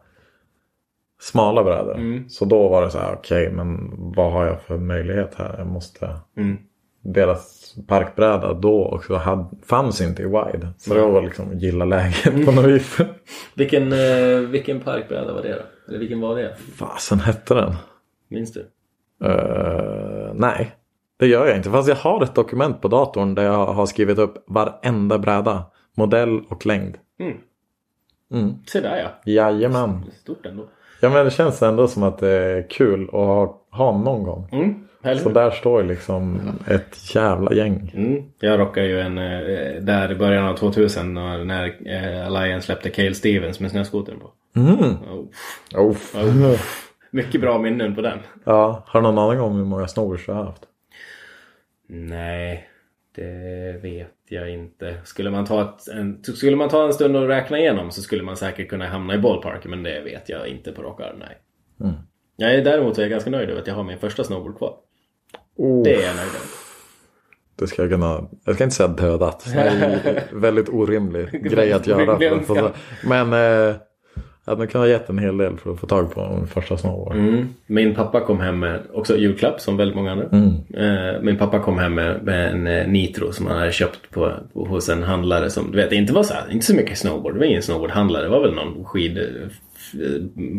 smala brädor. Mm. Så då var det så här, okej men vad har jag för möjlighet här? Jag måste... Mm. Deras parkbräda då också hade, fanns inte i wide. Så det var liksom gilla läget på något vis. <laughs> Vilken, eh, vilken parkbräda var det då? Eller vilken var det? Fasen hette den? Minns du? Eh, nej, det gör jag inte. Fast jag har ett dokument på datorn där jag har skrivit upp varenda bräda. Modell och längd. Mm. Mm. Se där ja. Jajamän. Stort ändå. Ja men det känns ändå som att det är kul att ha, ha någon gång. Mm. Eller Så där står liksom ett jävla gäng. Mm. Jag rockar ju en eh, där i början av 2000 när, när eh, Alliance släppte Cale Stevens med snöskotern på. Mm. Oh. Oh. Oh. Mycket bra minnen på den. Ja, har du någon aning om hur många snowboards du har haft? Nej, det vet jag inte. Skulle man, ta ett, en, skulle man ta en stund och räkna igenom så skulle man säkert kunna hamna i ballpark. Men det vet jag inte på rak arm, nej. Mm. Jag är däremot är jag ganska nöjd över att jag har min första snowboard kvar. Oh, Det är jag nöjd det ska jag kunna, jag ska inte säga dödat. Det är en <laughs> väldigt orimlig grej att göra. Att men eh, jag hade kunnat gett en hel del för att få tag på min första snowboard. Mm. Min pappa kom hem med, också julklapp som väldigt många andra. Mm. Eh, min pappa kom hem med, med en eh, Nitro som han hade köpt på, på, hos en handlare som, du vet, det inte var så här, inte så mycket snowboard. Det var ingen snowboardhandlare. Det var väl någon skid,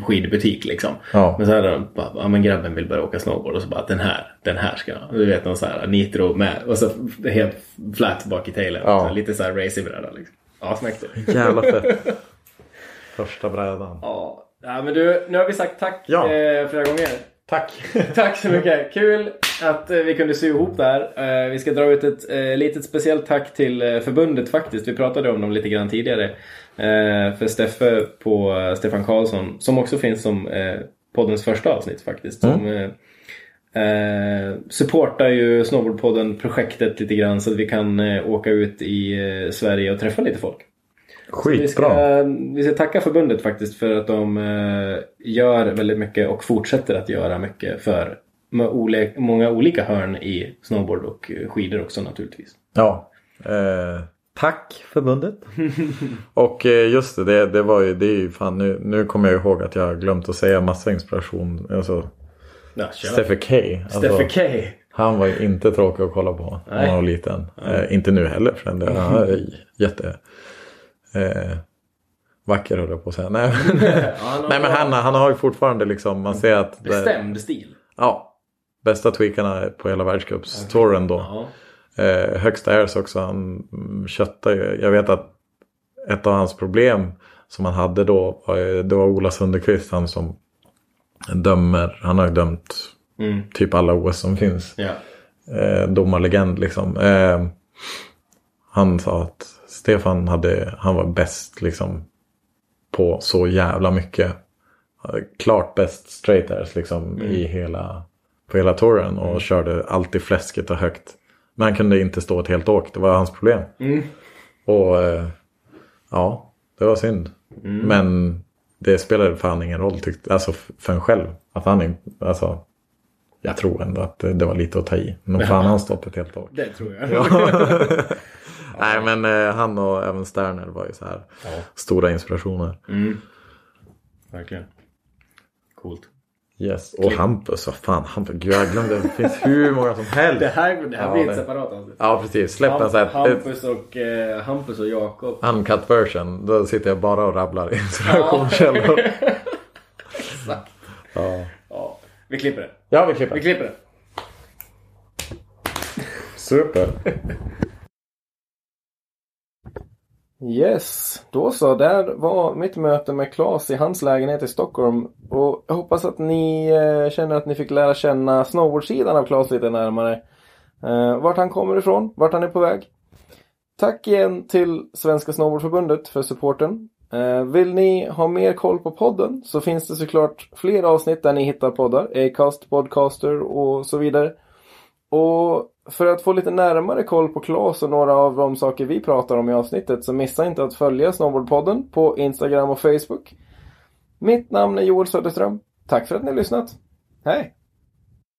skidbutik liksom. Ja. Men så hade de bara, ja men grabben vill börja åka snowboard och så bara den här, den här ska. Du vet någon så här Nitro med och så helt flat bak i tailen. Ja. Så lite så här racingbräda liksom. Ja. Jävla fett. <laughs> Första brädan. Ja. ja, men du, nu har vi sagt tack Ja. eh, flera gånger. Tack. <laughs> Tack så mycket. Kul att eh, vi kunde sy ihop det här. Eh, vi ska dra ut ett eh, litet speciellt tack till eh, förbundet faktiskt. Vi pratade om dem lite grann tidigare. Eh, för Steffe på eh, Stefan Karlsson, som också finns som eh, poddens första avsnitt faktiskt. Som, eh, eh, supportar ju Snowboardpodden projektet lite grann så att vi kan eh, åka ut i eh, Sverige och träffa lite folk. Vi Skitbra. ska, vi ska tacka förbundet faktiskt för att de gör väldigt mycket och fortsätter att göra mycket för många olika hörn i snowboard och skidor också naturligtvis. Ja. Tack förbundet. <laughs> och eh, just det, det, det var ju, det är ju fan nu, nu kommer jag ihåg att jag har glömt att säga massa inspiration. Alltså Ja. Steffe K. Alltså, K. Han var ju inte tråkig att kolla på när han var liten. Eh, inte nu heller för den delen. Han är jätte... Eh, vacker höll jag på att säga. Nej, <laughs> <laughs> nej men han, han har ju fortfarande liksom, man ser att... det- bestämd stil. Ja. Bästa tweakarna på hela världscupstouren då. Eh, högsta airs också. Han mm, köttar ju. Jag vet att ett av hans problem som han hade då. Det var Ola Sunderqvist. Han som dömer. Han har ju dömt Mm. typ alla OS som finns. Ja. Eh, domarlegend liksom. Eh, han sa att Stefan hade, han var bäst liksom. På så jävla mycket. Klart bäst straight airs liksom i hela, på hela touren. Och körde alltid fläsket och högt. Men han kunde inte stå ett helt åk. Det var hans problem. Mm. Och eh, ja, det var synd. Men det spelade fan ingen roll tyckte, alltså för en själv. Att han inte, alltså. Jag tror ändå att det, det var lite att ta i. Nog fan han stått ett helt åk. Det tror jag. <laughs> Nej men eh, han och även Sterner var ju så här stora inspirationer. Mm. Verkligen. Coolt. Yes. Och Hampus, vad fan Hampus, gud jag glömde. Det finns hur många som helst. Det här, det här Ja, blir det- ett separat avsnitt. Ja precis, släpp en sån. Hampus och, eh, Hampus och Jakob. Uncut version. Då sitter jag bara och rabblar inspirationskällor. Exakt. Ja. Ja. Vi klipper det. ja, vi klipper. Vi klipper det. Super. Yes, då så. Där var mitt möte med Claes i hans lägenhet i Stockholm. Och jag hoppas att ni eh, känner att ni fick lära känna snowboardsidan av Claes lite närmare. Eh, vart han kommer ifrån, vart han är på väg. Tack igen till Svenska Snowboardförbundet för supporten. Eh, vill ni ha mer koll på podden så finns det såklart fler avsnitt där ni hittar poddar. Acast, Podcaster och så vidare. Och för att få lite närmare koll på Klas och några av de saker vi pratar om i avsnittet så missa inte att följa Snowboardpodden på Instagram och Facebook. Mitt namn är Joel Söderström. Tack för att ni har lyssnat. Hej!